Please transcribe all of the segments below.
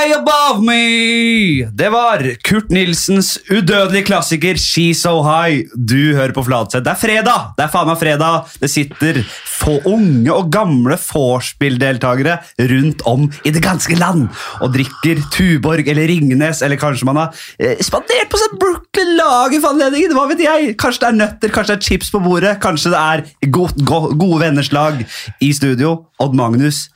High Above Me! Det var Kurt Nilsens udødelige klassiker She's So High. Du hører på Fladseth. Det er fredag! Det er faen meg fredag. Det sitter få unge og gamle vorspiel-deltakere rundt om i det ganske land og drikker Tuborg eller Ringnes, eller kanskje man har eh, spandert på seg Brooklyn Lager for anledningen. Hva vet jeg? Kanskje det er nøtter, kanskje det er chips på bordet, kanskje det er go go gode venners lag i studio. Odd Magnus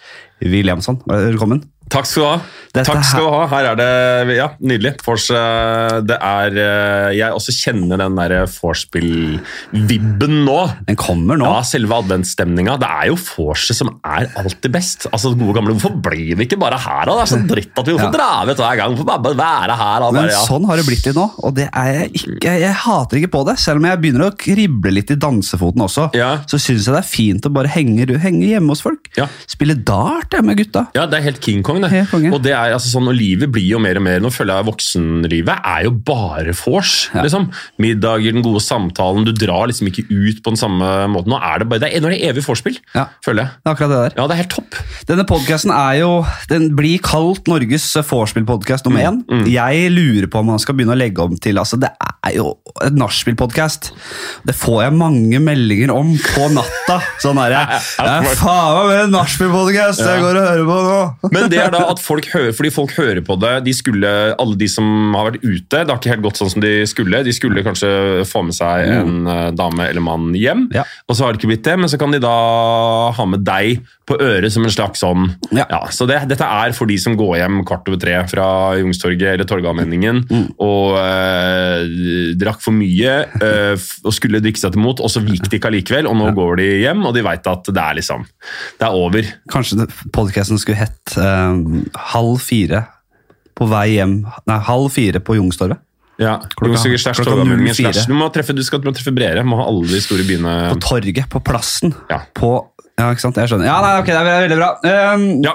Williamson, velkommen. Takk skal du ha. Dette Takk skal du ha. Her er det ja, nydelig. Fors, eh, det er eh, Jeg også kjenner den derre vorspiel-vibben nå. Den kommer nå. Ja, Selve adventsstemninga. Det er jo vorset som er alltid best. Altså, gode gamle, Hvorfor blir vi ikke bare her, da? Det er så dritt at vi hvorfor Ja. drar vi ut hver gang? Hvorfor bare, være her? Da? Men Bare, ja. sånn har det blitt til nå, og det er jeg ikke Jeg hater ikke på det. Selv om jeg begynner å krible litt i dansefoten også, Ja. så syns jeg det er fint å bare henge, henge hjemme hos folk. Ja. Spille dart med gutta. Ja, det er helt King Kong, det. Konge. Og det er altså sånn, og livet blir jo mer og mer Nå føler jeg voksenlivet er jo bare vors. Ja. Liksom. Middager, den gode samtalen. Du drar liksom ikke ut på den samme måten. Nå er det bare, det er, nå er det evig vorspiel, Ja. føler jeg. Det er akkurat det der. Ja, det er helt topp. Denne podkasten er jo Den blir kalt Norges vorspiel-podkast nummer én. Mm, Jeg lurer på om man skal begynne å legge om til altså Det er jo et nachspiel-podkast. Det får jeg mange meldinger om på natta. Sånn er Det er faen meg med nachspiel-podkast jeg går og hører på nå! Men det er da at folk hører, fordi folk hører på det de skulle, Alle de som har vært ute, det har ikke helt gått sånn som de skulle. De skulle kanskje få med seg en eh, dame eller mann hjem, Ja. og så har det ikke blitt det. Men så kan de da ha med deg på øret som en slags sånn Ja. Så det, dette er for de som går hjem kvart over tre fra Youngstorget eller Torgallmenningen og eh, drakk for mye eh, og skulle drikke seg til mot, og så gikk de ikke allikevel, og nå går de hjem, og de veit at det er liksom Det er over. Kanskje podkasten skulle hett eh, Halv fire på vei hjem Nei, halv fire på Youngstorget. Ja, Klokka- klokka 04. Du må treffe, du skal du må treffe bredere. Må ha alle de store byene På torget, på plassen. Ja. På Ja, ikke sant? Jeg skjønner. Ja, nei, ok, det er veldig bra. Um, Ja,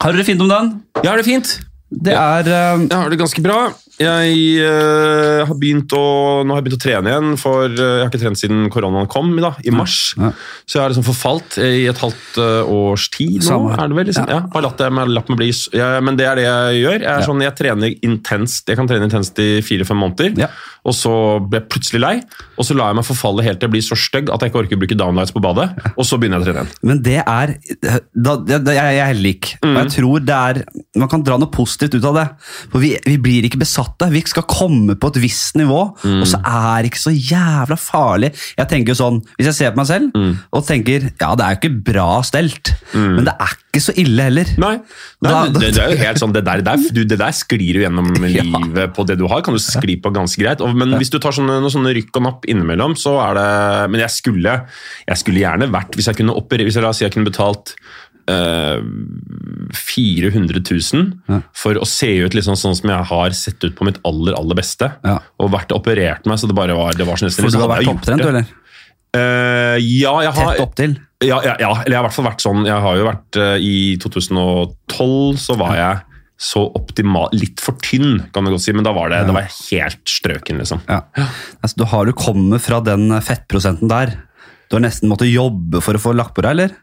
Har dere det fint om dagen? jeg har det fint. Det er um, Jeg har det ganske bra. Jeg eh, har begynt å, nå har jeg begynt å trene igjen, for eh, jeg har ikke trent siden koronaen kom i, da, i mars. Ja. Så jeg har liksom forfalt i et halvt eh, års tid nå. Samme. er det vel liksom. Ja. bare latt, det, men latt meg bli. ja, men det er det jeg gjør. Jeg, er sånn, jeg trener intenst. Jeg kan trene intenst i fire-fem måneder. Og så ble jeg plutselig lei, og så lar jeg meg forfalle helt til jeg blir så stygg at jeg ikke orker å bruke downlights på badet. Og så begynner jeg å trene igjen. Men det er da, det, Jeg er helt lik. Og Mm. jeg tror det er Man kan dra noe positivt ut av det. For vi, vi blir ikke besatte. Vi skal komme på et visst nivå, Mm. og så er det ikke så jævla farlig. Jeg tenker jo sånn, Hvis jeg ser på meg selv Mm. og tenker ja, det er jo ikke bra stelt, men det er ikke så ille heller. Nei, Nei Da- det, det er jo helt sånn, det der, der, du, det der sklir jo gjennom Ja. livet på det du har. kan du skli på ganske greit. Og, men hvis du tar sånne, sånne rykk og napp innimellom, så er det Men jeg skulle, jeg skulle gjerne vært Hvis jeg kunne operere, hvis jeg, la oss si jeg kunne betalt eh, 400 000 Ja. for å se ut liksom sånn som jeg har sett ut på mitt aller aller beste, Ja. og vært operert meg så det bare var, det var sånn For du har vært det. du, eller? Uh, ja, jeg har Tett opptil. ja, ja, ja, eller jeg har i hvert fall vært sånn Jeg har jo vært uh, I 2012 så var jeg så optimal Litt for tynn, kan du godt si, men da var det, da var jeg helt strøken, liksom. Ja. Altså, du har jo kommet fra den fettprosenten der. Du har nesten måttet jobbe for å få lagt på deg, eller?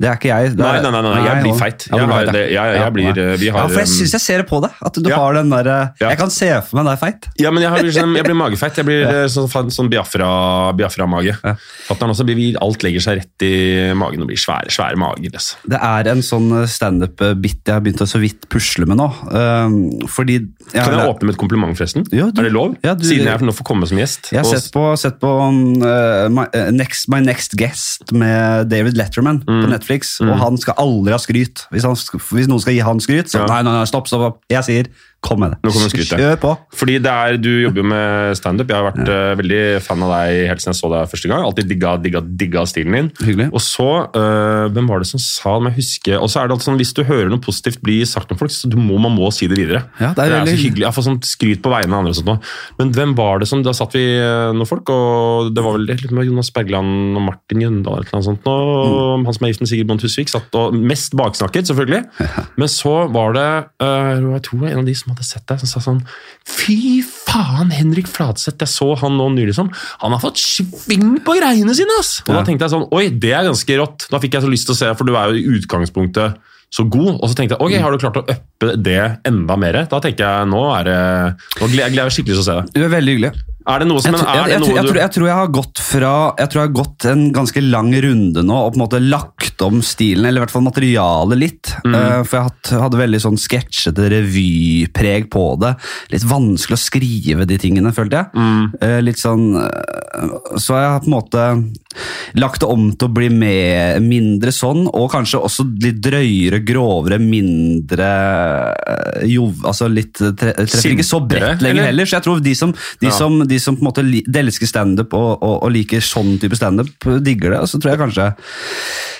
Det er ikke jeg. Det Nei, er- nei, nei, nei, jeg blir feit. Jeg blir har det- jeg- jeg blir, eh, vi har, ja, for jeg um, syns jeg ser det på deg. At du Ja. har den der, Jeg kan se for meg deg feit. Ja, men jeg, har, liksom, jeg blir magefeit. Jeg blir eh, sånn, sånn Biafra- Biafra-mage. Biafra Fatter'n også blir Alt legger seg rett i magen og blir svære, svære mager. Altså. Det er en sånn standup-bit jeg har begynt å så vidt pusle med nå. Um, fordi Kan jeg åpne med et kompliment, forresten? Ja, du- er det lov? ja, du- Siden jeg nå får komme som gjest. Jeg har Og- sett på, sett på um, uh, my, uh, next, my Next Guest med David Letterman Mm. på Netflix, og han skal aldri ha skryt. Hvis, han, hvis noen skal gi han skryt, så Ja. nei, nei, nei, stopp, stopp, stopp. Jeg sier kom med det. Nå kommer skrytet. Kjør på. Fordi det er, Du jobber jo med standup. Jeg har vært eh, veldig fan av deg helt siden jeg så deg første gang. Alltid digga, digga, digga stilen din. Hyggelig. Og så, uh, Hvem var det som sa det? må jeg huske, Og så er det alltid sånn, Hvis du hører noe positivt bli sagt om folk, så du må, man må si det videre. Ja, det er så veldig- hyggelig. Jeg får sånn skryt på vegne av andre. og sånt nå. Men hvem var det som Da satt vi eh, noen folk, og det var vel litt med Jonas Bergland og Martin Jøndal eller noe sånt. Og Mm. Han som er gift med Sigrid Bond Husvik, satt og mest baksnakket, selvfølgelig. Men så var det uh, jeg tror det var en av de som hadde sett deg, som sa sånn Fy faen, Henrik Fladseth! Jeg så han nå nylig som Han har fått sving på greiene sine! ass! Og Ja. da tenkte jeg sånn Oi, det er ganske rått. Da fikk jeg så lyst til å se, for du er jo i utgangspunktet så god. Og så tenkte jeg ok, har du klart å uppe det enda mer? Da tenker jeg nå er det Nå gleder jeg meg skikkelig til å se det. Du er veldig hyggelig. Er det noe som Jeg, tror- jeg, jeg, jeg, tror, jeg tror jeg har gått fra Jeg tror jeg har gått en ganske lang runde nå og på en måte lagt om stilen, eller i hvert fall materialet litt. Mm. Uh, for jeg hadde, hadde veldig sånn sketsjete revypreg på det. Litt vanskelig å skrive de tingene, følte jeg. Mm. Uh, litt sånn eh, Så jeg har på en måte lagt det om til å bli med, mindre sånn, og kanskje også litt drøyere, grovere, mindre jo, Altså litt tre, Treffer ikke så bredt lenger eller? heller. Så jeg tror de som, de Ja. som, de som på en måte de elsker standup og, og, og liker sånn type standup, digger det. Og så tror jeg kanskje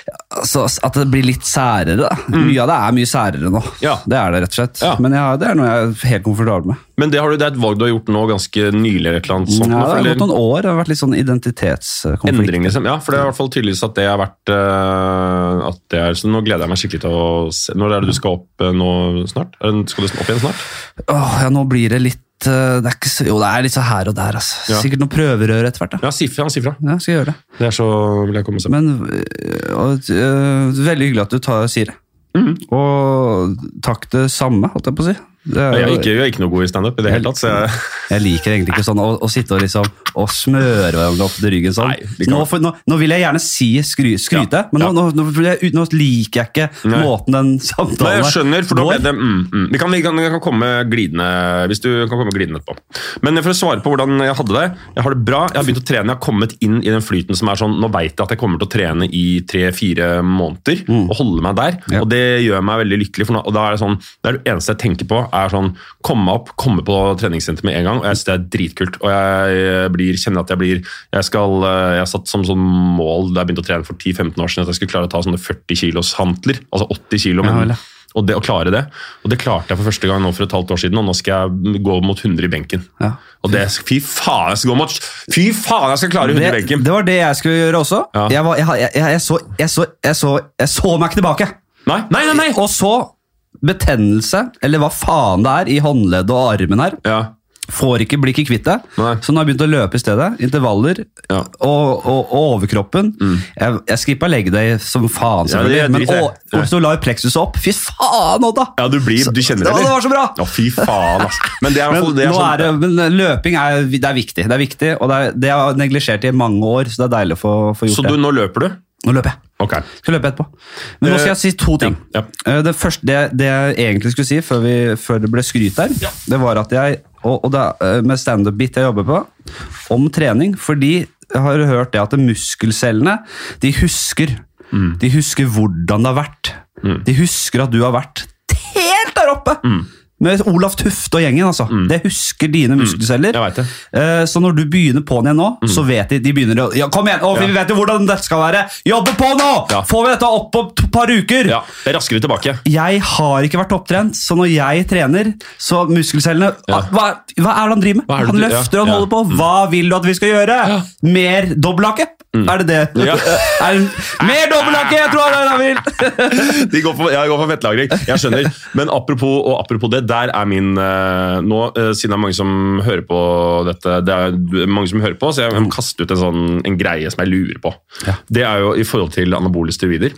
altså, at det blir litt særere. Da. Mye av det er mye særere nå. Mm. Ja. Det er det, rett og slett. Ja. Men jeg, det er noe jeg er helt komfortabel med. Men det, har du, det er et valg du har gjort nå ganske nylig? eller noe sånt? Ja, det har gått noen år. Det har vært litt sånn identitetskonflikt. Endring, liksom. Ja, for det er i hvert fall tydeligvis at det har vært uh, at det er, Så nå gleder jeg meg skikkelig til å se Når er det du skal opp uh, nå snart? Skal du opp igjen snart? Åh, ja, nå blir det litt eh, det er så, Jo, det er litt så her og der. Altså. Ja. Sikkert noen prøverør etter hvert. Da. Ja, si fra. Si fra. Ja, skal jeg gjøre det. Det er så vil jeg komme seg. Men øh, og, uh, Veldig hyggelig at du tar, sier det. Mm. Og takk det samme, holdt jeg på å si. Er, Jeg er ikke, jeg er ikke noe god i standup i det hele tatt, så jeg, jeg liker egentlig ikke sånn å, å sitte og liksom og smøre hverandre opp til ryggen sånn. Nei, nå, for, nå, nå vil jeg gjerne si skry, skryte, Ja, men nå, jeg, nå liker jeg ikke Nei. måten den Nei, samtalen jeg skjønner, for da ble det mm, mm. Vi, kan, vi, kan, vi kan komme glidende hvis du kan komme glidende etterpå. Men for å svare på hvordan jeg hadde det Jeg har det bra. Jeg har begynt å trene. Jeg har kommet inn i den flyten som er sånn Nå veit jeg at jeg kommer til å trene i tre-fire måneder og holde meg der. Ja. Og det gjør meg veldig lykkelig. For nå, og da er det sånn Det er det eneste jeg tenker på, er sånn Komme opp, komme på treningssenter med en gang. Og jeg synes det er dritkult. Og jeg blir, kjenner at jeg blir Jeg skal Jeg har satt som sånn mål da jeg begynte å trene for 10-15 år siden, at jeg skulle klare å ta sånne 40 kilos hantler. Altså 80 kilo. Men, ja. og det å klare det. Og det klarte jeg for første gang nå for et halvt år siden, og nå skal jeg gå mot 100 i benken. Ja. Og det, Fy faen, jeg skal gå mot Fy faen, jeg skal klare 100 i benken! det var det jeg skulle gjøre også. Ja. Jeg, var, jeg, jeg, jeg, så, så, så, jeg så meg ikke tilbake. Nei, nei, nei! nei. Og så betennelse, eller hva faen det er, i håndleddet og armen her. Ja, Får ikke, blir ikke kvitt det. Så nå har jeg begynt å løpe i stedet. Intervaller Ja. og, og, og overkroppen. Jeg, jeg skippa legge deg som faen, Ja, det selvfølgelig. er men drit, å, du la jo pleksus opp. Fy faen, Odda! ja du, blir, du kjenner det, eller? det var så bra! Ja, fy faen, ass. Men det er, Men, det er sånn, er det, men løping er, det viktig, det er viktig, og det, er, det har jeg neglisjert i mange år, så det er deilig å få, få gjort Så du, det. nå løper du? Nå løper jeg. Okay. Skal løpe etterpå. Men nå skal jeg si to ting. Ja, ja. Det, første, det, det jeg egentlig skulle si før, vi, før det ble skryt her, det var at jeg, og, og det, eh, med standup-bit jeg jobber på, om trening, fordi jeg har hørt det at muskelcellene, de husker, Mm. de husker hvordan det har vært. De husker at du har vært helt der oppe! Mm. Med Olaf Tufte og gjengen, altså. Det husker dine muskelceller. Vet det. Mm. Uh, Så når du begynner på'n igjen nå, så vet de de begynner å ja, Kom igjen! Å, vi Ja. vet jo hvordan dette skal være! Jobbe på nå! Ja. Får vi dette opp på et par uker? Ja, er raskere tilbake. Jeg har ikke vært topptrent, så når jeg trener, så muskelcellene Ja. hva, hva er det han driver med? Han løfter og han holder på. Hva vil du at vi skal gjøre? Mer dobbelthake? Er det det? Ja. er det mer dobbelthake! Jeg tror det er det han vil! De går for, jeg går for fettlagring. Jeg skjønner. Men apropos, og apropos det, der er min eh, Nå, eh, siden det er mange som hører på dette Det er mange som hører på, så jeg må kaste ut en, sånn, en greie som jeg lurer på. Ja. Det er jo i forhold til anabole steroider.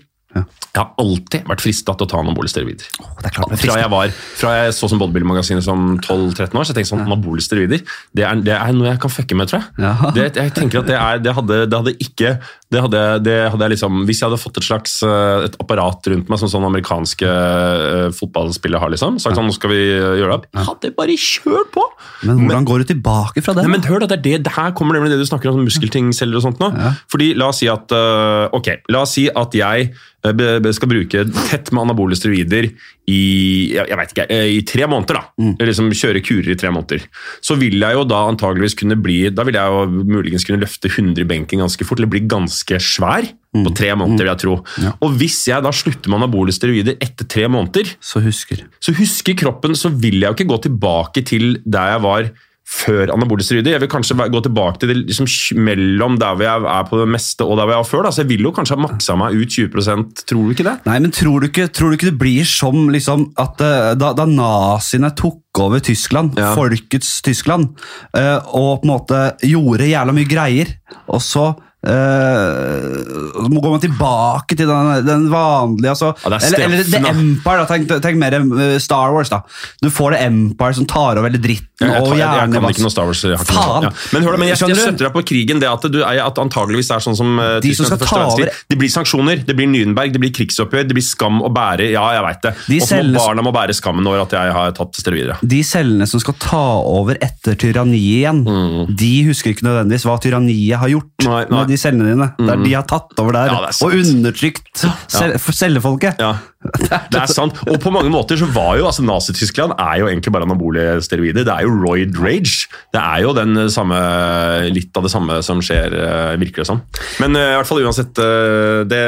Ja. Jeg har alltid vært frista til å ta anabole steroider. Det er klart det er Fra jeg, var, fra jeg så som Bodybuilding-magasinet som 12-13 år, så jeg tenkte sånn, anabole steroider det er, det er noe jeg kan fucke med, tror jeg. Ja. Det, jeg tenker at det, er, det, hadde, det hadde ikke det hadde, det hadde jeg liksom, Hvis jeg hadde fått et slags eh, et apparat rundt meg, som sånn amerikanske uh, fotballspillere har, liksom, sagt sånn, nå skal vi eh, gjøre det opp, jeg hadde bare kjørt på! Men hvordan går du tilbake fra det? Nei, men hør da, det, det, det her kommer nemlig det du snakker om, sånn muskeltingceller og sånt nå. Ja. Fordi la oss si at ok, la oss si at jeg skal bruke tett med anabole steroider i, jeg, jeg vet ikke, øh, i tre måneder da. Eller Liksom kjøre kurer i tre måneder. Så vil jeg jo da antageligvis kunne bli, da vil jeg jo muligens kunne løfte 100 i benken ganske fort, eller bli ganske svær på tre måneder, vil jeg tro. Ja. Og hvis jeg da slutter med anabole steroider etter tre måneder, Så husker. så husker kroppen, så vil jeg jo ikke gå tilbake til der jeg var før anabole steroider. Jeg vil kanskje gå tilbake til det liksom, mellom der hvor jeg er på det meste og der hvor jeg var før. Da. Så jeg vil jo kanskje ha maksa meg ut 20% tror du ikke det? Nei, men tror du ikke, tror du ikke det blir som liksom, at eh, da, da naziene tok over Tyskland, Ja. folkets Tyskland, eh, og på en måte gjorde jævla mye greier, og så Eh, så går man tilbake til den, den vanlige altså, Ja, det er eller, eller The. Empire. Da. Tenk, tenk mer eh, Star Wars. da Du får The Empire som tar over hele dritten. Jeg, jeg, og tar- jeg, jeg kan ikke noe Star Wars. Jeg Faen! Ja. Men hør men jeg, jeg jeg du? støtter deg på krigen. Det at, du, at antageligvis er sånn som uh, De som skal ta over- Det blir sanksjoner, det blir Nürnberg, det blir krigsoppgjør, det blir skam å bære. Ja, jeg veit det. De Og så må barna må bære skammen over at jeg har tatt steroider. De cellene som skal ta over etter tyranniet igjen, de husker ikke nødvendigvis hva tyranniet har gjort Mm. Nei, nei. De cellene dine. Der er de har tatt over der Ja, og undertrykt cell cellefolket. Ja, det er sant. Og på mange måter så var jo altså Nazi-Tyskland er jo egentlig bare anabole steroider. Det er jo roid rage. Det er jo den samme, litt av det samme som skjer, eh, virker det som. Men eh, i hvert fall uansett, eh, det,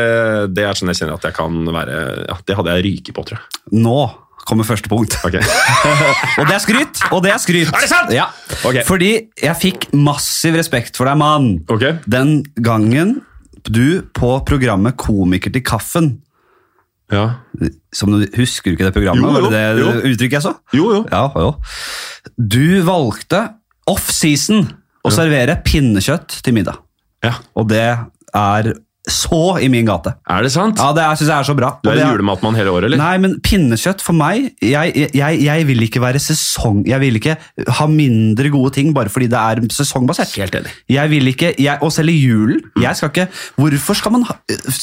det er sånn jeg kjenner at jeg kan være ja, Det hadde jeg ryket på, tror jeg. Nå kommer første punkt. Okay. Og det er skryt! Og det er skryt. Er det sant? Ja. Okay. Fordi jeg fikk massiv respekt for deg, mann. Okay. Den gangen du på programmet Komiker til kaffen Ja. som du Husker du ikke det programmet? Jo, jo, Var det det jo. uttrykket jeg så? Jo, jo. Ja, jo. Du valgte off-season å servere pinnekjøtt til middag. Ja. Og det er så i min gate. Er det sant? Ja, Det er- synes jeg er så bra. Du er en julematmann hele året, eller? Nei, men pinnekjøtt for meg jeg, jeg, jeg vil ikke være sesong... Jeg vil ikke ha mindre gode ting bare fordi det er sesongbasert. Helt enig. Jeg vil ikke, jeg, Og selv i julen jeg skal ikke, Hvorfor skal man ha,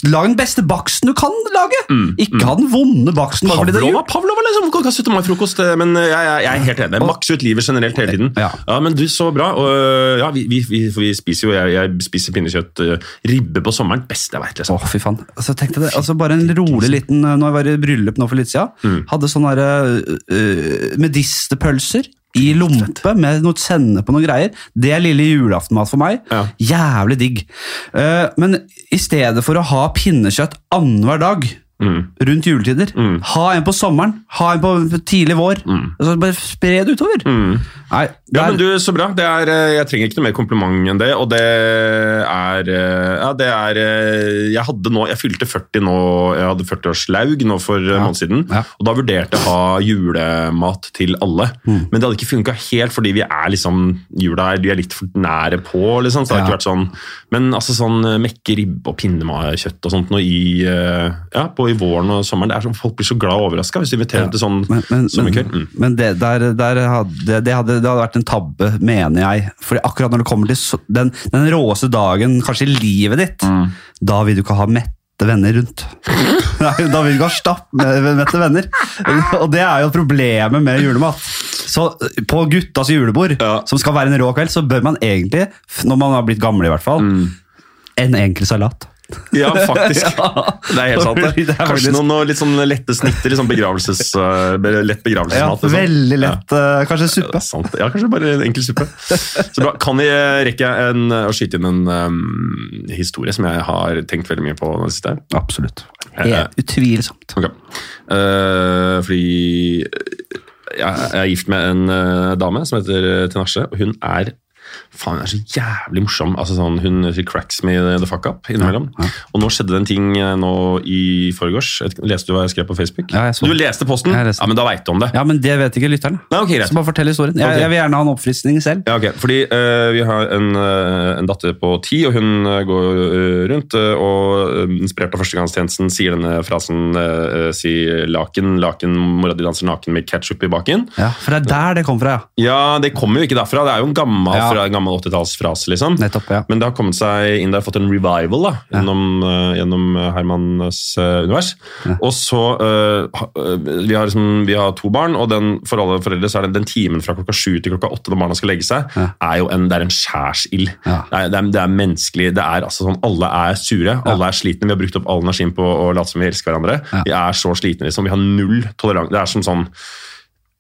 lage den beste baksten du kan lage? Ikke ha den vonde baksten Pavlova, det er jul. Pavlova liksom, kan ha 17. mai-frokost, eh, men jeg, jeg, jeg er helt enig. Makse ut livet generelt hele tiden. Ja. men du, Så bra. Og, øh, ja, vi, vi, vi, vi spiser jo, jeg, spiser pinnekjøtt. øh, Ribbe på sommeren. Beste jeg veit. Liksom. Åh, fy faen. Altså, tenkte det, altså, bare en rolig liten Når jeg var i bryllup nå for litt siden, hadde sånne der, øh, medisterpølser i lompe med noe sende på noen greier. Det er lille julaftenmat for meg. Ja. Jævlig digg. Eh, men i stedet for å ha pinnekjøtt annenhver dag rundt juletider, ha en på sommeren, ha en på tidlig vår. Altså, bare spre det utover. Nei, det Ja, men du, Så bra. Det er, øh, jeg trenger ikke noe mer kompliment enn det. Og det er øh, Ja, det er øh, Jeg hadde nå Jeg fylte 40 nå Jeg hadde 40-årslaug nå for en måned siden. Ja. Og da vurderte jeg å ha julemat til alle. Mm. Men det hadde ikke funka helt, fordi vi er liksom jula er, vi er litt for nære på. liksom, så det har ikke vært sånn Men altså sånn mekke ribbe og pinnekjøtt og sånt nå i, ja, på, i våren og sommeren det er sånn, Folk blir så glad og overraska hvis du inviterer til sånn Men, men, sommerkveld. Mm. men det, der, der hadde, det, hadde, det hadde vært en tabbe, mener jeg. Fordi akkurat når det kommer til den, den råeste dagen kanskje i livet ditt, Mm. da vil du ikke ha mette venner rundt. Nei, da vil du ikke ha stappmette venner. Og det er jo problemet med julemat. Så på guttas julebord, Ja. som skal være en rå kveld, så bør man egentlig, når man har blitt gammel i hvert fall, Mm. en enkel salat. Ja, faktisk. Ja. Det er helt sant. det. Det Kanskje noen, noen litt sånn lette snitter, sånn begravelses, øh, lett begravelsesmat. liksom. veldig lett. eh, Kanskje suppe. ja, kanskje bare en enkel suppe. Så bra. Kan vi eh, rekke en, å skyte inn en um, historie som jeg har tenkt veldig mye på det siste? Absolutt. Eh, Helt utvilsomt. Okay. Uh, fordi jeg, er gift med en uh, dame som heter eh, Tinashe, og hun er Faen, hun er så jævlig morsom. Altså sånn, Hun cracks me the fuck up innimellom. Ja, ja. Og nå skjedde det en ting eh, nå i forgårs. Leste du hva jeg skrev på Facebook? Ja, du leste posten? Leste Ja, men da veit du om det. Ja, men det vet ikke lytterne. Nei, okay, greit. Så bare fortell historien. Jeg, okay. jeg vil gjerne ha en oppfriskning selv. Ja, ok. Fordi uh, vi har en, uh, en datter på ti, og hun går uh, rundt og inspirert av førstegangstjenesten sier denne frasen si laken, laken, mora di danser naken med ketchup i baken. Ja, For det er der det kom fra, ja. Ja, det kommer jo ikke derfra. Det er jo en gammel, Ja. Fra, en gammel 80-tallsfrase, liksom. Nettopp, ja. Men det har kommet seg inn der, fått en revival da, gjennom, eh, gjennom Hermans eh, univers. Og så, uh, eh, vi, har liksom, vi har to barn, og den, for alle foreldre så er det den timen fra klokka sju til klokka åtte når barna skal legge seg, er jo en, det er en skjærsild. Det, det, det er menneskelig. Det er altså sånn, Alle er sure, alle er slitne. Vi har brukt opp all energien på å late som vi elsker hverandre. Vi er så slitne. liksom. Vi har null toleranse. Det er som sånn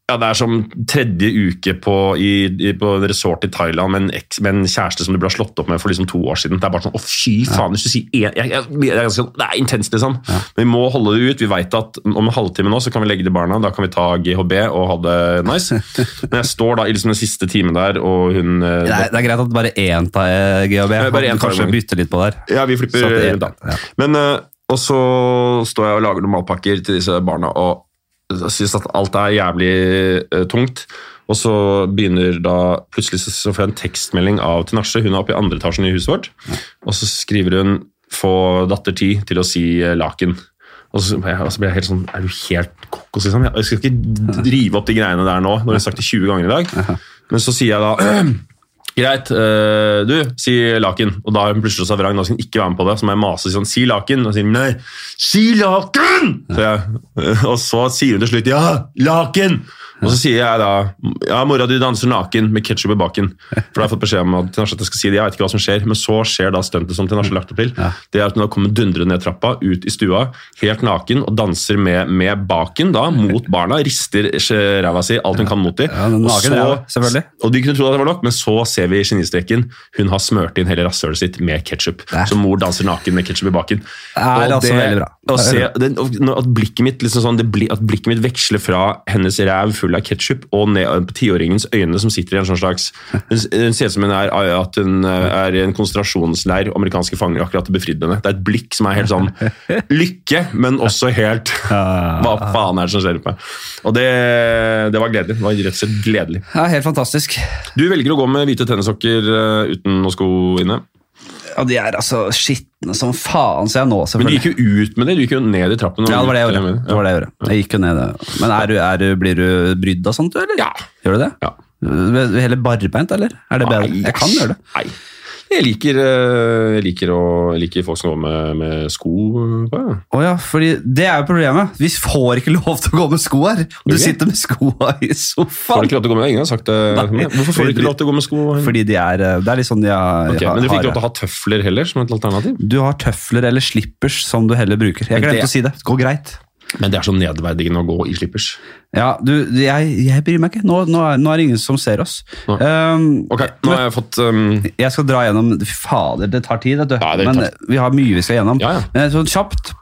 ja, Det er som tredje uke på, i, i, på resort i Thailand med en, ex, med en kjæreste som du ble slått opp med for liksom to år siden. Det er bare sånn, å fy faen, hvis du sier en, jeg, jeg, jeg, sånn, Det er intenst, liksom. Men vi må holde det ut. Vi vet at om en halvtime nå så kan vi legge de barna, da kan vi ta GHB og ha det nice. Men jeg står da i liksom den siste timen der, og hun eh, Det er, det er greit at bare én tar eh, GHB. Ja, bare en én tar kanskje bytte litt på der. Ja, vi flipper det- rundt, da. ja. Men, eh, og så står jeg og lager noen matpakker til disse barna, og syns at alt er jævlig eh, tungt. Og så begynner da Plutselig så, får jeg en tekstmelding av Tinashe. Hun er oppe i andre etasjen i huset vårt. Og så skriver hun 'få datter ti til å si eh, laken'. Og så, blir jeg helt sånn Er du helt kokos, liksom? Jeg skal ikke drive opp de greiene der nå, når jeg har sagt det 20 ganger i dag. Men så sier jeg da Greit, uh, du, si laken. Og da er hun plutselig så vrang, da skal ikke være med på det. Så må jeg mase sånn, si laken. Og sier nei, si laken! Så jeg, og så sier hun til slutt ja, laken! Og så sier jeg da ja, mora di danser naken med ketsjup i baken. For da har jeg fått beskjed om at Tinashe skal si det. Jeg vet ikke hva som skjer, men så skjer da stuntet som Tinashe lagt opp til. Det er at hun da kommer dundrende ned trappa, ut i stua, helt naken, og danser med, med baken da, mot barna. Rister ræva si alt hun kan mot dem. Ja, og, naken ræva. Og de kunne tro at det var nok, men så ser vi i genistreken hun har smørt inn hele rasshølet sitt med ketsjup. Så mor danser naken med ketsjup i baken. er Og altså veldig bra. Og Det se, det, og at, blikket mitt, liksom sånn, det at blikket mitt veksler fra hennes ræv full av ketsjup og ned tiåringens øyne som sitter i en sånn slags Hun ser ut som hun er, at hun eh, er i en konsentrasjonsleir, amerikanske fanger akkurat befridd henne. Det er et blikk som er helt sånn lykke, men også helt Hva faen er det som skjer oppe? Og det, det var gledelig. Det var rett og slett gledelig. Ja, helt fantastisk. Du velger å gå med hvite tennissokker eh, uten noen sko inne. Ja, De er altså skitne som faen, så jeg nå, Men du gikk jo ut med det. Du gikk jo ned i trappen. Ja, det var det jeg gjorde. Det var det jeg, gjorde. jeg gikk jo ned. Men er du, er du, blir du brydd av sånt, eller? Ja. Gjør du det? Ja. Heller barbeint, eller? Er det bedre? Nei, Jeg kan gjøre det. Nei. Jeg liker, eh, jeg liker, å, jeg liker folk som går med, med sko på. Ja. Å ja, fordi det er jo problemet. Vi får ikke lov til å gå med sko her. Du Ok. sitter med skoa i Får du ikke lov til å gå med? Ingen har sagt det. Nei. Hvorfor får du ikke lov til å gå med sko? Fordi de er Det er litt sånn de har, okay, har- men du fikk ikke lov til å ha tøfler heller, som et alternativ? Du har tøfler eller slippers som du heller bruker. Jeg glemte å si det. Det går greit. Men det er så nedverdigende å gå i slippers. Ja, du, jeg, jeg bryr meg ikke. Nå, nå, er, nå er det ingen som ser oss. Um, Ok, nå har jeg fått um, Jeg skal dra gjennom Fader, det tar tid, vet du. Ja, Men tar- vi har mye vi skal gjennom. Ja, ja. Men sånn kjapt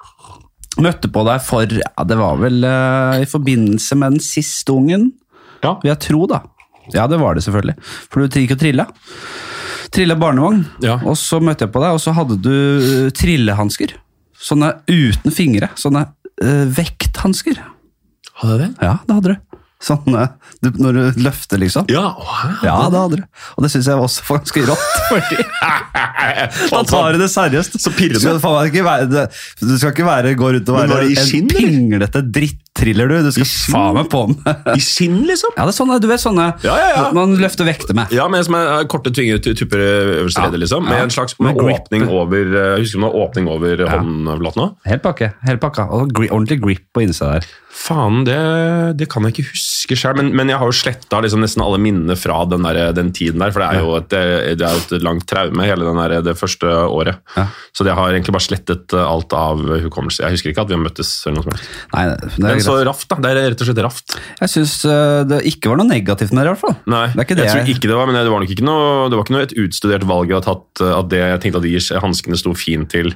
Møtte på deg for ja, Det var vel uh, i forbindelse med den siste ungen, Ja. vil jeg tro, da. Ja, det var det selvfølgelig. For du gikk og trilla. Trilla barnevogn. Ja. Og så møtte jeg på deg, og så hadde du eh, trillehansker. Sånne uten fingre. Sånne uh, vekthansker. Hadde det? Ja, det hadde du. Sånn du, når du løfter, liksom. Ja, wow. Ja, det hadde du. Og det syns jeg også var ganske rått. fordi Da tar du det seriøst. Så pirrende. Du du skal ikke være, gå rundt og være var en pinglete eller? Drittriller, du. Du skal faen meg på den. I skinn, liksom? Ja, det er sånne, du vet sånne Ja, ja, ja. man løfter vekter med. Ja, med som er er korte tu- tupper øverste Ja. leddet, liksom. Med Ja. en slags Med åpning over eh, Jeg husker du åpning over håndflaten òg. Helt pakke. Helt pakka. Og ordentlig grip på innsida der. Faen, det, det kan jeg ikke huske sjøl, men, men jeg har jo sletta liksom nesten alle minnene fra den, der, den tiden der, for det er jo et, det er et langt traume, hele den der, det første året. Ja. Så det har egentlig bare slettet eh, alt av hukommelse. Jeg husker ikke at vi har møttes. eller noe som helst. Nei, er Men så raft, da. Det er rett og slett raft. Jeg syns det ikke var noe negativt med det, i hvert fall. Nei, Det er ikke det jeg tror ikke det var, men det var nok ikke noe, det var ikke noe et utstudert valg jeg har tatt, eh, at det, jeg tenkte at de hanskene sto fint til.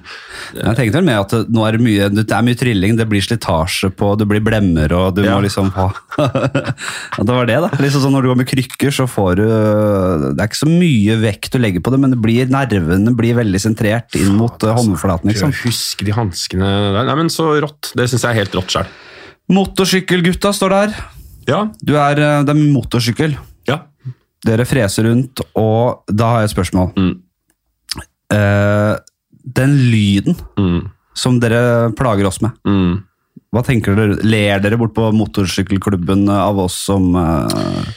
Jeg tenkte vel med at nå er det mye, det er mye trilling, det blir slitasje på, det blir blemmer, og du Ja. må liksom ha det var det, da. Liksom sånn Når du går med krykker, så får du Det er ikke så mye vekt du legger på det, men det blir, nervene blir veldig sentrert inn mot uh, håndflaten. liksom. Husker de hanskene der. Nei, men så rått. Det syns jeg er helt rått sjøl. Motorsykkelgutta står der. Ja. Du er, uh, det er motorsykkel. ja. Dere freser rundt, og da har jeg et spørsmål. Mm. Eh, den lyden Mm. som dere plager oss med, Mm. Hva tenker dere? Ler dere bort på motorsykkelklubben av oss som, eh,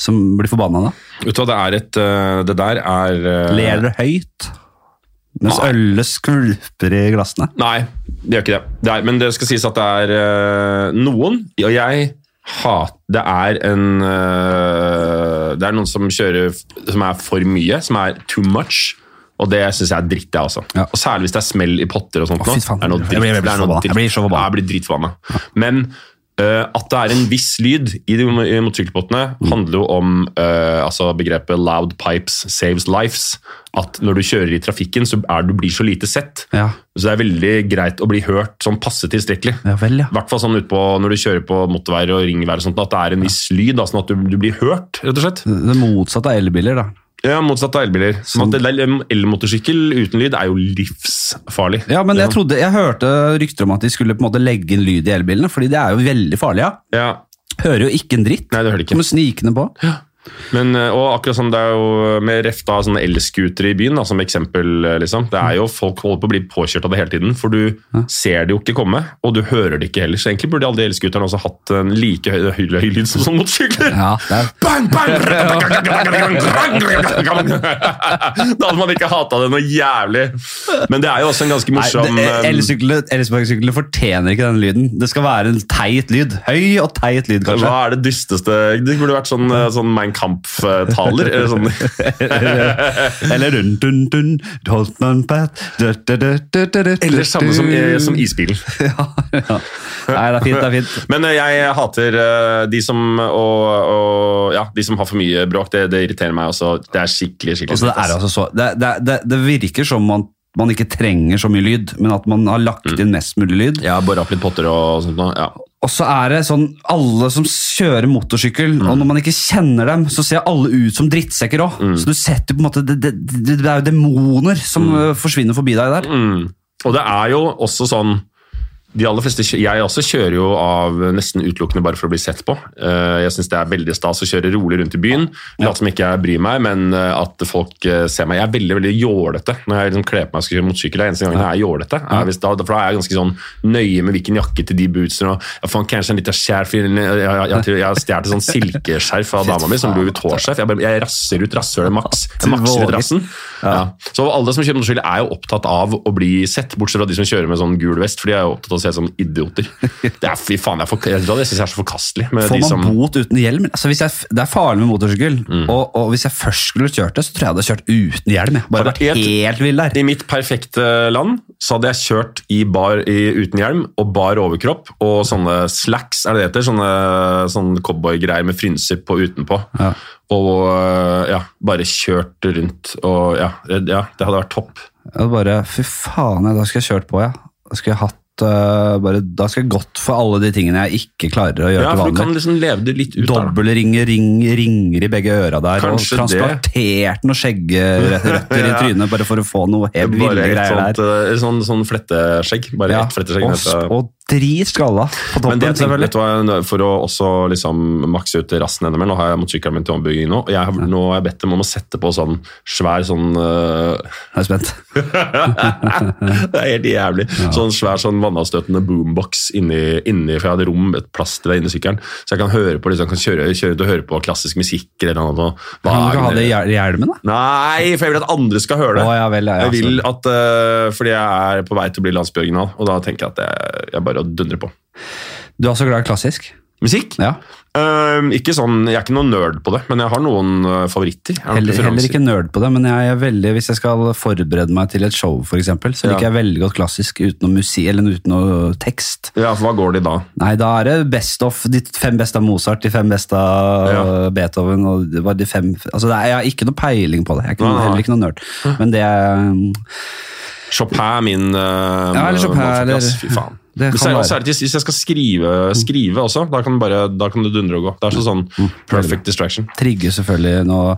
som blir forbanna da? Vet du hva, det er et eh, Det der er eh, Ler dere høyt? Mens Nei. ølet skvulper i glassene? Nei, det gjør ikke det. det er, men det skal sies at det er noen, og jeg hater Det er en Det er noen som kjører som er for mye, som er too much. Og det syns jeg er dritt, jeg også. Ja. Og Særlig hvis det er smell i potter og sånt. Å, Det er noe dritt. jeg blir Det. Jeg blir så forbanna. Jeg blir dritforbanna. Men uh, at det er en viss lyd i de i motorsykkelpottene, Mm. handler jo om uh, altså begrepet 'loud pipes saves lives'. At når du kjører i trafikken, så er du blir så lite sett. Ja, Så det er veldig greit å bli hørt sånn passe tilstrekkelig. ja vel, ja. I hvert fall sånn ut på, når du kjører på motorveier og ringveier, og sånt, at det er en viss lyd, da, sånn at du, du blir hørt, rett og slett. Det motsatte av elbiler, da. Ja, Motsatt av elbiler. Som at Elmotorsykkel uten lyd er jo livsfarlig. Ja, men jeg, trodde, jeg hørte rykter om at de skulle på en måte legge inn lyd i elbilene, fordi det er jo veldig farlig. Ja. Ja, Hører jo ikke en dritt. Nei, det hører de ikke. Kommer snikende på. Men, eh, og akkurat sånn, det er jo med ref da sånne elscootere i byen, da, som eksempel, eh, liksom. Det er jo folk holder på å bli påkjørt av det hele tiden, for du ser det jo ikke komme, og du hører det ikke heller. Så egentlig burde alle de elscooterne også hatt en like høy, høy, høy lyd som sånn motorsykler. Ja, er Bang, bang! Da hadde man ikke hata det noe jævlig. Men det er jo også en ganske morsom eh, Elsparkesyklene fortjener ikke den lyden. Det skal være en teit lyd. Høy og teit lyd, kanskje. Hva er det dysteste Det burde vært sånn, sånn Kampf-taler. eller Sånn. Eller dun, dun, dun, Eller samme som, eh, som isbilen. Ja, ja. Nei, det er fint, det er fint. Men eh, jeg hater eh, de som, og, og, ja, de som har for mye bråk. Det, det irriterer meg også. Det er skikkelig skikkelig Altså, det, er altså så, det, det, det, det virker som man, man ikke trenger så mye lyd, men at man har lagt inn mest mulig lyd. Ja, bare opp litt potter og sånt. Ja. Og så er det sånn, alle som kjører motorsykkel, og når man ikke kjenner dem, så ser alle ut som drittsekker òg. Så du setter på en måte Det, det, det, det er jo demoner som mm. forsvinner forbi deg der. Mm. Og det er jo også sånn de aller fleste, Jeg også kjører jo av nesten utelukkende bare for å bli sett på. Eh, Jeg syns det er veldig stas å kjøre rolig rundt i byen. Late som ikke jeg bryr meg, men eh, at folk eh, ser meg. Jeg er veldig veldig jålete når jeg liksom kler på meg og skal kjøre motorsykkel. Er eneste gangen jeg er jålete. er hvis da, for da er jeg ganske sånn nøye med hvilken jakke til de bootsene. og fant Kanskje en liten skjerf Jeg, jeg, jeg, jeg har stjålet sånn silkeskjerf av dama mi, som Louis Vuitton-skjerf. Jeg, jeg rasser ut rasshølet maks. Jeg makser ut rassen. Ja. Så alle som kjører motorsykkel er jo opptatt av å bli sett, bortsett fra de som kjører med sånn gul vest, for de er jo opptatt av å se ut som idioter. Det er fy faen, jeg, for, jeg, det synes jeg er så forkastelig. Med Får de man som, bot uten hjelm? Altså, jeg, det er farlig med motorsykkel, Mm. og, og hvis jeg først skulle kjørt det, så tror jeg jeg hadde kjørt uten hjelm. Bare vært vært helt- helt vild der. I mitt perfekte land så hadde jeg kjørt i bar i, uten hjelm og bar overkropp og sånne slacks, er det det heter? Sånne, sånne cowboygreier med frynser på utenpå. Ja. Og øh, ja, bare kjørt rundt og ja, ja det hadde vært topp. Jeg hadde bare, Fy faen, da skulle jeg kjørt på, ja. Da skulle jeg hatt øh, bare, Da skal jeg godt for alle de tingene jeg ikke klarer å gjøre Ja, til for du kan liksom leve det litt ut Dobbelringer, ring, ringer i begge øra der, Kanskje og transplantert noen skjeggerøtter i trynet bare for å få noe helt ville greier sånt, der. øh, sånn, sånn fletteskjegg. Bare Ja, ett fletteskjegg. og, og drit skalla på toppen, Men det selvfølgelig. hva, For å også liksom makse ut rassen enda mer, nå har jeg motorsykkelen min til ombygging nå, jeg har, nå har jeg bedt dem om å sette på sånn svær sånn uh... Jeg er spent. Det er helt jævlig. Sånn svær sånn vannavstøtende boombox inni, inni for jeg hadde rom, et plass til det inni sykkelen, så jeg kan høre på liksom, kan kjøre, kjøre ut og høre på klassisk musikk eller noe Kan du ikke ha det i hjelmen, da? Nei, for jeg vil at andre skal høre det. Å, ja vel, ja, ja, jeg vil at, uh, Fordi jeg er på vei til å bli landsbyoriginal, og da tenker jeg at jeg, jeg bare dundrer på. Du er også glad i klassisk? Musikk? Ja. Uh, ikke sånn, Jeg er ikke noen nerd på det, men jeg har noen uh, favoritter. Har Heller, heller ikke nerd på det, men jeg er veldig, hvis jeg skal forberede meg til et show, for eksempel, så Ja. liker jeg veldig godt klassisk uten noe musikk eller uten noe tekst. Ja, for Hva går det da? Nei, da er det best of de fem beste av Mozart, de fem beste av Ja. Beethoven og det var de fem Altså, det er, jeg har ikke noe peiling på det. Jeg er nei. heller ikke noe nerd. Men det er Chopin er min uh, Ja, eller Chopin, eller- Fy faen. Det kan være. særlig hvis jeg skal skrive, skrive også, da kan, bare, da kan det dundre og gå. Det er sånn perfect distraction. trigger selvfølgelig noe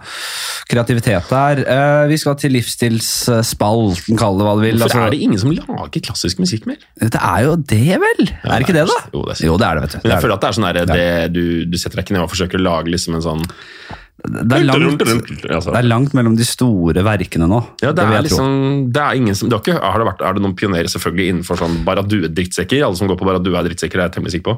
kreativitet der. Eh, vi skal til livsstilsspalten, kall det hva du vil. Hvorfor Altså, er det ingen som lager klassisk musikk mer? det er jo det, vel? er det ikke det, da? Jo, det er. Jo, det er det, vet du. Men jeg er, føler at det er sånn der, det, du, du setter deg ikke ned og forsøker å lage liksom en sånn det, er langt, Altså. det er langt mellom de store verkene nå. Ja, det er liksom det er ingen som, det har, ikke, har det vært, er det noen pionerer selvfølgelig innenfor sånn bare at du er drittsekker? Alle som går på du er drittsekker, er jeg temmelig sikker på.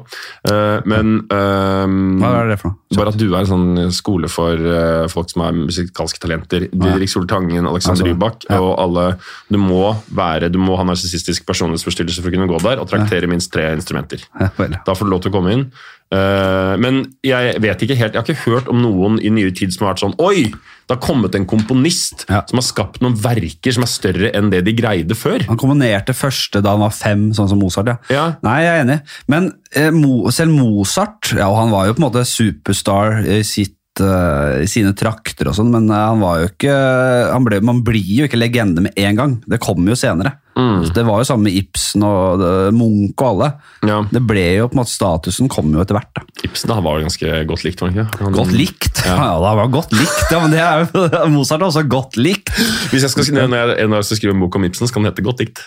Uh, men um, Hva er det for noe? du er en sånn skole for uh, folk som er musikalske talenter. Didrik Sol Tangen, Alexander Altså, Rybak ja. og alle Du må være, du må ha narsissistisk personlighetsforstyrrelse for å kunne gå der og traktere minst tre instrumenter. Ja. Da får du lov til å komme inn. Eh, men jeg vet ikke helt, jeg har ikke hørt om noen i nyere tid som har vært sånn Oi! Det har kommet en komponist Ja. som har skapt noen verker som er større enn det de greide før. Han komponerte første da han var fem, sånn som Mozart. ja. Ja. Nei, jeg er enig. Men eh, Mo, selv Mozart ja, Han var jo på en måte superstar i, sitt, eh, i sine trakter, og sånn, men eh, han var jo ikke han ble, Man blir jo ikke legende med en gang. Det kommer jo senere. Så Det var jo samme med Ibsen og Munch og alle. Ja. Det ble jo på en måte Statusen kom jo etter hvert. da. Ibsen da, var jo ganske godt likt. var han ikke? Han, Godt likt. Ja, det var godt likt. Ja, men det er jo, Mozart er også godt likt. Hvis jeg skal når jeg, når jeg skal skrive en bok om Ibsen, så kan den hete Godt dikt.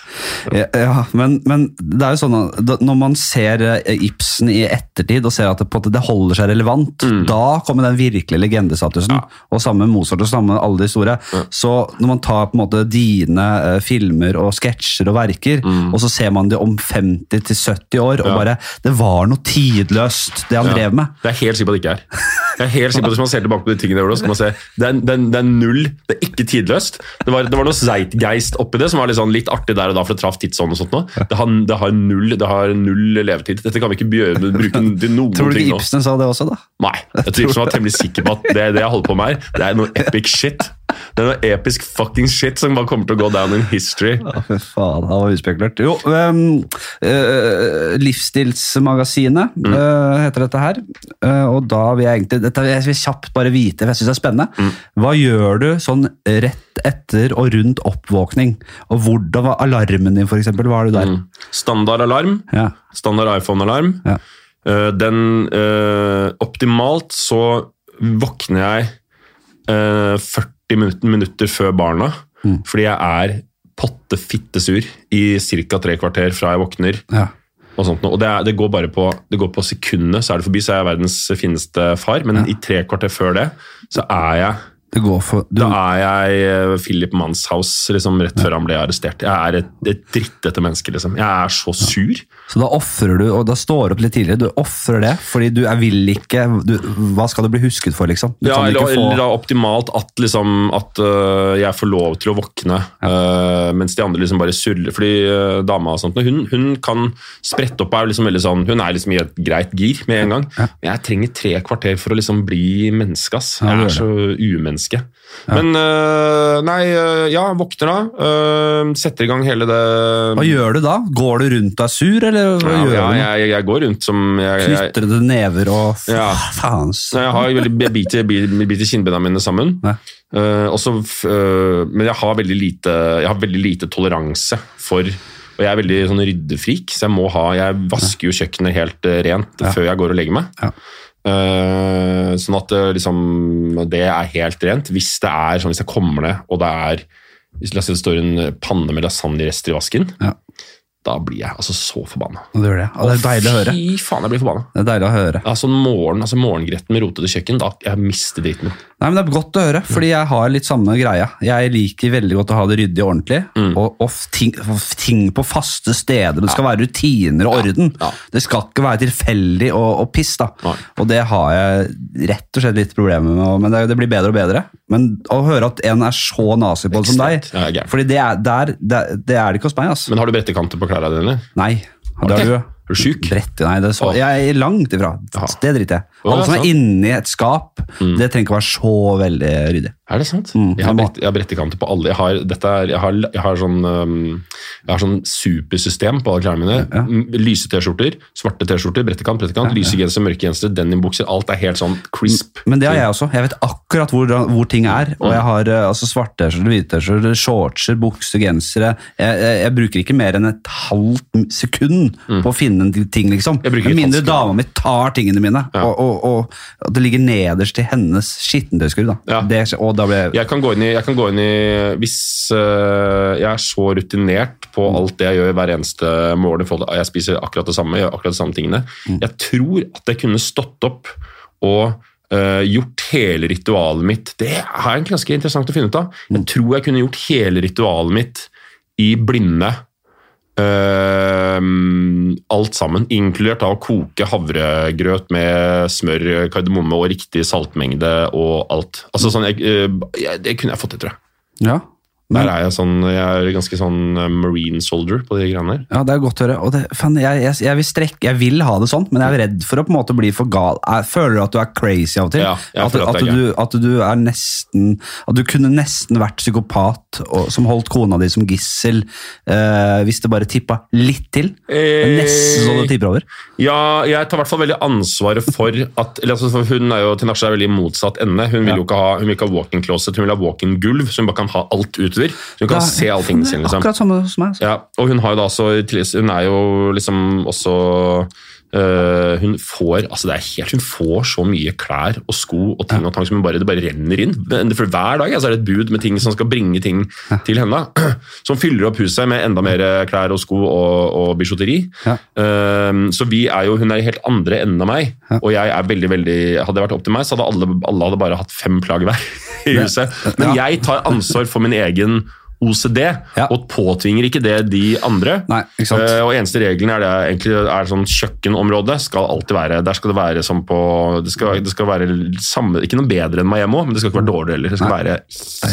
Ja, ja men, men det er jo sånn at når man ser eh, Ibsen i ettertid og ser at det, det holder seg relevant, da kommer den virkelige legendestatusen. Og sammen med Mozart og sammen med alle de store. Så når man tar på en måte dine eh, filmer og sketsjer og verker, og så ser man det om 50-70 år, og Ja. bare Det var noe tidløst, det han Ja. drev med. Det er helt sikkert at det ikke er. Jeg er helt sikker på at Hvis man ser tilbake på de tingene så kan man se det er, det, er, det er null, det er ikke tidløst. Det var, det var noe zeitgeist oppi det som var litt, sånn, litt artig der og da, for det traff tidsånd og sånt noe. Det har, det har, null, det har null levetid. Dette kan vi ikke bjøre, bruke til noen Tror du ikke. Ibsen sa det også, da? Nei, jeg tror Ibsen var temmelig sikker på at det, det jeg holder på med her, det er noe epic shit. Det er noe episk fucking shit som bare kommer til å gå down in history. Ja, for faen, det var uspekulert. Jo, eh, Livsstilsmagasinet eh, heter dette her. Eh, og da vil jeg egentlig Dette vil jeg kjapt bare vite, for jeg syns det er spennende. Hva gjør du sånn rett etter og rundt oppvåkning? Og hvordan var alarmen din, eksempel? Hva har du der? Mm. Standard alarm, Ja. standard iPhone-alarm. Ja. Den Optimalt så våkner jeg eh, 40 minutter, før barna, Mm. fordi jeg er potte-fittesur i ca. tre kvarter fra jeg våkner. Ja. Og, sånt, og det, er, det går bare på, det går på sekundene, så er det forbi, så er jeg verdens fineste far. Men i tre kvarter før det, så er jeg Det går for du, da er jeg eh, Philip Manshaus liksom, rett før han ble arrestert. Jeg er et, et drittete menneske. Liksom. Jeg er så sur. Så da ofrer du, og da står du opp litt tidligere, du ofrer det, fordi du er vil ikke du, Hva skal du bli husket for, liksom? Du Ja, kan eller, få- eller optimalt at, liksom, at uh, jeg får lov til å våkne, øh, mens de andre liksom bare surrer. Fordi uh, dama og sånt, hun, hun kan sprette opp er liksom veldig sånn, Hun er liksom i et greit gir med en gang. Men jeg trenger tre kvarter for å liksom bli menneske. ass. Jeg er så umenneske. Men øh, nei, øh, ja, våkner da. øh, setter i gang hele det Hva gjør du da? Går du rundt er sur, eller hva ja, gjør ja, du? jeg, jeg går rundt som du never og Ja. faen. Nei, Jeg har jeg biter, biter, kinnbena mine sammen. Ja. Uh, også, uh, eh, men jeg har lite, jeg har veldig lite toleranse for Og jeg er veldig sånn ryddefrik, så jeg må ha Jeg vasker jo kjøkkenet helt eh, rent Ja. før jeg går og legger meg. Ja. Eh, sånn at det, liksom, det er helt rent. Hvis det er sånn, hvis jeg kommer ned og det er hvis det står en panne med lasagnerester i vasken, Ja. Da blir jeg altså så forbanna. Og det gjør det. Er deilig å høre. Fy faen, jeg blir forbanna. Det er deilig å høre. Altså, morgen, altså morgengretten med rotete kjøkken, da jeg mister driten min. Nei, men Det er godt å høre, fordi jeg har litt samme greia. Jeg liker veldig godt å ha det ryddig og ordentlig, Mm. og, og ting, ting på faste steder. Det skal være rutiner og orden. ja. Det skal ikke være tilfeldig og, og piss. da. Nei. Og det har jeg rett og slett litt problemer med, men det, det blir bedre og bedre. Men å høre at en er så nazi på det som deg, Ja, fordi det er, det, er, det, det er det ikke hos meg. altså. Men har du brettekanter på klærne eller? Nei. Det har du. Er du sjuk? Brett, nei, det er så, jeg er langt ifra. Ja. Det driter jeg Alle som er inni et skap, det trenger ikke være så veldig ryddig. Er det sant? Mm, jeg, har brett, jeg har brettekanter på alle. Jeg har, dette er, jeg har, jeg har sånn, jeg har sånn supersystem på alle klærne mine. Ja. Mm, Lyse T-skjorter, svarte T-skjorter, brettekant, brettekant, lyse genser, mørke genser, denimbukser. Alt er helt sånn crisp. Men det har jeg også. Jeg vet akkurat hvor, hvor ting er. Og jeg har eh, altså, svarte T-skjorter, hvite T-skjorter, shortser, bukser, gensere. Jeg, bruker ikke mer enn et halvt sekund på å finne en ting, liksom. Mm. Med mindre dama mi tar tingene mine, Ja. og, og, og, det ligger nederst i hennes skittentøyskurv. Ja. Det, og da blir jeg Jeg kan gå inn i, jeg kan gå inn i Hvis øh, jeg er så rutinert på Mm. alt det jeg gjør hver eneste morgen, jeg spiser akkurat det samme, gjør akkurat de samme tingene Mm. Jeg tror at jeg kunne stått opp og Uh, gjort hele ritualet mitt Det er ganske interessant å finne ut av. Mm. Jeg tror jeg kunne gjort hele ritualet mitt i blinde. Øhm, alt sammen, inkludert da å koke havregrøt med smør, kardemomme og riktig saltmengde og alt. Altså sånn, jeg, øh, jeg, Det kunne jeg fått til, tror jeg. Ja. Der er jeg sånn, jeg er ganske sånn øh, marine soldier på de greiene der. Ja, det er godt å høre. Og det, fan, jeg, jeg, jeg, vil strekke, jeg vil ha det sånn, men jeg er redd for å på en måte bli for gal. Jeg føler at du er crazy av og til. Ja, at, at at, du, at du er nesten At du kunne nesten vært psykopat og, som holdt kona di som gissel eh, hvis det bare tippa litt til. Eh, Nesten så det tipper over. Ja, jeg tar i hvert fall veldig ansvaret for at eller altså, for Hun er jo til Nasha er veldig motsatt ende. Hun vil jo ikke ha, hun vil ikke ha walk-in closet, hun vil ha walk-in gulv, så hun bare kan ha alt utover. Så hun kan da, se alle tingene sine. liksom. Akkurat samme som meg. Altså. Ja, og hun har jo da også, hun er jo liksom også Eh, hun får altså det er helt, hun får så mye klær og sko og ting og tang som hun bare, det bare renner inn. For Hver dag altså, er det et bud med ting som skal bringe ting til henne. Som fyller opp huset med enda mer klær og sko og, og bijouteri. Ja. Uh, så vi er jo, hun er i helt andre enden av meg, Ja. og jeg er veldig, veldig Hadde det vært opp til meg, så hadde alle, alle hadde bare hatt fem plagg hver i huset. Men jeg tar ansvar for min egen OCD, Ja. og påtvinger ikke det de andre. Nei, ikke sant? Uh, og eneste regelen er det egentlig er sånn kjøkkenområdet skal alltid være Der skal det være som på Det skal, det skal være samme, ikke noe bedre enn Miami, men det skal ikke være dårlig heller. Det skal være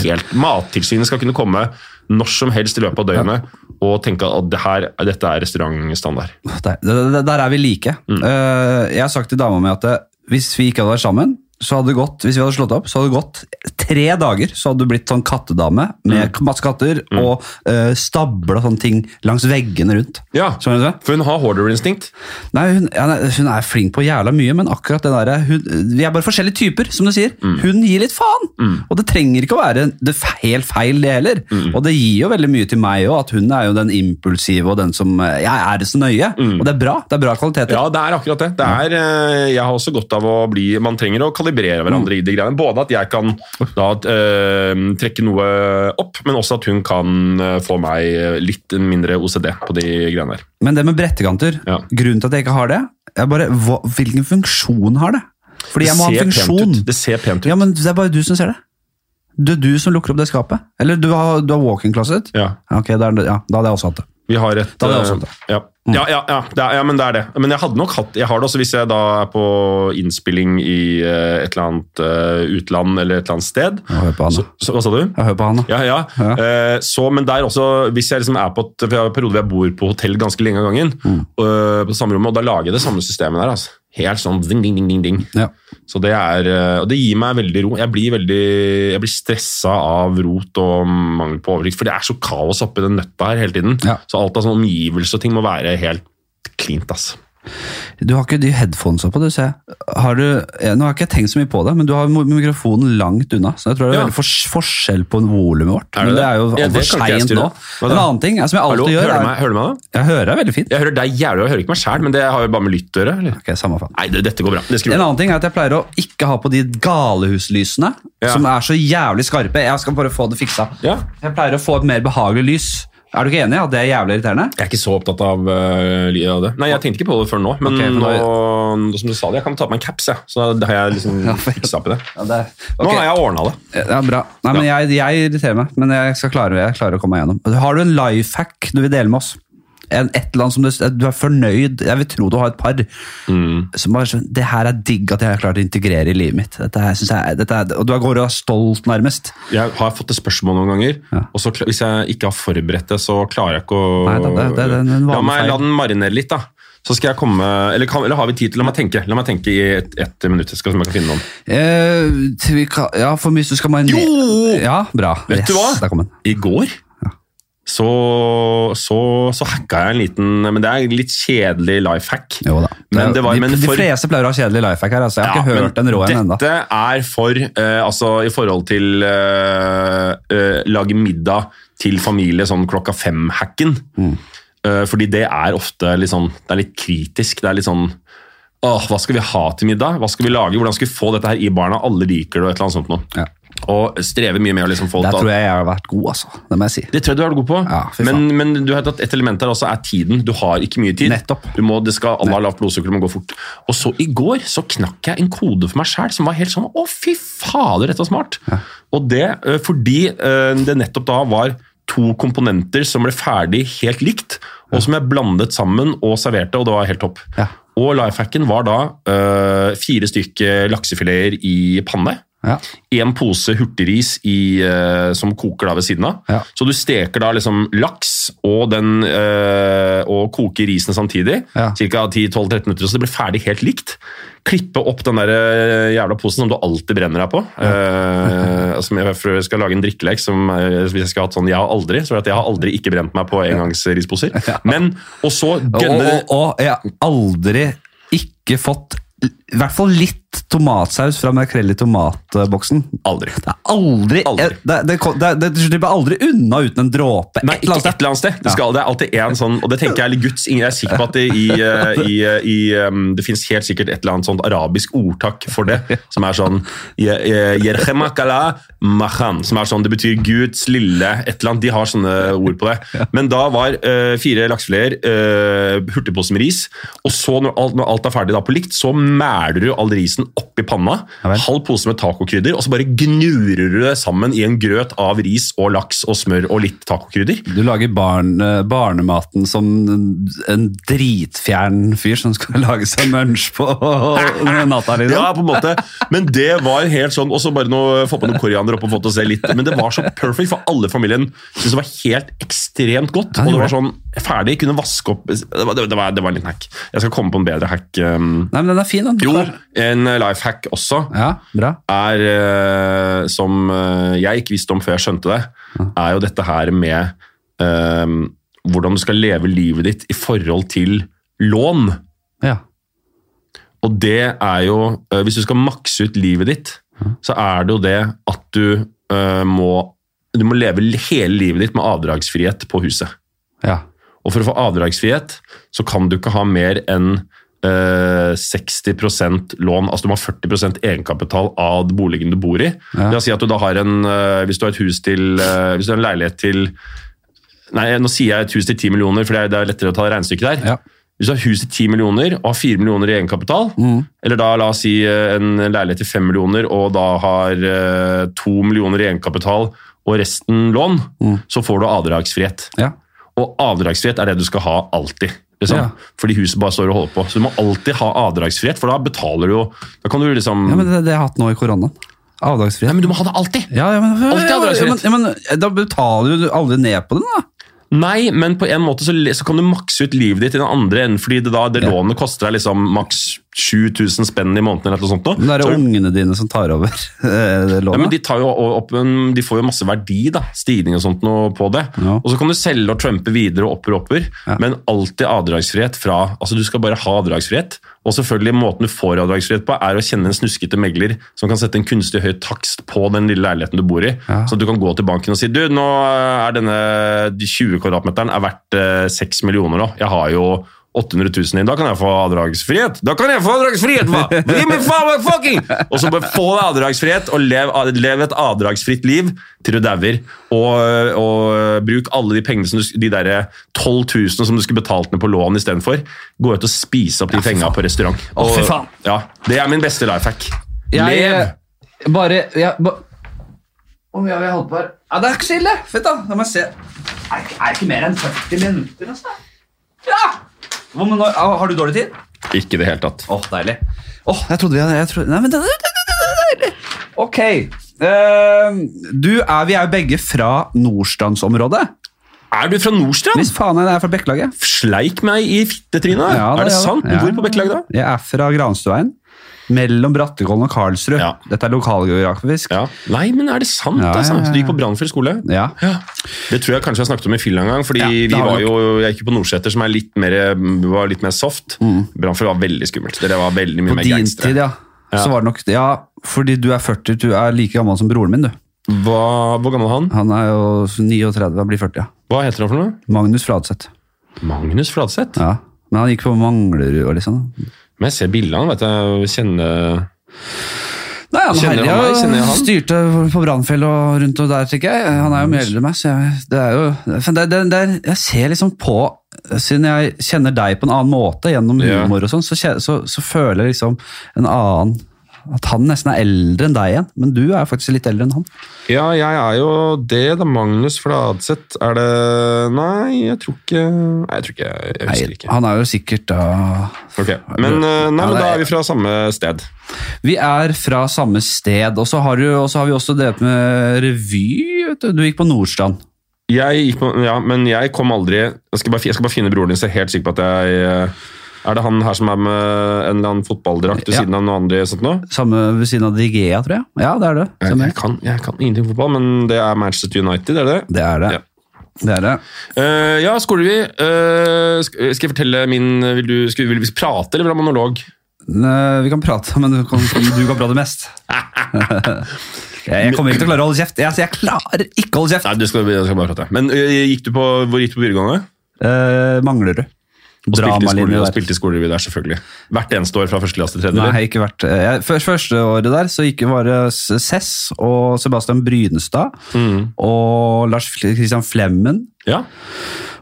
helt Mattilsynet skal kunne komme når som helst i løpet av døgnet og tenke at det her, dette er restaurantstandard. Der, der, der er vi like. Mm. Uh, jeg har sagt til dama mi at eh, hvis vi ikke hadde vært sammen, så hadde det gått, hvis vi hadde slått opp, så hadde det gått tre dager, så hadde du blitt sånn kattedame med Mm. masse katter og uh, stabla sånne ting langs veggene rundt. Ja, for hun har hoarder-instinkt. Nei, hun, ja, hun er flink på jævla mye, men akkurat det der, hun, Vi er bare forskjellige typer, som du sier. Mm. Hun gir litt faen! Og det trenger ikke å være det helt feil, det heller. Mm. Og det gir jo veldig mye til meg òg, at hun er jo den impulsive og den som eh, Jeg er det så nøye. Og det er bra. Det er bra kvaliteter. Mm. Ja, det er akkurat det. det er, eh, jeg har også godt av å bli Man trenger å kalibrere hverandre i de greiene. Både at jeg kan da eh, trekke noe opp, men også at hun kan eh, få meg litt mindre OCD på de greiene der. Men det med brettekanter, Ja. grunnen til at jeg ikke har det, er bare hva, hvilken funksjon har det? Fordi jeg må ha en funksjon. Det ser pent ut. Ja, men det er bare du som ser det. Det er du som lukker opp det skapet. Eller du har, du har walk-in closet. Ja. Okay, ja, da hadde jeg også hatt det. Vi har et Da hadde jeg eh, også hatt det. ja. Ja, ja, ja, det er, ja, men det er det. Men jeg hadde nok hatt Jeg har det også hvis jeg da er på innspilling i eh, et eller annet eh, utland eller et eller annet sted. Jeg hører på han, Så, da. så, hva sa du? Jeg hører på han, da. Ja, ja. Ja. Eh, så, men der også, hvis jeg liksom er på et, for jeg har en periode hvor jeg bor på hotell ganske lenge av gangen, Mm. øh, på samme rommet, og da lager jeg det samme systemet der. altså. Helt sånn ding, ding, ding, ding, ding. Ja. Så det er, øh, og det gir meg veldig ro. Jeg blir, veldig, jeg blir stressa av rot og mangel på oversikt, for det er så kaos oppi den nøtta her hele tiden. Ja. Så alt av sånn omgivelser og ting må være helt cleant. ass. Du har ikke de headphonesa på, du ser. Har du, nå har ikke jeg tenkt så mye på det, men du har mikrofonen langt unna. Så jeg tror det er Ja. veldig for, forskjell på volumet vårt. Er det men det er jo altfor ja, seint nå. En annen ting som jeg Hallo, alltid gjør, hører du meg? Hører du meg da? Jeg hører deg veldig fint. Jeg hører deg jævlig, jeg hører ikke meg sjæl, men det har jo bare med lytt å gjøre. Okay, samme faen. Nei, det, dette går bra. Det En annen ting er at jeg pleier å ikke ha på de galehuslysene, Ja. som er så jævlig skarpe. Jeg skal bare få det fiksa. Jeg pleier å få et mer behagelig lys. Er du ikke enig i at det er jævlig irriterende? Jeg er ikke så opptatt av, uh, av det. Nei, jeg tenkte ikke på det før nå, men okay, nå, som du sa det, jeg kan ta på meg en caps, jeg. Så da har jeg liksom fiksa opp i det. Ja, det, Nå har jeg ordna det. Ja, bra. Nei, men jeg, jeg irriterer meg, men jeg skal klare, jeg klarer å komme meg gjennom. Har du en life hack du vil dele med oss? En, et eller annet som du, du er fornøyd Jeg vil tro du har et par. Mm. Som bare sånn, Det her er digg at jeg har klart å integrere i livet mitt. Dette her, synes jeg, dette er, og du går og er stolt, nærmest. Jeg har fått det spørsmål noen ganger, Ja. og så, hvis jeg ikke har forberedt det, så klarer jeg ikke å Nei, det, det- det La meg feil. la den marinere litt, da. Så skal jeg komme Eller, kan, eller har vi tid til La meg tenke La meg tenke i ett et minutt. Skal jeg kan finne noen. Eh, kan, ja, for mye så skal man Jo! Ja, bra. Vet du hva? I går så, så, så hacka jeg en liten Men det er en litt kjedelig life hack. Jo da. Men det var, de, men de fleste pleier å ha kjedelig life hack her. Altså. Jeg har ikke hørt en rå en ennå. Dette er for uh, Altså i forhold til uh, uh, lage middag til familie sånn klokka fem-hacken. Mm. Fordi det er ofte litt sånn Det er litt kritisk. Det er litt sånn Åh, hva skal vi ha til middag? Hva skal vi lage? Hvordan skal vi få dette her i barna? Alle liker det og et eller annet sånt noe. Ja. Og strever mye med å liksom få Der det tror jeg jeg har vært god, altså. Det må jeg si. det tror jeg du har vært god på, Ja, men, men du vet at et element der også er tiden. Du har ikke mye tid. Nettopp. Du må, det skal, alle har lavt blodsukker, det må gå fort. Og så i går så knakk jeg en kode for meg sjæl som var helt sånn Å, fy fader, dette var smart! Ja. Og det fordi det nettopp da var to komponenter som ble ferdig helt likt, og som jeg blandet sammen og serverte, og det var helt topp. Ja. Og lifehacken var da uh, fire stykker laksefileter i panne. Ja. En pose hurtigris i, uh, som koker da ved siden av. Ja. Så du steker da liksom laks og, den, uh, og koker risen samtidig. Ja. Ca. 10-12-13 minutter, så det blir ferdig helt likt. Klippe opp den der eh, jævla posen som du alltid brenner deg på. Eh, som jeg, jeg skal lage en drikkelek som hvis jeg skal ha hatt sånn 'jeg har aldri', så er det at jeg har aldri ikke brent meg på engangsrisposer. Men, og så Og, og, og jeg har aldri ikke fått i hvert fall litt litt tomatsaus fra makrell i tomatboksen? Aldri. Det er aldri, Aldri. Det, det, det, det, det slipper aldri unna uten en dråpe. Nei, ikke et eller annet sted. Det, skal, det er alltid en sånn, og det tenker jeg er Guds Jeg er sikker på at det i, eh, i, i um, Det finnes helt sikkert et eller annet sånt arabisk ordtak for det, som er sånn som er sånn, Det betyr Guds lille et eller annet. De har sånne ord på det. Men da var uh, fire laksefileter, uh, hurtigpose med ris, og så når alt, når alt er ferdig da på likt, så mæler du all risen oppi panna, Ja halv pose med tacokrydder, og så bare gnurer du det sammen i en grøt av ris og laks og smør og litt tacokrydder. Du lager barn, eh, barnematen som en dritfjern fyr som skal lage seg munch på natta. Liksom. Ja, på en måte. Men det var helt sånn, og så bare noe, få på noe koriander opp og få til å se litt. Men det var så perfect for alle familien. syntes det var helt ekstremt godt. Og det var sånn ferdig, kunne vaske opp Det var, det var, det var en liten hack. Jeg skal komme på en bedre hack. Um, Nei, men den er fin. Den. jo, en life hack også Ja, bra. er eh, Som eh, jeg ikke visste om før jeg skjønte det, er jo dette her med um, hvordan du skal leve livet ditt i forhold til lån. Ja. Og det er jo eh, Hvis du skal makse ut livet ditt, så er det jo det at du uh, må Du må leve hele livet ditt med avdragsfrihet på huset. ja. Og for å få avdragsfrihet, så kan du ikke ha mer enn eh, 60% lån. Altså du må ha 40% egenkapital av boligen du bor i. Ja. La oss si at du da har en eh, Hvis du har et hus til eh, Hvis du har en leilighet til Nei, nå sier jeg et hus til 10 millioner, for det er, er lettere å ta regnestykket der. Ja. Hvis du har hus til 10 millioner og har 4 millioner i egenkapital, Mm. eller da la oss si eh, en leilighet til 5 millioner og da har eh, 2 millioner i egenkapital og resten lån, Mm. så får du avdragsfrihet. ja. Og avdragsfrihet er det du skal ha alltid. Liksom. Ja. Fordi huset bare står og holder på. Så du må alltid ha avdragsfrihet, for da betaler du jo Da kan du liksom ja, men det, det jeg har jeg hatt nå i koronaen. Avdragsfrihet. Nei, men du må ha det alltid! Ja, ja, men, Alltid avdragsfrihet. ja, men, men Da betaler du aldri ned på den, da. Nei, men på en måte så, så kan du makse ut livet ditt i den andre enden, fordi det, da, det lånet koster deg liksom maks 7000 spenn i måneden. eller noe sånt. Men det er Så- ungene dine som tar over lånet? Ja, men de, en, de får jo masse verdi, da, stigning og sånt noe på det. Ja. Og så kan du selge og trumpe videre og opper og opper, Ja. men alltid avdragsfrihet fra Altså, du skal bare ha avdragsfrihet. Og selvfølgelig måten du får avdragsfrihet på, er å kjenne en snuskete megler som kan sette en kunstig høy takst på den lille leiligheten du bor i. Ja. Så du kan gå til banken og si du, nå er denne de 20 kvadratmeteren er verdt eh, 6 millioner nå. Jeg har jo 800 000 inn, da kan jeg få avdragsfrihet! Da kan jeg få avdragsfrihet, hva? Gi meg faen fucking! Og så bare få avdragsfrihet, og lev, lev et avdragsfritt liv til du dauer. Og, og bruk alle de pengene, som du, de der 12 000 som du skulle betalt ned på lån istedenfor. Gå ut og spise opp de ja, penga på restaurant. Og- faen. Ja, Det er min beste life hack. Jeg, Lev! eh, Bare jeg, ba, Hvor mye har vi holdt på her? Ja, Det er ikke så ille. Fett, da. Må jeg se. Er det er ikke mer enn 40 minutter, altså. Ja! Ah, har du dårlig tid? Ikke i det hele tatt. Åh, deilig. Åh, jeg trodde vi hadde jeg trodde, Nei, men det, det, det, det. Ok. Uh, du er, vi er jo begge fra Nordstrandsområdet. Er du fra Nordstrand? Hvis faen jeg er fra Bekkelaget. Sleik meg i fittetrynet? Ja, er det ja, sant? ja. bor på Bekkelaget? Jeg er fra Granstuveien. Mellom Brattekollen og Karlsrud. Ja. Dette er lokalgeografisk. Ja. Nei, men er det sant? Ja, altså? du gikk på Brannfjell skole? Ja. Ja. Det tror jeg kanskje jeg snakket om i fylla en gang. fordi vi var jo, Jeg gikk på Nordseter, som litt mer, var litt mer soft. Brannfjell var veldig skummelt. Dere var veldig mye Mm. På mer gangstere. tid, ja. Ja. Så var det nok Ja, fordi du er 40, du er like gammel som broren min, du. Hva, hvor gammel er han? Han er jo 39, han blir 40, ja. Hva heter han for noe? Magnus Fladseth. Magnus Fladseth? Ja. Men han gikk på Manglerud og liksom. Men jeg ser bildene vet du. jeg. Kjenner Nei, han Kjenner herja, meg? Kjenner han? styrte på Brannfjell og rundt og der, tenker jeg. Han er jo mye eldre enn meg, så jeg, det er jo det, det, det Jeg ser liksom på Siden jeg kjenner deg på en annen måte gjennom humor og sånn, så, så, så føler jeg liksom en annen At han nesten er eldre enn deg igjen. Men du er faktisk litt eldre enn han. Ja, jeg er jo det, da. Magnus Fladseth. Er det Nei, jeg tror ikke Nei, jeg tror ikke Jeg husker ikke. Han er jo sikkert da Ok, Men, eh, nei, men da er- vi fra samme sted. Vi er fra samme sted, og så har, har vi også drevet med revy. Vet du. du gikk på Nordstrand. Jeg gikk på, ja, men jeg kom aldri Jeg skal bare, jeg skal bare finne broren din, så jeg er helt sikker på at jeg eh, Er det han her som er med en eller annen fotballdrakt ved Ja. siden av noe andre sånt nå? Samme ved siden av Digea, tror jeg. Ja, det er det. Jeg, jeg, kan, jeg kan ingenting om fotball, men det er Manchester United, er det det? Er det. Ja. Det er det. Uh, ja, Skolevi. vi. sk- skal jeg fortelle min Vil du skal, vil vi prate, eller vil du ha monolog? Ne, Vi kan prate, men du kan, du kan prate mest. Jeg jeg kommer ikke til å klare å holde kjeft. Jeg, jeg klarer ikke å holde kjeft. Nei, du skal, du skal bare prate. Men uh, gikk du på, hvor gikk du på videregående? Uh, Manglerud. Og Dramalinje der. spilte i skolerevy der, selvfølgelig. Hvert eneste år fra første klasse til tredje? Nei, ikke vært eh, jeg, Først første året der så gikk var det Cess og Sebastian Brynestad Mm. og Lars Christian Flemmen Ja.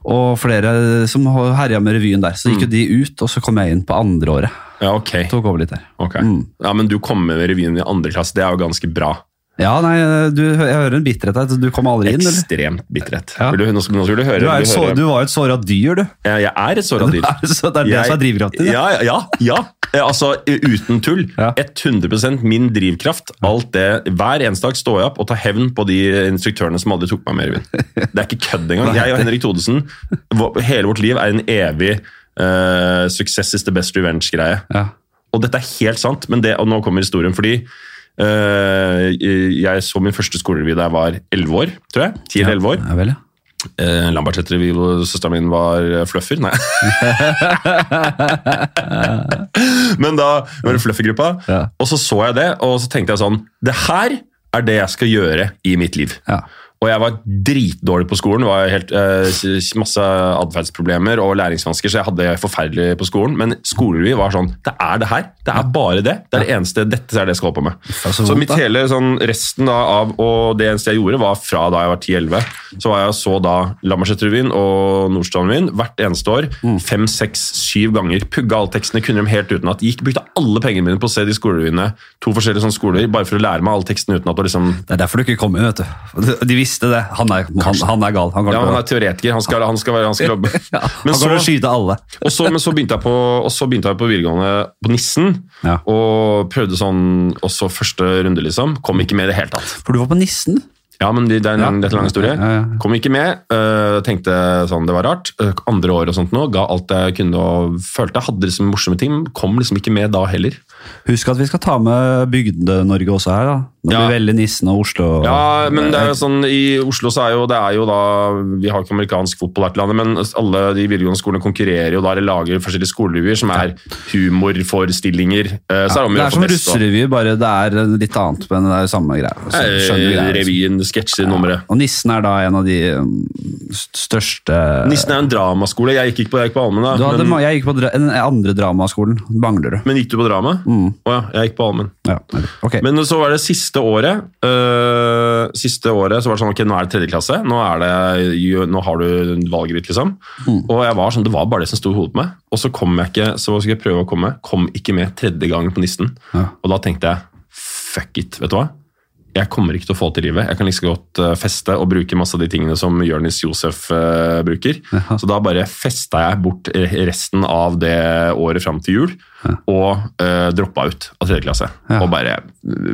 og flere som herja med revyen der. Så gikk jo de ut, og så kom jeg inn på andre året. ja, ok. Tok over litt der. ok. Mm. Ja, Men du kom med revyen i andre klasse, det er jo ganske bra. Ja, nei, du, jeg hører en bitterhet her. Du kom aldri inn, eller? Ekstremt bitterhet. Ja. Vil du, nå, skal, nå skal du høre. Du, er et så, du var jo et såra dyr, du. Jeg, jeg er et såra dyr. Så det er det som er drivkraften din? Ja, ja, ja, ja. Eh, Altså, uten tull. Ja. 100% min drivkraft. Alt det, Hver eneste dag står jeg opp og tar hevn på de instruktørene som aldri tok meg med i revyen. Det er ikke kødd engang. Jeg og Henrik Thodesen, hele vårt liv er en evig uh, 'success is the best revenge'-greie. Ja. Og dette er helt sant, men det, og nå kommer historien. Fordi eh, jeg så min første skolerevy da jeg var 11 år, tror jeg. 10 eller 11 år. Ja, vel, ja. Eh, Lambertseter-revy hvor søsteren min var eh, fluffer. Nei. Men da var det Fluffy-gruppa, Ja. og så så jeg det, og så tenkte jeg sånn Det her er det jeg skal gjøre i mitt liv. Ja. Og jeg var dritdårlig på skolen. var helt, eh, Masse atferdsproblemer og læringsvansker, så jeg hadde det forferdelig på skolen. Men skolerevy var sånn Det er det her. Det er bare det. Det er det eneste, Dette er det jeg skal holde på med. Faen, så Så mitt hele sånn, resten da av Og det eneste jeg gjorde, var fra da jeg var 10-11. Så var jeg så da Lambertseter-revyen og Nordstrandrevyen hvert eneste år. Mm. Fem, seks, syv ganger. Pugga alle tekstene, kunne dem helt utenat. Gikk, brukte alle pengene mine på å se de skolerevyene. To forskjellige sånne skoler, bare for å lære meg alle tekstene utenat. Liksom Det er derfor du ikke kom inn, vet du. De visste det. Han er, han, han er gal. Han, Ja, han er teoretiker. Han skal, han skal, være, han skal jobbe. Ja, Men han til skyte alle. og så, men så begynte jeg på, og så begynte jeg på videregående på Nissen. Ja. Og prøvde sånn også første runde, liksom. Kom ikke med i det hele tatt. For du var på Nissen. Ja, men det er en lang, Ja. lang historie. Kom ikke med. øh, tenkte sånn, det var rart. Øh, andre år og sånt nå, ga alt jeg kunne og følte. Hadde liksom morsomme ting. Kom liksom ikke med da heller. Husk at vi skal ta med Bygde-Norge også her. da. Når Ja. vi velger Nissen og Oslo. Ja, men det er jo sånn, i Oslo så er jo det er jo da Vi har ikke amerikansk fotball her til landet, men alle de videregående skolene konkurrerer jo da, eller lager forskjellige skolerevyer som er humorforestillinger. Eh, så er det å det er som russerevy, bare det er litt annet, men det er jo samme greia. Eh, greia, liksom. Revyen, sketsjenummeret. nummeret. Og Nissen er da en av de um, største Nissen er en dramaskole. Jeg gikk ikke på, jeg gikk på Almen, da. du hadde, men, Jeg gikk på dra den andre dramaskolen. Manglerud. men gikk du på drama? Mm. oh, ja, jeg gikk på Almen. Ja. okay. Men så var det siste året øh, Siste året så var det sånn, ok, nå er det tredje klasse. Nå, er det, nå har du valget ditt, liksom. Mm. Og jeg var sånn, det var bare det som sto i hodet på meg. Og så kom jeg ikke, så skulle jeg prøve å komme. Kom ikke med tredje gangen på Nissen. Ja. Og da tenkte jeg, fuck it, vet du hva? Jeg kommer ikke til å få til livet. Jeg kan like godt øh, feste og bruke masse av de tingene som Jonis Josef øh, bruker. Ja. Så da bare festa jeg bort resten av det året fram til jul, og uh, droppa ut av tredje klasse. Ja. Og bare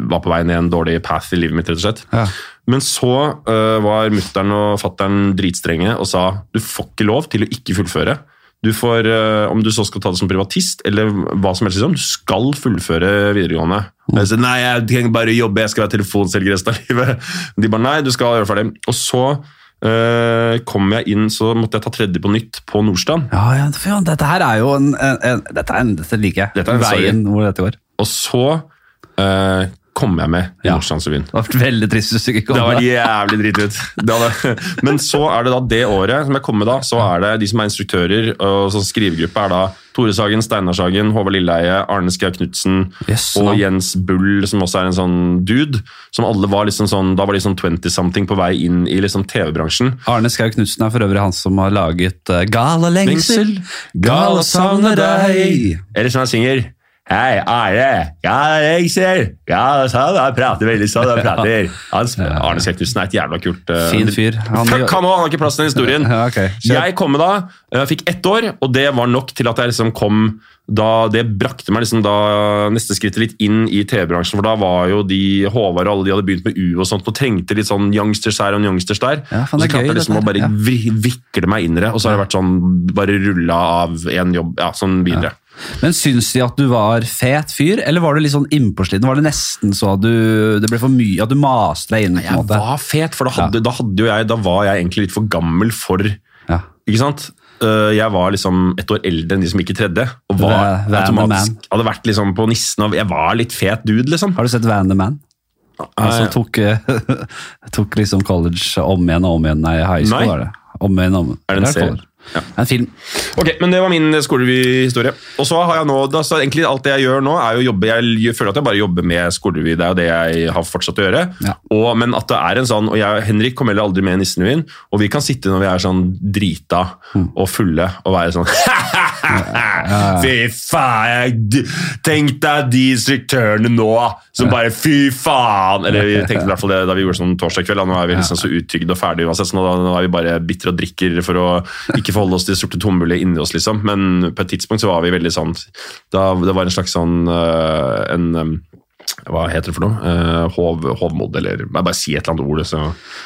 var på vei ned en dårlig path i livet mitt, rett og slett. Ja. Men så uh, var mutter'n og fatter'n dritstrenge og sa du får ikke lov til å ikke fullføre. Du får, øh, Om du så skal ta det som privatist eller hva som helst, liksom, du skal fullføre videregående. Mm. Jeg sier, nei, jeg trenger bare jobbe, jeg skal være telefonselger resten av livet. De bare nei, du skal gjøre ferdig. Og så øh, kom jeg inn, så måtte jeg ta tredje på nytt på Nordstrand. Ja, ja, ja, dette her er jo en, en, en dette, er en, dette liker jeg. Dette er en Veien hvor dette går. Og så øh, kom jeg med i Ja. Nordstrandsrevyen. Det var veldig trist hvis du ikke kom. Det var jævlig dritt hadde- Men så er det da det året som jeg kom med da, så er det de som er instruktører, og sånn skrivegruppe er da Tore Sagen, Steinar Sagen, Håvard Lilleheie, Arne Skau Knutsen Yes, og. Jens Bull, som også er en sånn dude. Som alle var liksom sånn, Da var de sånn 20-something på vei inn i liksom TV-bransjen. Arne Skau Knutsen er for øvrig han som har laget uh, Gala lengsel, gala savner deg. Eller som han synger Hei, Are. Ja, jeg ser. Ja, sånn, Han prater veldig sånn. Han prater. Hans, Arne Skau er et jævla kult uh, Fin fyr. Han- Fuck han òg, han har ikke plass til den historien. Ja, okay. Jeg kom med da, jeg fikk ett år, og det var nok til at jeg liksom kom da, Det brakte meg liksom da neste skrittet litt inn i TV-bransjen, for da var jo de Håvard og alle de hadde begynt med U og sånt, og trengte litt sånn youngsters her og youngsters der. Ja, det så klarte jeg liksom å bare ja. vikle meg inn i det, og så har jeg vært sånn bare rulla av en jobb, ja, sånn videre. Men syns de at du var fet fyr, eller var du litt sånn innpåsliten? Var det nesten så at du, det ble for mye, at du maste deg inn? på en Jeg måte? var fet, for da hadde, da hadde jeg Da var jeg egentlig litt for gammel for Ja. Ikke sant? øh, jeg var liksom et år eldre enn de som gikk i tredje. Og var Van the automatisk Hadde vært liksom på nissen og Jeg var litt fet dude, liksom. Har du sett Van the Man? Han som tok, eh, tok liksom college om igjen og om igjen. Nei, high school Nei. var det. Om igjen om Er det en serie? College. En film. Ok, men Det var min skolerevy-historie. Og så har jeg nå, da, så egentlig Alt det jeg gjør nå, er jo å jobbe Jeg føler at jeg bare jobber med skolerevy. Det er jo det jeg har fortsatt å gjøre. Ja. Og, men at det er en sånn, og jeg Henrik kommer heller aldri med i Nissenrevyen, og vi kan sitte når vi er sånn drita og fulle og være sånn Fy faen! Tenk deg de instruktørene nå som bare Fy faen! Eller vi tenkte i hvert fall det da vi gjorde sånn torsdag kveld. da, Nå er vi liksom så uttygd og ferdig uansett, så nå, nå er vi bare bitre og drikker for å ikke forholde oss til det sorte tomhullet inni oss, liksom. Men på et tidspunkt så var vi veldig sånn da, Det var en slags sånn øh, en hva heter det for noe? Uh, hov, hovmod, eller jeg bare si et eller annet ord. Så.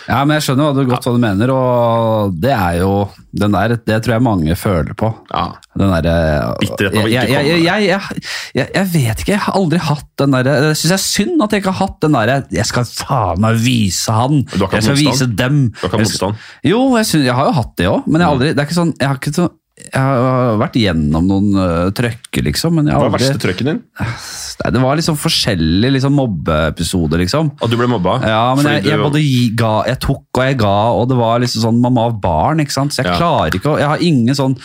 Ja, men jeg skjønner hva du, godt hva du mener, og det er jo den der, Det tror jeg mange føler på. Ja. Den derre Bitterheten av å ikke jeg, jeg, komme. jeg, jeg, jeg, jeg vet ikke, jeg har aldri hatt den derre Jeg syns det er synd at jeg ikke har hatt den derre Jeg skal faen meg vise han! Jeg skal vise dem! Du har ikke hatt motstand? Jo, jeg, synes, jeg har jo hatt det òg, men jeg har aldri Det er ikke sånn Jeg har ikke så jeg har vært gjennom noen uh, trøkker, liksom. Men jeg Hva er aldri... verste trøkken din? Nei, det var liksom forskjellige liksom, mobbeepisoder, liksom. At du ble mobba? Ja, men jeg, jeg både ga, jeg tok og jeg ga, og det var liksom sånn mamma og barn, ikke sant? Så jeg Ja. klarer ikke å Jeg har ingen sånn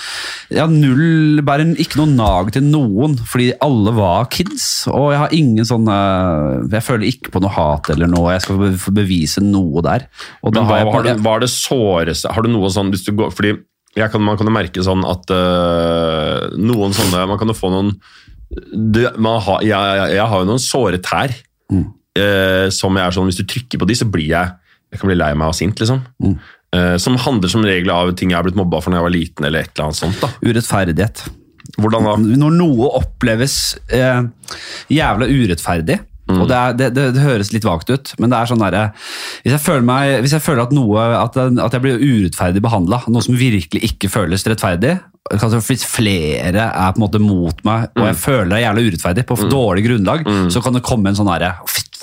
Jeg har null Bare ikke noe nag til noen, fordi alle var kids, og jeg har ingen sånn uh, Jeg føler ikke på noe hat eller noe, jeg skal få bevise noe der. Og da Men hva har jeg var det, var det såreste Har du noe sånn hvis du går, fordi kan, Man kan jo merke sånn at uh, noen sånne Man kan jo få noen det, man har, jeg, jeg, jeg har jo noen såre tær. Mm. Uh, som jeg er sånn, Hvis du trykker på de, så blir jeg Jeg kan bli lei meg og sint. liksom. Mm. Uh, som handler som regel av ting jeg har blitt mobba for når jeg var liten. eller et eller annet sånt da. Urettferdighet. Hvordan da? Når noe oppleves eh, jævla urettferdig og det, er, det, det, det høres litt vagt ut, men det er sånn derre hvis, jeg føler meg- hvis jeg føler at noe At, at jeg blir urettferdig behandla, noe som virkelig ikke føles rettferdig Hvis flere er på en måte mot meg, og jeg føler det er urettferdig, på dårlig grunnlag, så kan det komme en sånn herre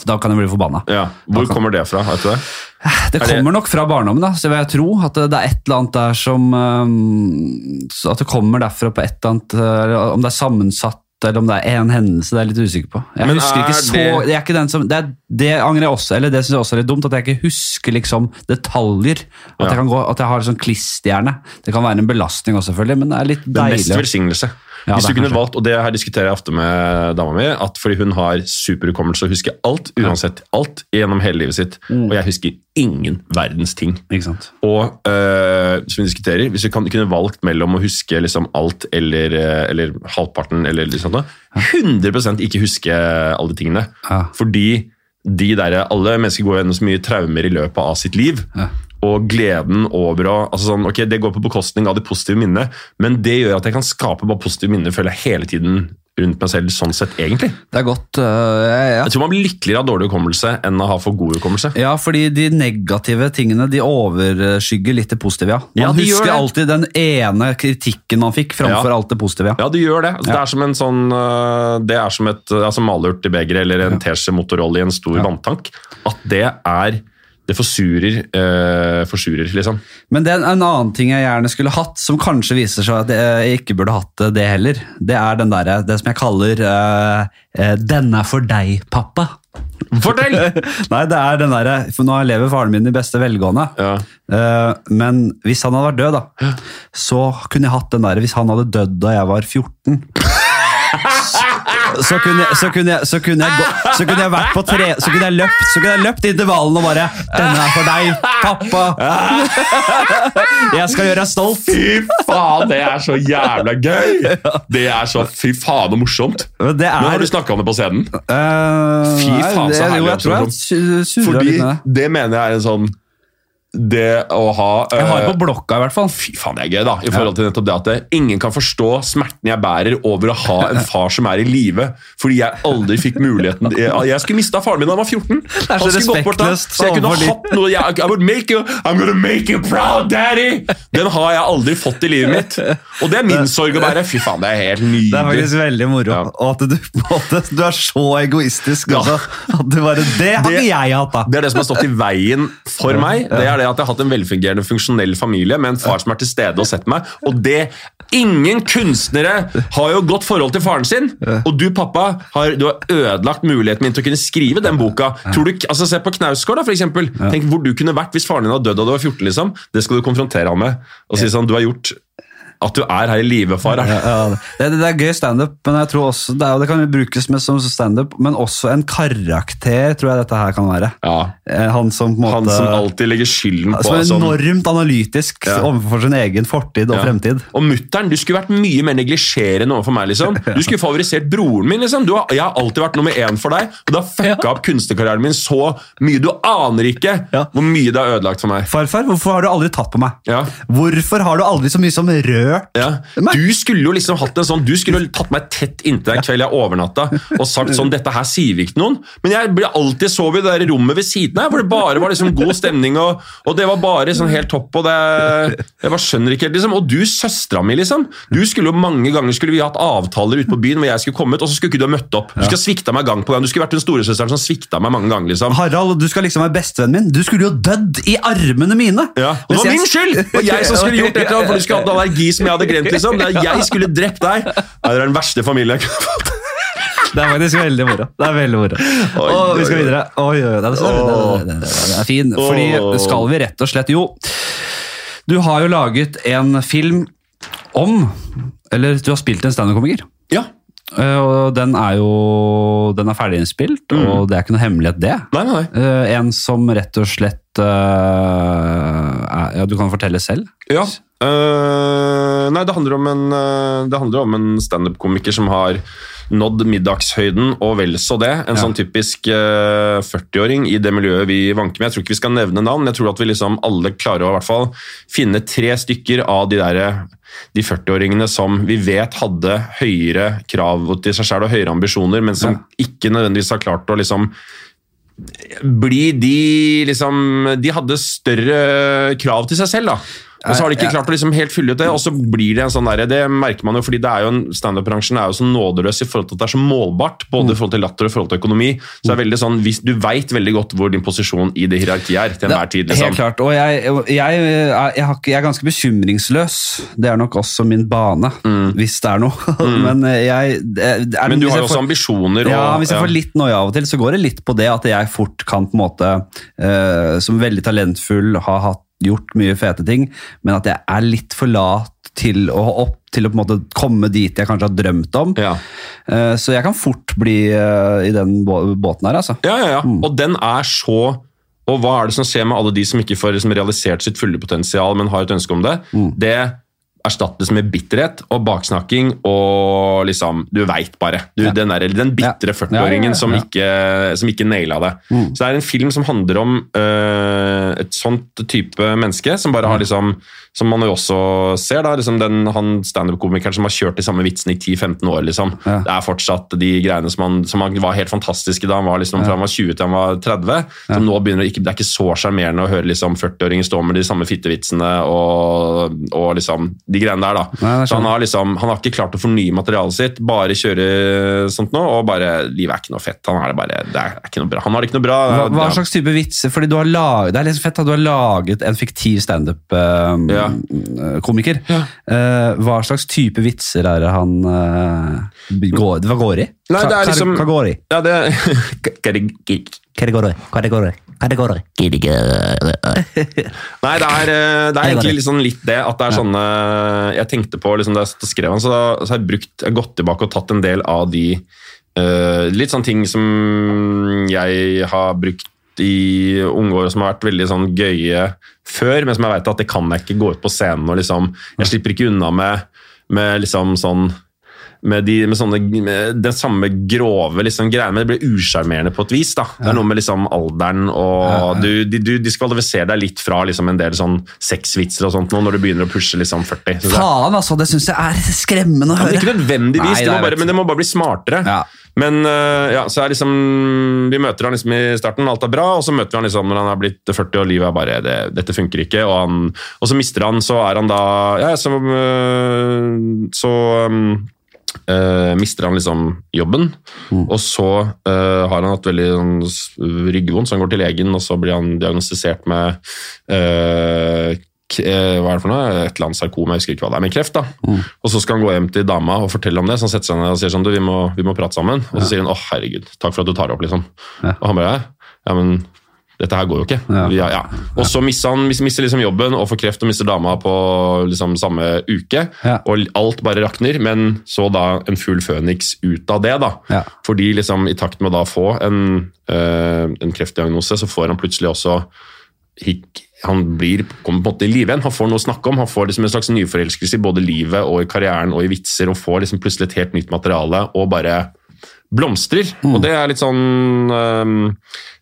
Da kan jeg bli forbanna. Ja, Hvor kommer det fra? vet du det? Det Er kommer nok fra barndommen, da, så vil jeg tro. At det, er et eller annet der som At det kommer derfra på et eller annet Om det er sammensatt, eller om det er én hendelse, det er jeg litt usikker på. Jeg Men husker ikke så det- er ikke den som Det, det angrer jeg også, eller det syns jeg også er litt dumt, at jeg ikke husker liksom detaljer. At, Ja. jeg, kan gå, at jeg har sånn klisterhjerne. Det kan være en belastning også, selvfølgelig, men det er litt deilig. Det er mest velsignelse. Ja, Hvis du kunne valgt, og det her diskuterer jeg ofte med dama mi, at fordi hun har superhukommelse og husker alt, uansett alt, gjennom hele livet sitt, Mm. og jeg husker ingen verdens ting. Ikke sant? Og øh, som vi diskuterer, hvis du kan, kunne valgt mellom å huske liksom alt eller, øh, eller halvparten, eller liksom noe, 100% ikke huske alle de tingene. Ja. Fordi de der, alle mennesker går gjennom så mye traumer i løpet av sitt liv. Ja. Og gleden over å altså sånn, ok, Det går på bekostning av de positive minnene, men det gjør at jeg kan skape bare positive minner føler jeg hele tiden rundt meg selv. sånn sett egentlig. Det er godt. Uh, ja, ja. Jeg tror man blir lykkeligere av dårlig hukommelse enn å ha for god hukommelse. Ja, fordi de negative tingene de overskygger litt det positive, ja. Man Ja, de husker alltid den ene kritikken man fikk, framfor Ja. alt det positive, ja. Ja, det gjør det. Altså, Det er som en sånn øh, Det er som et altså malurt i begeret eller en teskje motorolje i en stor Ja. vanntank. At det er Det forsurer, eh, forsurer, liksom. Men det er en annen ting jeg gjerne skulle hatt, som kanskje viser seg at jeg ikke burde hatt det, heller. Det er den der, det som jeg kaller eh, 'denne 'Den er for deg, pappa'. Fortell! Nei, det er den derre For nå lever faren min i beste velgående. Ja. Eh, men hvis han hadde vært død, da, så kunne jeg hatt den der Hvis han hadde dødd da jeg var 14 så kunne, jeg, så, kunne jeg, så, kunne jeg gå, så kunne jeg vært på tre Så kunne jeg løpt Så kunne jeg løpt intervallen og bare 'Denne er for deg, pappa'. Jeg skal gjøre deg stolt. Fy faen, det er så jævla gøy! Det er så fy faen og morsomt. Men Det Men er har du snakka om det på scenen? Uh, Fy faen, så herlig Jo, jeg tror jeg su- surra litt med det. det mener jeg er en sånn Det å ha Jeg har det på blokka, i hvert fall. Fy faen, det er gøy, da. I forhold til nettopp det at Ingen kan forstå smerten jeg bærer over å ha en far som er i live, fordi jeg aldri fikk muligheten Jeg, jeg skulle mista faren min da han var 14. Han skulle gått bort da, Så jeg kunne hatt noe jeg, I would make you, I'm gonna make you proud, daddy! Den har jeg aldri fått i livet mitt. Og det er min sorg å bære. Fy faen, det er helt Det er faktisk veldig moro. Ja. Og at du, på en måte, du er så egoistisk. Ja. Altså, at du bare, det har Det- ikke jeg hatt, da. Det er det som har stått i veien for meg. Det er er det at jeg har hatt en velfungerende, funksjonell familie med en far som er til stede og sett meg. Og det Ingen kunstnere har jo godt forhold til faren sin. Og du, pappa, har, du har ødelagt muligheten min til å kunne skrive den boka. Tror du, altså Se på Knausgård, da, for eksempel. Tenk hvor du kunne vært hvis faren din hadde dødd da du var 14. liksom. Det skal du konfrontere ham med. Og si sånn, du har gjort at du er her i live, far. Ja, ja. Det, det, er gøy standup, men jeg tror også, det, er, det kan brukes med som standup, men også en karakter, tror jeg dette her kan være. Ja. Eh, Han som en Han som alltid legger skylden på som er sånn- enormt analytisk Ja. overfor sin egen fortid og fremtid. Og mutter'n, du skulle vært mye mer neglisjerende overfor meg. liksom. Du skulle favorisert broren min. liksom. Du har, jeg har alltid vært nummer én for deg, og du har fucka opp kunstnerkarrieren min så mye. Du aner ikke hvor mye det har ødelagt for meg. Farfar, hvorfor har du aldri tatt på meg? Ja. Hvorfor har du aldri så mye som rørt Ja. Du skulle jo liksom hatt en sånn, du skulle jo tatt meg tett inntil en kveld jeg overnatta og sagt sånn Dette her sier vi ikke til noen. Men jeg ble alltid sov i det der rommet ved siden av, hvor det bare var liksom god stemning, og, og det var bare sånn helt topp. og det, Jeg bare skjønner ikke helt, liksom. Og du, søstera mi, liksom. Du skulle jo Mange ganger skulle vi hatt avtaler ute på byen hvor jeg skulle kommet, og så skulle ikke du ha møtt opp. Du skulle ha svikta meg gang på gang. Du skulle vært den storesøsteren som svikta meg mange ganger. liksom. Harald, du skal liksom være bestevennen min. Du skulle jo dødd i armene mine! Ja, og Det var jeg- min skyld! Og jeg som skulle gjort dette, for du skulle hatt allergi som jeg hadde glemt. liksom. Det er Jeg skulle drept deg! Nei, det er den verste familien jeg kunne fått. Det er faktisk veldig moro. Det er veldig moro. Og vi skal videre. Oi, oi, det, er, det, er- det, er- fin. Fordi skal vi rett og slett Jo, du har jo laget en film om Eller du har spilt en standup-komiker. Ja. Eh, Og den er jo Den er ferdiginnspilt, og det er ikke noe hemmelighet, det. Nei, nei. Eh, En som rett og slett eh, er, Ja, du kan fortelle selv. Ja. øh, nei, det handler om en, det handler om en standup-komiker som har nådd middagshøyden og vel så det. En Ja. sånn typisk øh, 40-åring i det miljøet vi vanker med. Jeg tror ikke vi skal nevne navn, jeg tror at vi liksom alle klarer å i hvert fall finne tre stykker av de derre de 40-åringene som vi vet hadde høyere krav til seg selv og høyere ambisjoner, men som ikke nødvendigvis har klart å liksom bli de liksom De hadde større krav til seg selv, da. Og så har de ikke klart å liksom helt fylle ut det, og så blir det en sånn derre Det merker man jo, fordi det er jo en standup-bransjen er jo så nådeløs i forhold til at det er så målbart, både i forhold til latter og i forhold til økonomi. Så det er veldig sånn, hvis Du veit veldig godt hvor din posisjon i det hierarkiet er til enhver tid. liksom. Helt klart. Og jeg, jeg, jeg, er- jeg, jeg er ganske bekymringsløs. Det er nok også min bane, hvis det er noe. Men jeg det er, Mm. Men du har jo også får- ambisjoner. Og, Ja, hvis jeg ja. får litt noia av og til, så går det litt på det at jeg fort kan på en måte, uh, som veldig talentfull, ha hatt, gjort mye fete ting, men at jeg er litt for lat til å opp til å på en måte komme dit jeg kanskje har drømt om. Ja. Eh, så jeg kan fort bli eh, i den båten her, altså. Ja, ja, ja. Og den er så Og hva er det som skjer med alle de som ikke får liksom realisert sitt fulle potensial, men har et ønske om det? Det erstattes med bitterhet og baksnakking og liksom Du veit bare. Du, Ja. den, der, den bitre Ja. 40-åringen Ja, ja, ja. som som ikke naila det. Mm. Så det er en film som handler om øh, et sånt type menneske, som bare Mm. har liksom Som man jo også ser, da, liksom den, han standup-komikeren som har kjørt de samme vitsene i 10-15 år. liksom. Ja. Det er fortsatt de greiene som, han, som han var helt fantastiske da han var liksom, fra han var 20 til han var 30. Som nå begynner ikke, Det er ikke så sjarmerende å høre liksom 40-åringer stå med de samme fittevitsene og, og liksom de greiene der. da. Nei, så han har liksom, han har ikke klart å fornye materialet sitt, bare kjøre sånt nå, og bare Livet er ikke noe fett. Han har det bare, det er ikke noe bra. Han har det ikke noe bra. Hva, hva Ja. slags type vitser? Fordi du har laget, Det er litt så fett at du har laget en fiktiv standup-komiker. Ja. uh, hva slags type vitser er det han uh, går, Hva går i? Nei, det er liksom- Hva går i? Ja, det er, i? Det går det går i? Nei, det er, eh, det er egentlig liksom litt det at det er sånne Jeg tenkte på liksom, da jeg skrev den, så, så har jeg brukt, jeg har gått tilbake og tatt en del av de uh, litt sånne ting som jeg har brukt i unge år som har vært veldig sånn gøye før, men som jeg vet at det kan jeg ikke gå ut på scenen og liksom Jeg slipper ikke unna med, med liksom sånn med, de, med, sånne, med den samme grove liksom, greiene, men det blir usjarmerende på et vis. da. Det er noe med liksom alderen og Du, du, du diskvalifiserer deg litt fra liksom, en del sånn sexvitser og sånt nå, når du begynner å pushe liksom 40. Faen, altså! Det syns jeg er skremmende å høre. ikke nødvendigvis, Nei, det må bare, men det må bare bli smartere. Ja. Men øh, ja, så er liksom Vi møter han liksom i starten, alt er bra, og så møter vi han liksom når han er blitt 40 og livet er bare det, Dette funker ikke, og, han, og så mister han, så er han da Ja, så, øh, så eh, mister han liksom jobben. Og så uh, har han hatt veldig sånn, ryggvondt, så han går til legen, og så blir han diagnostisert med uh, hva er det for noe? Et eller annet sarkom, jeg husker ikke hva det er, men kreft. da. Og så skal han gå hjem til dama og fortelle om det, så han setter seg ned og sier sånn, du, vi må, vi må prate sammen. Og så sier hun, å herregud, takk for at du tar det opp, liksom. Ja. Og han bare, ja, men dette her går jo ikke. Ja. Ja, ja. Og så mister han mis- mister liksom jobben og får kreft og mister dama på liksom samme uke. Og alt bare rakner, men så da en full føniks ut av det. da. Ja. Fordi liksom i takt med å da få en, øh, en kreftdiagnose, så får han plutselig også hikk. han blir, kommer på en måte i live igjen. Han får noe å snakke om. Han får liksom en slags nyforelskelse i både livet og i karrieren og i vitser, og får liksom plutselig et helt nytt materiale og bare blomstrer. Og det er litt sånn øh,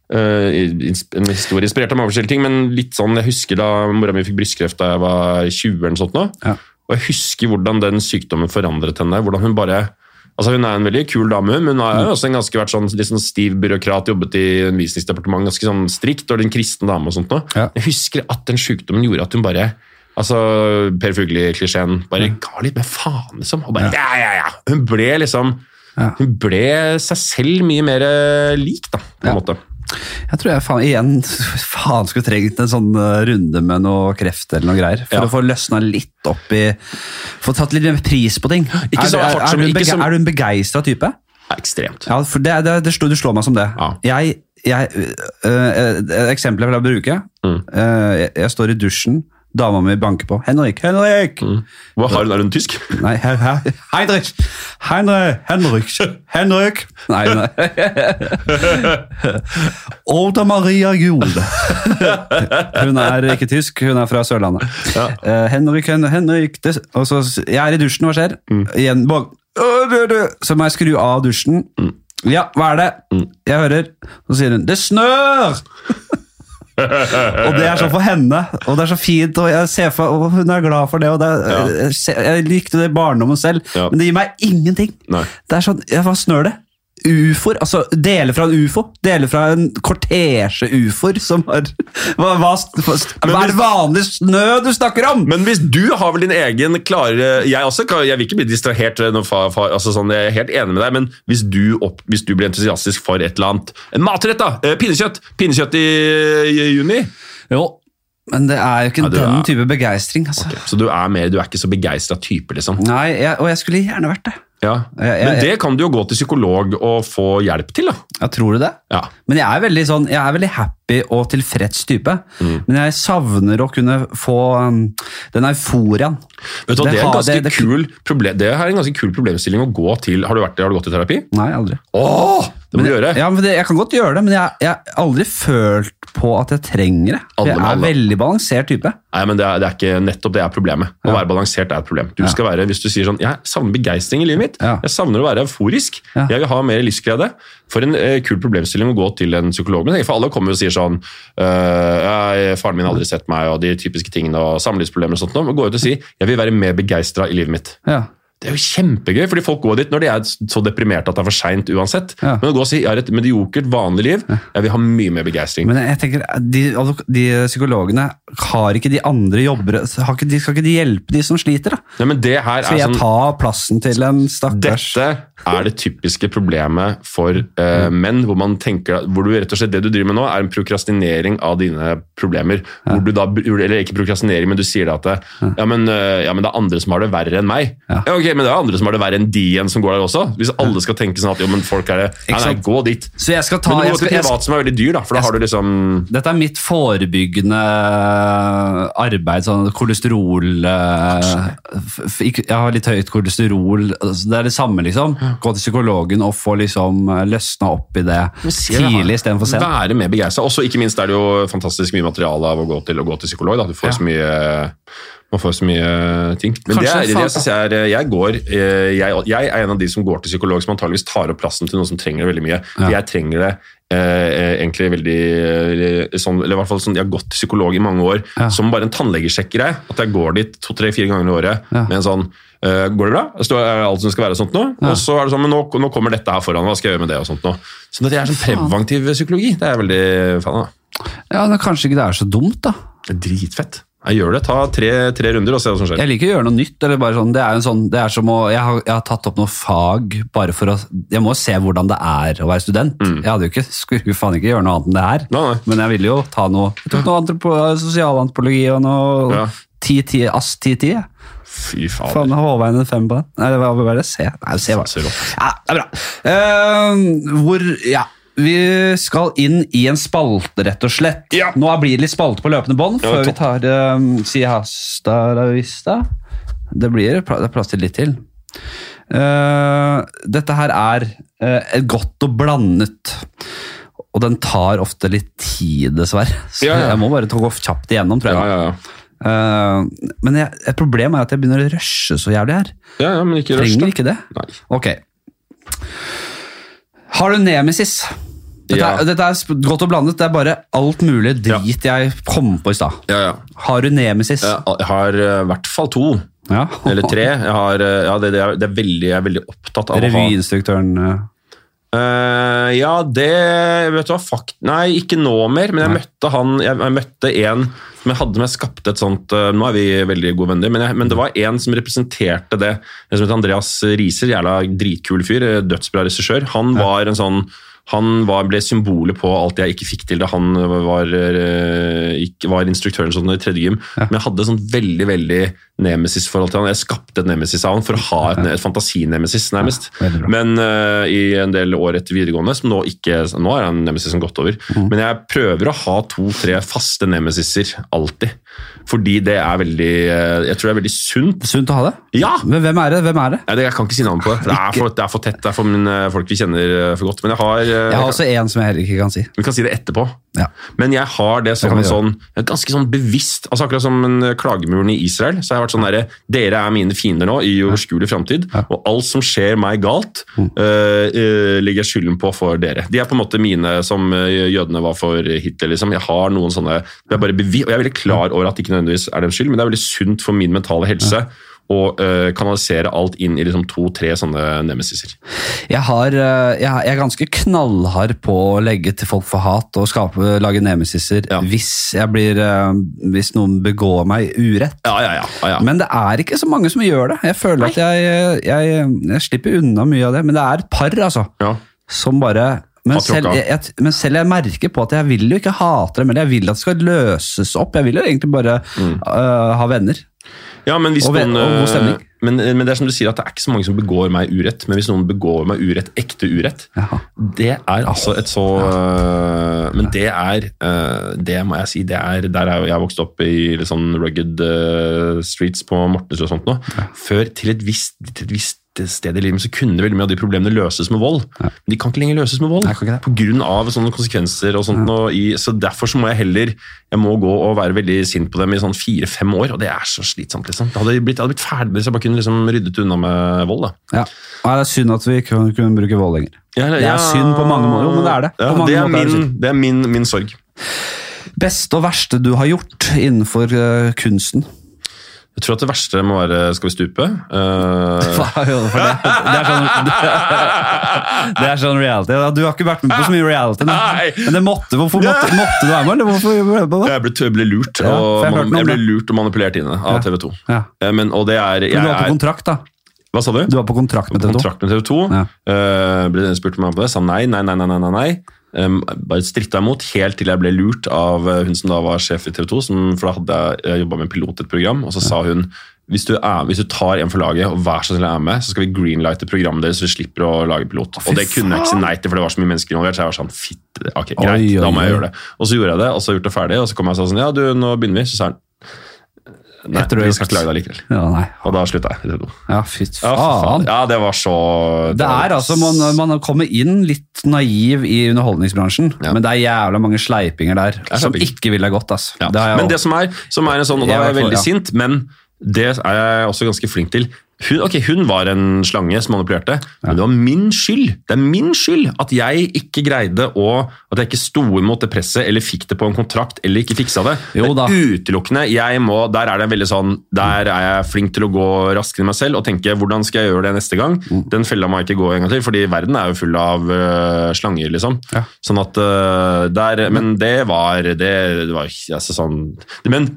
En historie inspirert av mange forskjellige ting, men litt sånn Jeg husker da mora mi fikk brystkreft da jeg var 20 eller sånt nå. Ja. Og jeg husker hvordan den sykdommen forandret henne. hvordan Hun bare Altså Hun er en veldig kul dame, men hun har jo også en ganske vært sånn, litt sånn stiv byråkrat, jobbet i undervisningsdepartementet, ganske sånn strikt, og en kristen dame og sånt noe. Ja. Jeg husker at den sykdommen gjorde at hun bare Altså, Per Fugli-klisjeen Bare ga litt mer faen, liksom. Og bare, ja, ja, ja. Hun ble liksom Ja. Hun ble seg selv mye mer lik, da, på en Ja. måte. Jeg tror jeg faen, igjen faen skulle trengt en sånn eh, runde med noe kreft eller noe greier. For Ja. å få løsna litt opp i Få tatt litt mer pris på ting. Ikke er, så er, er, som- du en ikke som- er du en begeistra type? Ja, ekstremt. Ja, for det, det, det du slår meg som det. Ja. Jeg, jeg, øh, øh, eksempel jeg vil bruke. Mm. Øh, jeg, jeg står i dusjen, dama mi banker på. 'Henrik! Henrik!' Hva har hun? Er hun tysk? Nei, he, he, Heinrich! Henrik! Henrik! Henrik! Nei, nei. Oda Maria Jul. Hun er ikke tysk, hun er fra Sørlandet. Eh, Henrik, Hen Henrik det, og så, Jeg er i dusjen, hva skjer? Igjen, bog. Så må jeg skru av dusjen. Ja, hva er det? Jeg hører. Så sier hun 'Det snør'! Og det er sånn for henne, og det er så fint, og jeg ser for, og hun er glad for det. og det er, Ja. jeg, likte det i barndommen selv, Ja. men det gir meg ingenting. Nei. Det er sånn, Hva snør det? Ufoer? Altså, deler fra en ufo? Deler fra en kortesje-ufoer som har hva, hva, hva er det vanlig snø du snakker om?! Men hvis du har vel din egen klare Jeg også, jeg vil ikke bli distrahert. far, far, altså sånn, jeg er helt enig med deg, men hvis du, opp, hvis du blir entusiastisk for et eller annet En matrett, da! Eh, Pinnekjøtt! Pinnekjøtt i, i juni! Jo, men det er jo ikke Ja, den er- type begeistring. Altså. Så du er, mer, du er ikke så begeistra type, liksom. Nei, jeg, og jeg skulle gjerne vært det. Ja. Men det kan du jo gå til psykolog og få hjelp til, da. Jeg tror du det? Ja. Men jeg er veldig sånn, jeg er veldig happy og tilfreds type. Mm. Men jeg savner å kunne få um, den euforiaen. Vet du, Det det, er ganske det- det- kul problem, det er en ganske kul problemstilling å gå til. Har du, vært, har du gått i terapi? Nei, aldri. Åh, det må du gjøre. Ja, men det, Jeg kan godt gjøre det, men jeg har aldri følt på at jeg trenger det. Alle Jeg er alle. veldig balansert type. Nei, men det er, det er ikke nettopp det er problemet. Å Ja. være balansert er et problem. Du Ja. skal være, Hvis du sier sånn Jeg savner begeistring i livet mitt. Jeg savner å være euforisk. Jeg vil ha mer livsglede. For en eh, kul problemstilling å gå til en psykolog med. For alle kommer og sier sånn øh, 'Faren min har aldri sett meg', og de typiske tingene, og samlivsproblemer og sånt. Men gå ut og si 'Jeg vil være mer begeistra i livet mitt'. Ja. Det er jo kjempegøy, fordi folk går dit når de er så deprimerte at det er for seint uansett. Ja. Men å gå og si 'Jeg har et mediokert, vanlig liv', jeg vil ha mye mer begeistring. Men jeg tenker, de, de psykologene har ikke de andre jobber har ikke, de, Skal ikke de hjelpe de som sliter? da? Ja, men det her Skal er jeg sånn ta plassen til en stakkars Dette er det typiske problemet for uh, menn, hvor man tenker, hvor du rett og slett det du driver med nå, er en prokrastinering av dine problemer. Hvor du da, eller ikke prokrastinering, men du sier da at ja men, uh, ja, men det er andre som har det verre enn meg. Ja. Ja. Ok, Men det er andre som har det verre enn de igjen som går der også. Hvis alle skal tenke sånn at jo, men folk er det Nei, nei, gå dit. Så jeg skal ta Men du jeg må skal, til jeg privat som er veldig dyr, da, for da har du liksom Dette er mitt forebyggende arbeid. sånn kolesterol eh, Jeg har litt høyt kolesterol. altså, Det er det samme, liksom. Gå til psykologen og få liksom eh, løsna opp i det tidlig istedenfor sent. Være mer begeistra. Også ikke minst er det jo fantastisk mye materiale av å gå til, å gå til psykolog. Da. Du får Ja. så mye man får så mye ting. Men det, er, det synes jeg er Jeg går eh, jeg, jeg er en av de som går til psykolog som antageligvis tar opp plassen til noen som trenger det veldig mye. Ja. Jeg trenger det eh, egentlig veldig eh, sånn, eller i hvert fall sånn, Jeg har gått til psykolog i mange år Ja. som bare en tannlegesjekker. At jeg går dit to-tre-fire ganger i året Ja. med en sånn eh, Går det bra? Det står er alt som skal være sånt nå. Ja. Og så er det sånn, men nå, nå kommer dette her foran, hva skal jeg gjøre med det? og sånt nå. Så det er sånn preventiv psykologi. Det er jeg veldig fan av. Ja, men Kanskje ikke det er så dumt, da. Det er dritfett. Jeg gjør det. Ta tre, tre runder og se hva som skjer. Jeg liker å gjøre noe nytt. eller bare sånn, Det er, en sånn, det er som å, jeg har, jeg har tatt opp noe fag bare for å Jeg må se hvordan det er å være student. Jeg hadde jo ikke, skulle faen ikke gjøre noe annet enn det her. Mm. Nei, nei. Men jeg ville jo ta noe Jeg tok noe antropo, sosialantropologi og noe Ja. 10-10, ASS 10-10. Fy faen. Faen, Håveien en fem på den. Nei, det var bare C? Nei, C var. Ja, det er bra. Uh, hvor Ja. Vi skal inn i en spalte, rett og slett. Ja. Nå blir det litt spalte på løpende bånd før vi tar um, Si hasta la vista. Det blir det er plass til litt til. Uh, dette her er uh, godt og blandet. Og den tar ofte litt tid, dessverre. Så Ja, ja. jeg må bare gå kjapt igjennom, tror jeg. Ja, ja, ja. Eh, men jeg, et problem er at jeg begynner å rushe så jævlig her. ja, ja men ikke rush, Trenger da. ikke det. Nei. Ok. Har du Nemesis? Dette, Ja. er, dette er godt og blandet. Det er bare alt mulig drit jeg kom på i stad. Ja, ja. Har du Nemesis? Jeg har eh, i hvert fall to. Ja. Eller tre. Jeg, har, eh, ja, det, det, er, det er veldig, jeg er veldig opptatt av Revyinstruktøren Eh, ja, det vet du hva, fakt Nei, ikke nå mer, men jeg møtte han Jeg, jeg møtte en som jeg hadde med skapte et sånt uh, Nå er vi veldig gode venner, men, jeg, men det var en som representerte det. En som het Andreas Riser, jævla dritkul fyr, dødsbra regissør. Han var en sånn han var, ble symbolet på alt jeg ikke fikk til da han var, eh, ikke, var instruktøren sånn i tredje gym. Men jeg hadde sånn veldig veldig nemesis-forhold til han. Jeg skapte et nemesis av han for å ha et, et fantasinemesis, nærmest. Ja. Men uh, i en del år etter videregående, som nå ikke Nå er han nemesisen gått over. Mm. Men jeg prøver å ha to-tre faste nemesiser alltid. Fordi det er veldig eh, Jeg tror det er veldig sunt. Sunt å ha det. Ja! Men hvem er det? Hvem er det? Ja, det, jeg kan ikke si navn på det. Det er for, det er for tett. Det er for mine, folk vi kjenner eh, for godt. Men jeg har, eh, Jeg har også en som jeg heller ikke kan si. Vi kan si det etterpå. Ja. Men jeg har det som en sånn, ganske sånn bevisst altså Akkurat som en klagemuren i Israel. så har jeg vært sånn der, Dere er mine fiender nå i uoverskuelig framtid. Og alt som skjer meg galt, Mm. øh, legger jeg skylden på for dere. De er på en måte mine som jødene var for Hitler. liksom. Jeg har noen sånne, jeg er bare bevisst, og jeg er veldig klar over at ikke nødvendigvis er deres skyld, men det er veldig sunt for min mentale helse å øh, kanalisere alt inn i liksom to-tre sånne nemesiser. Jeg, har, eh, jeg, er ganske knallhard på å legge til folk for hat og skape, lage nemesiser Ja. hvis, jeg blir, eh, hvis noen begår meg urett. Ja, ja, ja. ja, ja. Men det er ikke så mange som gjør det. Jeg føler at jeg, jeg, jeg slipper unna mye av det. Men det er et par, altså, ja. som bare men selv, jeg, jeg, men selv jeg merker på at jeg vil jo ikke hate dem, eller jeg vil at det skal løses opp. Jeg vil jo egentlig bare Mm. uh, ha venner. Ja, men Og noen, og god stemning. men, men det er som du sier at det er ikke så mange som begår meg urett, men hvis noen begår meg urett, ekte urett, Jaha. det er altså et så øh, Men det er uh, Det må jeg si, det er Der er jo jeg vokst opp i litt sånn rugged øh, streets på Mortensrud og sånt nå. Før til et visst, til et visst sted i livet så kunne veldig mye av de problemene løses med vold. Men de kan ikke lenger løses med vold av sånne konsekvenser og sånt. nå i, så derfor så må jeg heller jeg må gå og være veldig sint på dem i sånn fire-fem år, og det er så slitsomt. liksom. Det hadde blitt, jeg hadde blitt ferdig hvis jeg bare kunne liksom ryddet unna med vold. da. Ja. Og det er synd at vi ikke kunne bruke vold lenger. Ja, Det er synd på mange måter. Jo, men det er det. Ja, det, er min, er det er min, min sorg. Beste og verste du har gjort innenfor øh, kunsten? Jeg tror at det verste må være Skal vi stupe? Eh, For det, det, er sånn, det er sånn reality. Du har ikke vært med på så mye reality. Nei. Men det måtte, hvorfor måtte, måtte du være med? Hvorfor ble du med jeg ble, jeg ble lurt Ja, og, jeg jeg ble lurt og manipulert inn av TV 2. Ja. Men, og det er, Du var på kontrakt, da. Hva sa du? Du var på kontrakt med TV 2. kontrakt med TV 2. Ja. Uh, ble spurt meg om det, sa nei, nei, nei, nei, nei, nei. Um, bare stritta imot helt til jeg ble lurt av eh, hun som da var sjef i TV 2. Som, for da hadde jeg, jeg jobba med pilot et program, og så sa hun hvis du, er, hvis du tar en for laget og vær så snill er med, så skal vi greenlighte programmet deres, så vi slipper å lage pilot. og det kunne jeg ikke si nei til, for det var så mye mennesker involvert. Så jeg var sånn, fitt, ok, greit, Oi, oi, da må jeg gjøre det. Og så gjorde jeg det, og så gjort det ferdig, og så kom jeg og sa sånn, ja du, nå begynner vi. Så sa han, nei, vi skal ikke lage det likevel. Ja, nei. Og da slutta jeg i TV 2. Ja, fy faen. ja, det var så Det er altså, man, man kommer inn litt naiv i underholdningsbransjen, Ja. men det er jævla mange sleipinger der er som ikke ville gått. Altså. Ja. Det men det som er, som er en sånn, og da er jeg veldig sint, men det er jeg også ganske flink til. Hun, ok, hun var en slange som manipulerte, men det var min skyld. Det er min skyld at jeg ikke greide å At jeg ikke sto imot det presset eller fikk det på en kontrakt eller ikke fiksa det. Jo da. det er utelukkende. Jeg må, der er det veldig sånn Der er jeg flink til å gå raskere enn meg selv og tenke hvordan skal jeg gjøre det neste gang. Mm. Den fella må jeg ikke gå en gang til, fordi verden er jo full av uh, slanger, liksom. Ja. Sånn at uh, der, Men det var det, det var ikke altså, sånn Men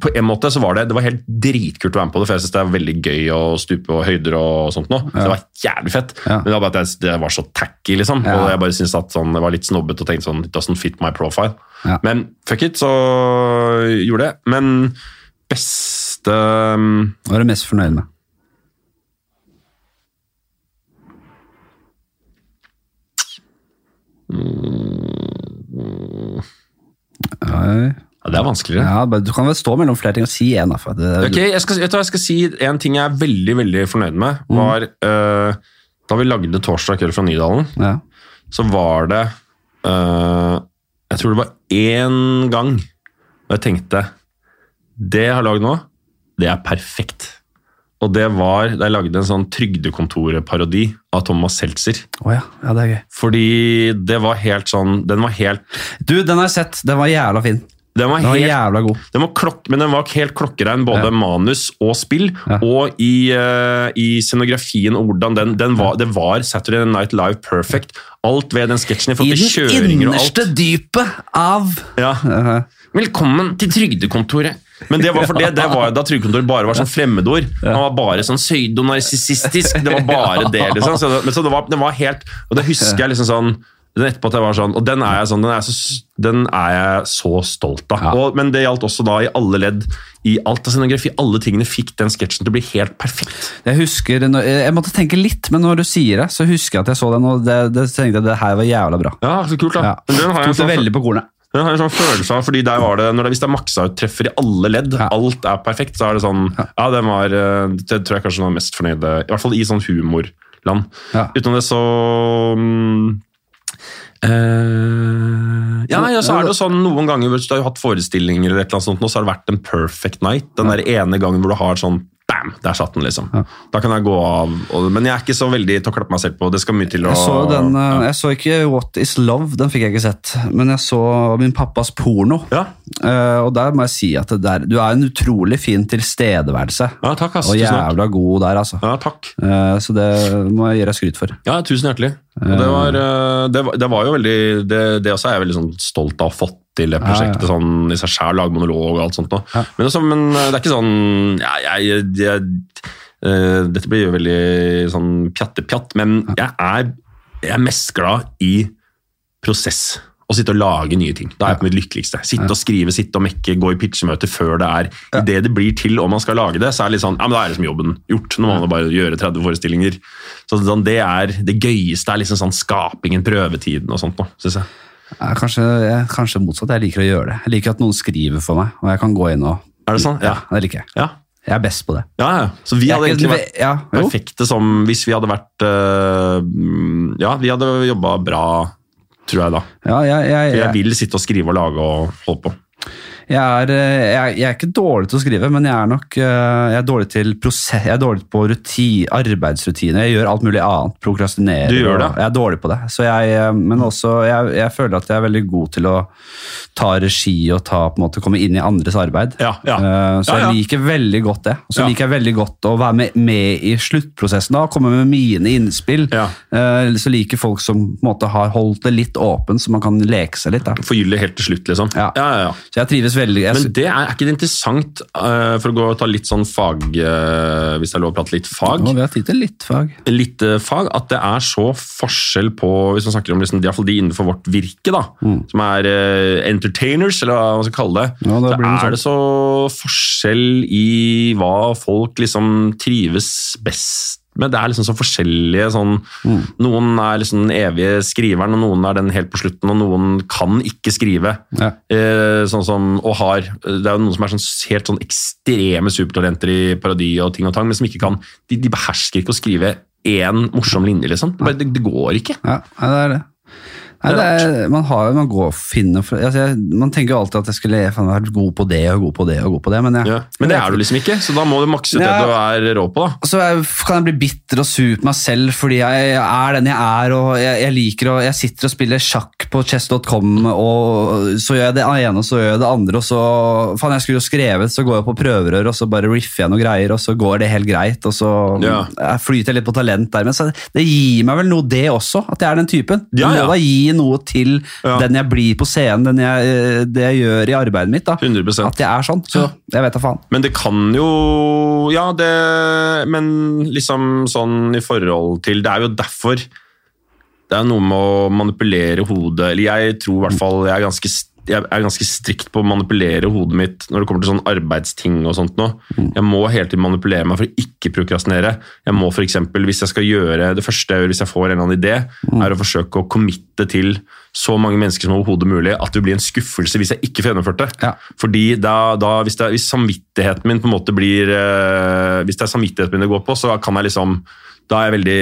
på en måte så var det Det var helt dritkult å være med på det, for jeg synes det er veldig gøy å stupe og høyder og sånt nå. Så det var jævlig fett. Men det var bare at jeg, det var så tacky, liksom. Og jeg bare syntes at sånn, det var litt snobbete og tenkte sånn It doesn't fit my profile. Men fuck it, så gjorde jeg det. Men beste Hva er du mest fornøyd med? Ja, Ja, det er vanskeligere. ja, du kan vel stå mellom flere ting og si én. Ok, jeg skal, vet jeg skal si En ting jeg er veldig veldig fornøyd med, var eh, da vi lagde Torsdag kveld fra Nydalen, Ja. så var det uh, Jeg tror det var én gang og jeg tenkte Det jeg har lagd nå, det er perfekt. Og det var da jeg lagde en sånn Trygdekontoret-parodi av Thomas Seltzer. Oh ja. ja, det er gøy. Fordi det var helt sånn Den var helt Du, den har jeg sett. Den var jævla fin. Den var Den var helt jævla god. Den var klok, men den var helt klokkerein, både Ja. manus og spill. Ja. Og i, uh, i scenografien og hvordan den, den var, Det var Saturday Night Live perfect. Alt ved den sketsjen i den innerste dypet av Ja. Velkommen til Trygdekontoret. Men det var for det, det var da Trygdekontoret bare var sånn fremmedord. Han var bare sånn pseudonarsissistisk. Det var bare det, liksom. Så det, men så det var, det var helt Og det husker jeg liksom sånn etterpå at jeg var sånn, Og den er jeg sånn, den er så, den er jeg så stolt av. Ja. Og, men det gjaldt også da i alle ledd. I alt av scenografi. Alle tingene fikk den sketsjen til å bli helt perfekt. Jeg husker, jeg måtte tenke litt, men når du sier det, så husker jeg at jeg så den, og det, det tenkte jeg det her var jævla bra. Ja, så kult da. Ja. Den har jeg Tok det sånn- veldig på kornet. Den har jeg en sånn følelse av, fordi der var det, når det, Hvis det er maksa ut treffer i alle ledd, Ja. alt er perfekt, så er det sånn Ja, den var eh, Det tror jeg kanskje den var mest fornøyde I hvert fall i sånn humorland. Ja. Utenom det så mm, eh, Ja, ja, så er det jo sånn noen ganger hvis du har hatt forestillinger, eller et eller annet sånt, nå, så har det vært en perfect night. Den der ene gangen hvor du har sånn Bam! Der satt den, liksom. Ja. Da kan jeg gå av. Og, men jeg er ikke så veldig til å klappe meg selv på. Det skal mye til å Jeg så, den, ja. jeg så ikke What Is Love, den fikk jeg ikke sett, men jeg så min pappas porno. Ja, Uh, og der må jeg si at det der, du er en utrolig fin tilstedeværelse. ja takk, ass. Og jævla god der, altså. Ja, takk. Uh, så det må jeg gi deg skryt for. Ja, tusen hjertelig. Det, var, uh, det, var, det var jo veldig Det, det også er jeg veldig sånn stolt av å ha fått til det prosjektet. Ja, ja. sånn i seg selv, lage monolog og alt sånt. noe. Ja. Men, også, men eh, det er ikke sånn ja, jeg, jeg, eh, Dette blir jo veldig sånn pjatte-pjatt, men jeg er, jeg er mest glad i prosess. Å sitte og lage nye ting. Da er jeg på mitt lykkeligste. Sitte og skrive, sitte og mekke, gå i pitchemøte før det er Idet det blir til om man skal lage det, så er det litt sånn, ja, men da er liksom jobben gjort. Nå må man bare gjøre 30 forestillinger. Så sånn, Det er det gøyeste er liksom sånn skapingen, prøvetiden og sånt. noe, synes jeg. Eh, kanskje, kanskje motsatt. Jeg liker å gjøre det. Jeg liker at noen skriver for meg, og jeg kan gå inn og Er det sånn? Ja, Ja. det liker jeg. Ja, Jeg er best på det. ja. ja. Så vi hadde egentlig vært ja, perfekte som hvis vi hadde vært mm, Ja, vi hadde jobba bra, tror jeg da. Ja, jeg, jeg, jeg jeg, vil sitte og skrive og lage og holde på. Jeg, er, eh, jeg, jeg er ikke dårlig til å skrive, men jeg er nok eh, jeg er dårlig til prosess, jeg er dårlig på ruti, arbeidsrutiner. Jeg gjør alt mulig annet. Prokrastinerer. Du gjør det? og- Jeg er dårlig på det. Så jeg, eh, men også, jeg, føler at jeg er veldig god til å ta regi og ta, på en måte, komme inn i andres arbeid. Ja, ja. Så jeg liker veldig godt det. Og så liker jeg veldig godt å være med, med i sluttprosessen da, komme med mine innspill. Ja. Så liker folk som på en måte har holdt det litt åpent, så man kan leke seg litt. Forgylle helt til slutt, liksom. Ja. ja, ja. ja. Så jeg trives veldig. Jeg, Men det er, er ikke det interessant, uh, for å gå og ta litt sånn fag uh, Hvis det er lov å prate litt fag, Å, vi har tid til litt fag. litt uh, fag, at det er så forskjell på Hvis man snakker om liksom, de, de innenfor vårt virke, da, som er entertainers, eller hva man skal kalle det, Mm. Ja, så blir sånn. er det så forskjell i hva folk liksom trives best med. Det er liksom så forskjellige sånn Mm. Noen er liksom den evige skriveren, og noen er den helt på slutten, og noen kan ikke skrive. Ja. Eh, sånn som, og har, Det er jo noen som er sånn, helt sånn ekstreme supertalenter i parodi og ting og tang, men som ikke kan De, de behersker ikke å skrive én morsom linje, liksom. Det, bare, det, det går ikke. Ja, det er det. Nei, er, man, har, man går finner altså jeg, Man tenker jo alltid at jeg skulle faen, vært god på det og god på det. og god på det, Men, jeg, Ja. Men det er du liksom ikke, så da må du makse ut det du er rå på. da. Så jeg, kan jeg bli bitter og sur på meg selv fordi jeg er den jeg er, og jeg, jeg liker å Jeg sitter og spiller sjakk på chess.com, og så gjør jeg det ene, og så gjør jeg det andre, og så Faen, jeg skulle jo skrevet, så går jeg på prøverør, og så bare riffer jeg noe greier, og så går det helt greit, og så Ja. jeg flyter jeg litt på talent der. Men så, det gir meg vel noe, det også, at jeg er den typen. Ja, må da gi noe til Ja. den jeg blir på scenen, den jeg, det jeg gjør i arbeidet mitt. da 100 At jeg er sånn. Så jeg vet da faen. Men det kan jo Ja, det Men liksom sånn i forhold til Det er jo derfor Det er noe med å manipulere hodet Eller jeg tror i hvert fall jeg er ganske jeg er ganske strikt på å manipulere hodet mitt når det kommer til sånn arbeidsting og sånt nå. Jeg må hele tiden manipulere meg for å ikke prokrastinere. Jeg må for eksempel, hvis jeg skal gjøre Det første jeg gjør hvis jeg får en eller annen idé, er å forsøke å committe til så mange mennesker som overhodet mulig at det blir en skuffelse hvis jeg ikke får gjennomført det. Ja. Fordi da, da hvis, det, hvis samvittigheten min på en måte blir eh, Hvis det er samvittigheten min det går på, så kan jeg liksom da er jeg veldig,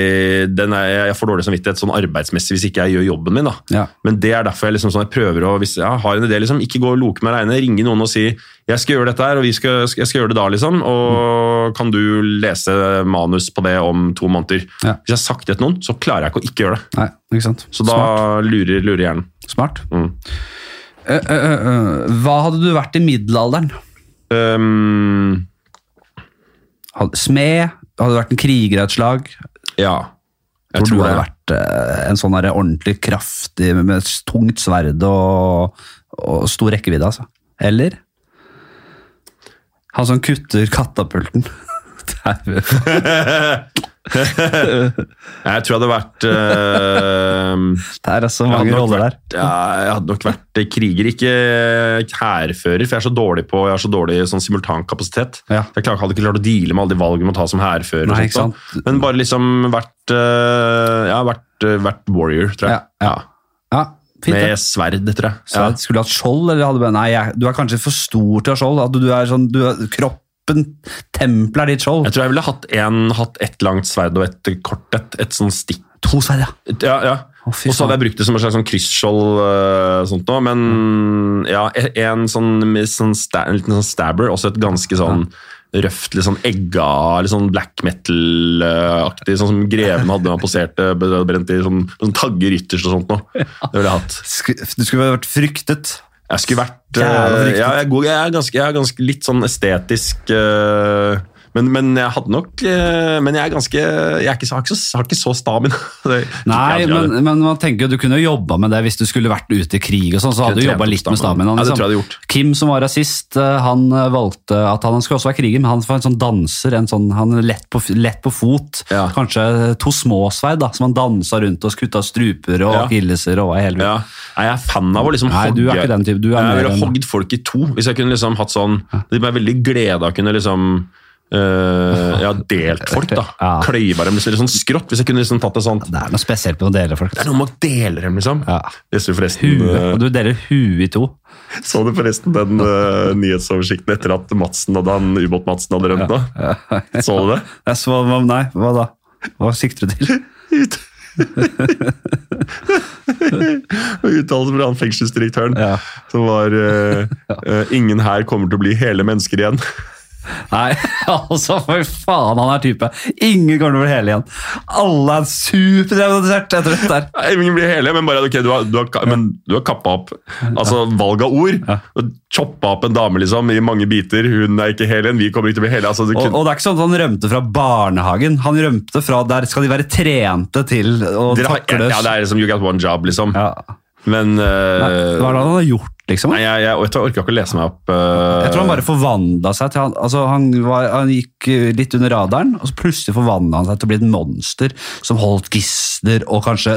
den er, jeg får dårlig samvittighet sånn arbeidsmessig hvis ikke jeg gjør jobben min. da. Ja. Men det er derfor jeg liksom sånn, jeg prøver å, hvis jeg har en idé, liksom, ikke gå og loke meg aleine. Ringe noen og si jeg skal gjøre dette her, og vi skal, jeg skal gjøre det da. liksom, Og kan du lese manus på det om to måneder? Ja. Hvis jeg har sagt det til noen, så klarer jeg ikke å ikke gjøre det. Nei, ikke sant. Så da Smart. lurer, lurer hjernen. Smart. Mm. Uh, uh, eh, hva hadde du vært i middelalderen? Um, Smed? Hadde du vært en kriger av et slag? ja, jeg Tror du tror hadde det. vært eh, en sånn der ordentlig kraftig med med tungt sverd og, og stor rekkevidde, altså? Eller? Han som kutter katapulten. Det er- Jeg tror jeg hadde vært uh, det er altså mange roller der. vært, ja, jeg hadde nok vært kriger, ikke hærfører, for jeg er så dårlig på jeg har så dårlig sånn simultankapasitet. Ja. Jeg hadde ikke klart å deale med alle de valgene man tar som hærfører. Men bare liksom vært uh, Ja, vært, eh, vært warrior, tror jeg. Ja, ja. Fint. Med sverd, tror jeg. Så Skulle du hatt skjold, eller hadde du Nei, jeg, du er kanskje for stor til å ha skjold. At du er sånn, du er, kroppen, tempelet er ditt skjold. Jeg tror jeg ville hatt, en, hatt ett langt sverd og et kort et. Et sånn stikk. To sverd, ja. Ja, ja. Oh, Og så hadde jeg brukt det som et slags sånn krysskjold. øh, sånt noe, Men ja, en, sånn, sånn sta, en liten sånn stabber, også et ganske sånn røft, litt sånn egga, litt sånn black metal-aktig, sånn som greven hadde man posert poserte, brent i sånn, sånn tagger ytterst og sånt noe. Det ville jeg hatt. Du skulle vært fryktet. Jeg skulle vært ja, jeg, er er ganske, jeg er ganske litt sånn estetisk øh, men, men jeg hadde nok øh, Men jeg er ganske Jeg, er ikke, har, ikke så, har ikke så stamina. Nei, men, men man tenker du kunne jo jobba med det hvis du skulle vært ute i krig og sånn, så hadde du jobba litt med stammen. Liksom. Ja. Kim som var rasist, eh, han eh, valgte at han, han skulle også være kriger, men han var en sånn danser, en sånn, han lett på, lett på fot. Ja. Kanskje to småsverd, da, som han dansa rundt og kutta struper og Ja. akilleser og. Ja. Nei, jeg er fan av å liksom Nei, du er ikke den type, du er jeg ville hogd folk i to. Hvis jeg kunne liksom hatt sånn Det ble veldig glede av å kunne liksom øh, ja, delt folk, da. Ja. Kløyva dem liksom, litt sånn skrått. Hvis jeg kunne liksom tatt det sånn Det er noe spesielt med å dele folk. Det er noe med å dele dem, liksom. Ja. Forresten øh, og du deler huet i to. Så du forresten den uh, nyhetsoversikten etter at Madsen hadde han ubåt-Madsen hadde rømt nå? Så du det? Jeg så, nei, hva da? Hva sikter du til? Ut. Uttalelse fra han fengselsdirektøren Ja. som var Ingen her kommer til å bli hele mennesker igjen. Nei, altså, for faen, han er type. Ingen kommer til å bli hele igjen. Alle er superdramatisert etter dette der. Ingen blir hele, men bare okay, du har, du har, men du har kappa opp altså valg av ord. Ja. Choppa opp en dame liksom i mange biter. Hun er ikke hel igjen, vi kommer ikke til å bli hele. Altså, du Og, kunne, og det er ikke sånn at han rømte fra barnehagen. Han rømte fra Der skal de være trente til å takle ja, det er liksom you got one job, liksom. Ja. Men uh... Nei, Hva er det han har gjort, liksom? Nei, jeg, jeg, jeg orka ikke å lese meg opp. Uh... Jeg tror han bare forvandla seg til han, altså han, var, han gikk eh, litt under radaren, og så plutselig forvandla han seg til å bli et monster som holdt gisler og kanskje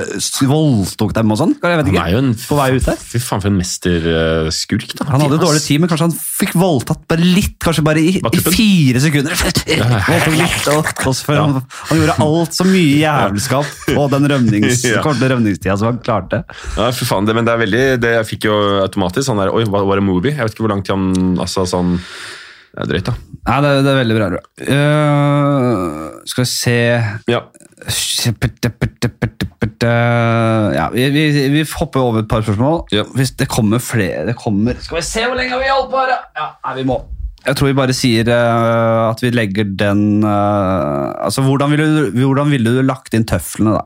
voldtok dem og sånn. Jeg vet han ikke. er jo en På vei ut der. Fy faen, for en mesterskurk, da. Han hadde dårlig tid, men kanskje han fikk voldtatt bare litt, kanskje bare i, i fire sekunder. Voldtok litt, og, og så ja. han, han gjorde alt så mye jævelskap på den rømnings, korte rømningstida som han klarte. Ja, for faen, det, men det er veldig det Jeg fikk jo automatisk sånn der Oi, hva var det movie. Jeg vet ikke hvor lang tid han Altså sånn Det er drøyt, da. Nei, det, det er veldig bra. bra. Eh, skal vi se Ja. uh, ja, vi, vi, vi hopper over et par spørsmål. Ja. Hvis det kommer flere det kommer, Skal vi se hvor lenge vi holder på her? Ja, nei, vi må. Jeg tror vi bare sier uh, at vi legger den uh, Altså, hvordan ville, du, hvordan ville du lagt inn tøflene, da?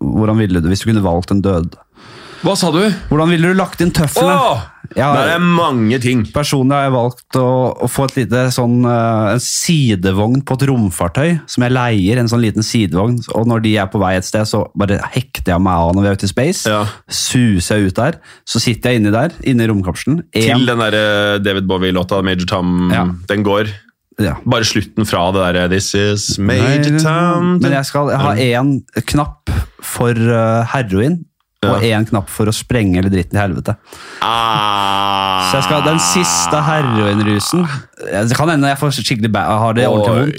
Hvordan ville du, Hvis du kunne valgt en død? Hva sa du? Hvordan ville du lagt inn tøflene? Ja, Det er mange ting. Personlig har jeg valgt å, å få et lite sånn, uh, en sidevogn på et romfartøy, som jeg leier, en sånn liten sidevogn. Og når de er på vei et sted, så bare hekter jeg meg av når vi er ute i space. Ja. Suser jeg ut der. Så sitter jeg inni der, inni romkapselen. En- Til den der eh, David Bowie-låta, Major Tom, Ja. den går. ja. Bare slutten fra det derre This is Major Tom. Men jeg skal ha én knapp for eh, og én knapp for å sprenge hele dritten i helvete. ah. Så jeg skal ha den siste heroinrusen. Det kan hende jeg får skikkelig har det ordentlig vondt.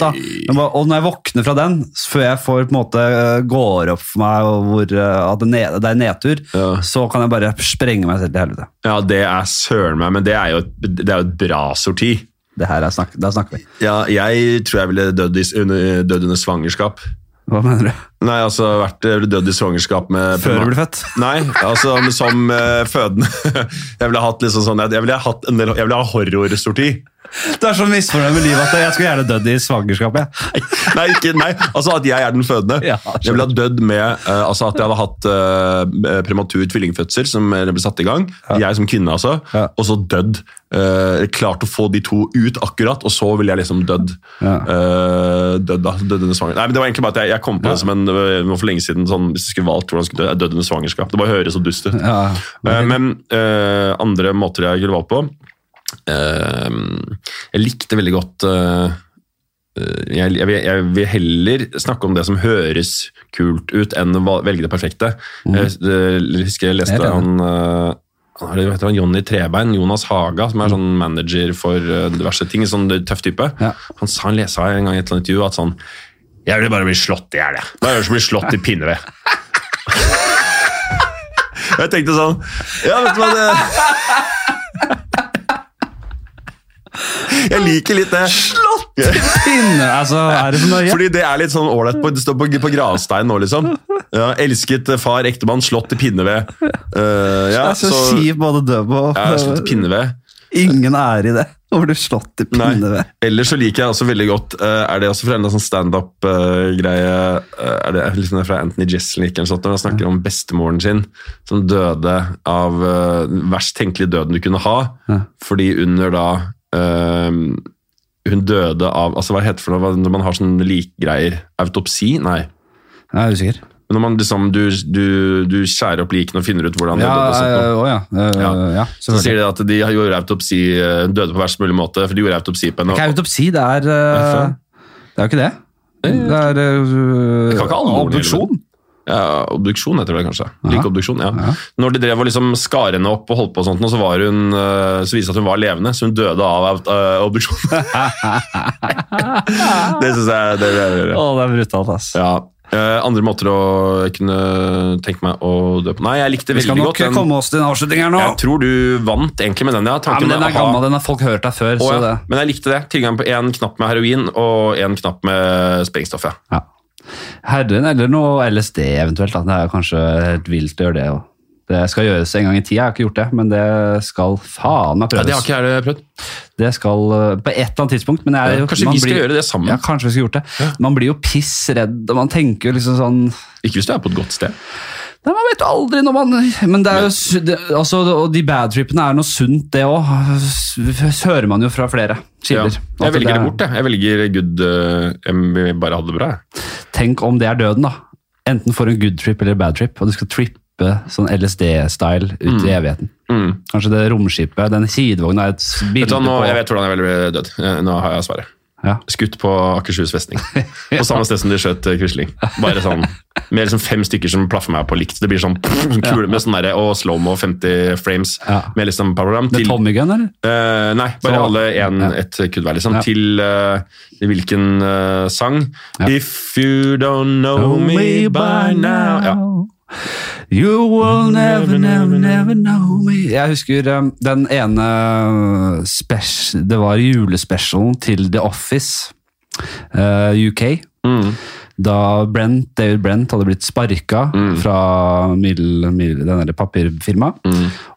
da. Og når jeg våkner fra den, før jeg får på en måte øh, går opp for meg og hvor, øh, at det, er nedtur, Ja. så kan jeg bare sprenge meg selv til helvete. Ja, det er søren meg, men det er jo et, det er jo et bra sorti. Det her er snakk, snakker vi. Ja, jeg tror jeg ville dødd, under, dødd under svangerskap. Hva mener du? Nei, altså vært dødd i svangerskap med Før du ble født? Nei, altså som uh, fødende. Jeg ville hatt liksom sånn, jeg ville hatt en del, jeg ville ha horrorsorti. Du er så misfornøyd med livet at jeg skulle gjerne dødd i svangerskapet. jeg. Nei, ikke, nei, altså at jeg er den fødende. Ja, jeg ville ha dødd med uh, altså at jeg hadde hatt uh, prematur tvillingfødsel som ble satt i gang. Jeg som kvinne, altså. Ja. Og så dødd. Uh, klart å få de to ut akkurat, og så ville jeg liksom dødd. Ja. Uh, dødd, da. Dødd under svangerskap. Nei, men Det var egentlig bare at jeg, jeg kom på Ja. det som en, det var for lenge siden sånn, hvis jeg skulle valgt hvordan jeg skulle. Jeg døde under svangerskap. Det bare høres så dust ut. Ja. Eh, men uh, andre måter jeg kunne valgt på uh, Jeg likte veldig godt eh, jeg, jeg, jeg vil heller snakke om det som høres kult ut, enn å velge det perfekte. Jeg, eh, husker jeg leste han han, Jonny Trebein, Jonas Haga, som er sånn manager for diverse ting. Sånn tøff type. Ja. Han sa han lesa en gang i et eller annet intervju at sånn Jeg vil bare bli slått i hjel, jeg. Bare jeg vil bli slått i pinneved. Jeg tenkte sånn Ja, vet du hva det Jeg liker litt det. Pinne, altså, er det for nøye? Fordi det er litt sånn ålreit. på- Det står på, på gravstein nå, liksom. Ja, elsket far, ektemann, slått i pinneved. Uh, ja, det er så, så, kjip både døv og ja, slått i pinneved. Ingen ære i det. Å bli slått i pinne ved. Ellers så liker jeg også veldig godt eh, Er det også fra en sånn standup-greie Er det liksom det fra Anthony Jesselnik eller sånt, når han snakker om bestemoren sin som døde av eh, den verst tenkelige døden du kunne ha, fordi under da eh, Hun døde av altså Hva heter det for noe når man har sånne likgreier? Autopsi? Nei. Jeg er usikker. Men når man liksom, du, du, du skjærer opp likene og finner ut hvordan de Ja, døde. og sånt, øh, ja. Ja. så sier de at de gjorde autopsi, eh, døde på verst mulig måte, for de gjorde autopsi på henne. Ikke autopsi, det er øh. Det er jo ikke det. Det er øh, Det obduksjon. Ja, Obduksjon heter det kanskje. Like obduksjon, ja. Ja. Når de drev og liksom skar henne opp og holdt på, og sånt, så, var hun, eh, så viste det at hun var levende, så hun døde av eh, obduksjon. det syns jeg det, det, det, Å, det er brutalt, ass. ja. Eh, andre måter å kunne tenke meg å dø på Nei, jeg likte veldig Vi skal nok godt den. komme oss til en avslutning her nå. Jeg tror du vant egentlig med den. Ja, Ja, men Den er gammel, den har folk hørt deg før. Så ja. det. Men jeg likte det. Tilgang på én knapp med heroin og én knapp med sprengstoff. Ja. Herren eller noe LSD eventuelt. Da. Det er kanskje helt vilt å gjøre det. Og det skal gjøres en gang i tida. Jeg har ikke gjort det, men det skal faen meg prøves. Ja, det har ikke jeg prøvd. Det skal øh, på et eller annet tidspunkt. Men jeg, ja, Kanskje man vi skal blir- gjøre det sammen? Ja, kanskje vi skal gjort det. Man blir jo piss redd, og man tenker jo liksom sånn Ikke hvis du er på et godt sted. Nei, Man vet aldri når man Men det er jo det, altså, Og de badtrippene er noe sunt, det òg. Hører man jo fra flere Ja. kilder. Ja. Jeg velger det er- bort, jeg. Jeg velger good uh, bare ha det bra. jeg. Tenk om det er døden, da. Enten for en good trip eller bad trip, og du skal trippe sånn LSD-style ut i evigheten. Mm. Kanskje det romskipet, den sidevogna er et bilde på jeg vet hvordan jeg ville bli dødd. Eh, Nå har jeg svaret. ja. Skutt på Akershus festning. På samme sted som de skjøt eh, Quisling. Bare sånn, Med liksom fem stykker som plaffer meg på likt. Det blir sånn kule med sånn derre og slow-mo 50 frames. Ja. Med liksom program Med Tommy Gun, eller? Uh, nei, bare Så- alle en, Ja. et kudd hver, liksom. Til uh, hvilken uh, sang? If you don't know me by now ja. You will never, never, never know me. Jeg husker um, den ene spes Det var julespesialen til The Office. uh, UK. Mm. Da Brent, David Brent hadde blitt sparka fra middel, middel, papirfirmaet.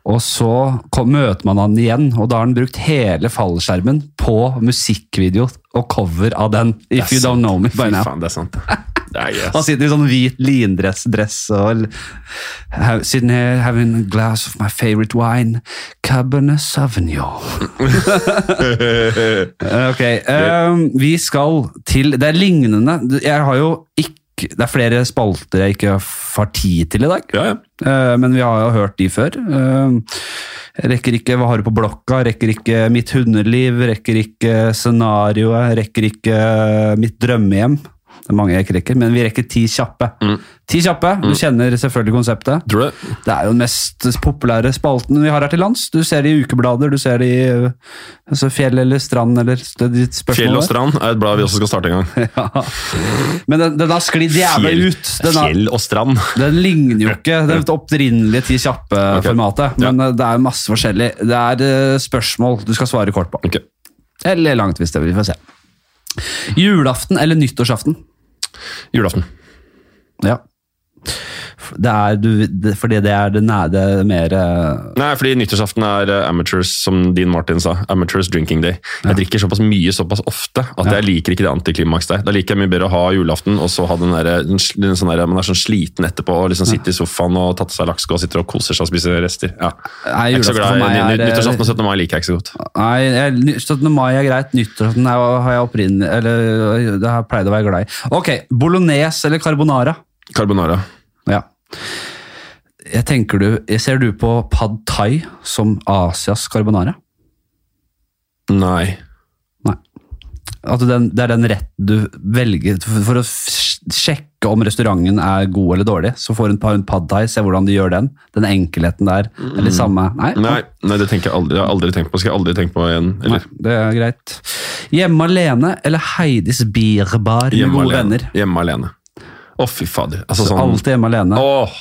Og så kom, møter man han igjen, og da har han brukt hele fallskjermen på musikkvideo og cover av den. If You Don't Know Me by Now. faen, det er sant. Yes. Han sitter i sånn hvit lindress dress og Sitting here having a glass of my favorite wine, Cabernet Sauvignon. Ok, um, vi skal til Det er lignende. Jeg har jo ikke Det er flere spalter jeg ikke har tid til i dag. Ja, ja. Uh, men vi har jo hørt de før. Uh, rekker ikke Hva har du på blokka? Rekker ikke Mitt hundeliv. Rekker ikke Scenarioet. Rekker ikke Mitt drømmehjem. Det er mange jeg ikke rekker, men vi rekker ti kjappe. Ti kjappe, Du kjenner selvfølgelig konseptet. Tror du det? Det er jo den mest populære spalten vi har her til lands. Du ser det i ukeblader, du ser det i øh, altså Fjell eller strand eller er ditt spørsmål. Fjell og strand er et blad vi også skal starte en gang. Ja. Men den, den har sklidd jævlig ut. Den, har, Fjell og strand. den ligner jo ikke det opprinnelige Ti kjappe-formatet, Okay. men ja. det er masse forskjellig. Det er øh, spørsmål du skal svare kort på. Okay. Eller langt, hvis det vil. Vi får se. Julaften eller nyttårsaften? Julaften. Ja. Det er, du, det, fordi det er det, nære det er mer øh, Nei, fordi nyttårsaften er eh, amateurs, som Dean Martin sa. Amateurs drinking day. Jeg drikker såpass mye såpass ofte at jeg liker ikke det antiklimaks der. Da liker jeg mye bedre å ha julaften og så ha den der, den, den sånn der, man er sånn sliten etterpå og liksom sitte i sofaen og tatt seg laks og sitter og koser seg og spiser rester. Ja. Nei, Jeg er ikke så glad er, Nyttårsaften og øh, 17. mai liker jeg ikke så godt. Nei, jeg, 17. mai er greit. Nyttårsaften har jeg opprinnelig Eller det har jeg pleid å være glad i. Ok, bolognese eller carbonara? Carbonara. Ja. Jeg tenker du, jeg Ser du på pad thai som Asias carbonara? Nei. Nei. At den, det er den rett du velger for å sjekke om restauranten er god eller dårlig. Så får du en pad thai, se hvordan de gjør den. Den enkelheten der. Eller samme Nei, Nei, nei, det tenker jeg aldri. Jeg har aldri tenkt på. Skal jeg aldri tenke på igjen. Nei, det er greit. Hjemme alene eller Heidis bierbar med gode venner? Hjemme alene. Å, fy fader. Altså, Så sånn, Alltid hjemme alene. Åh,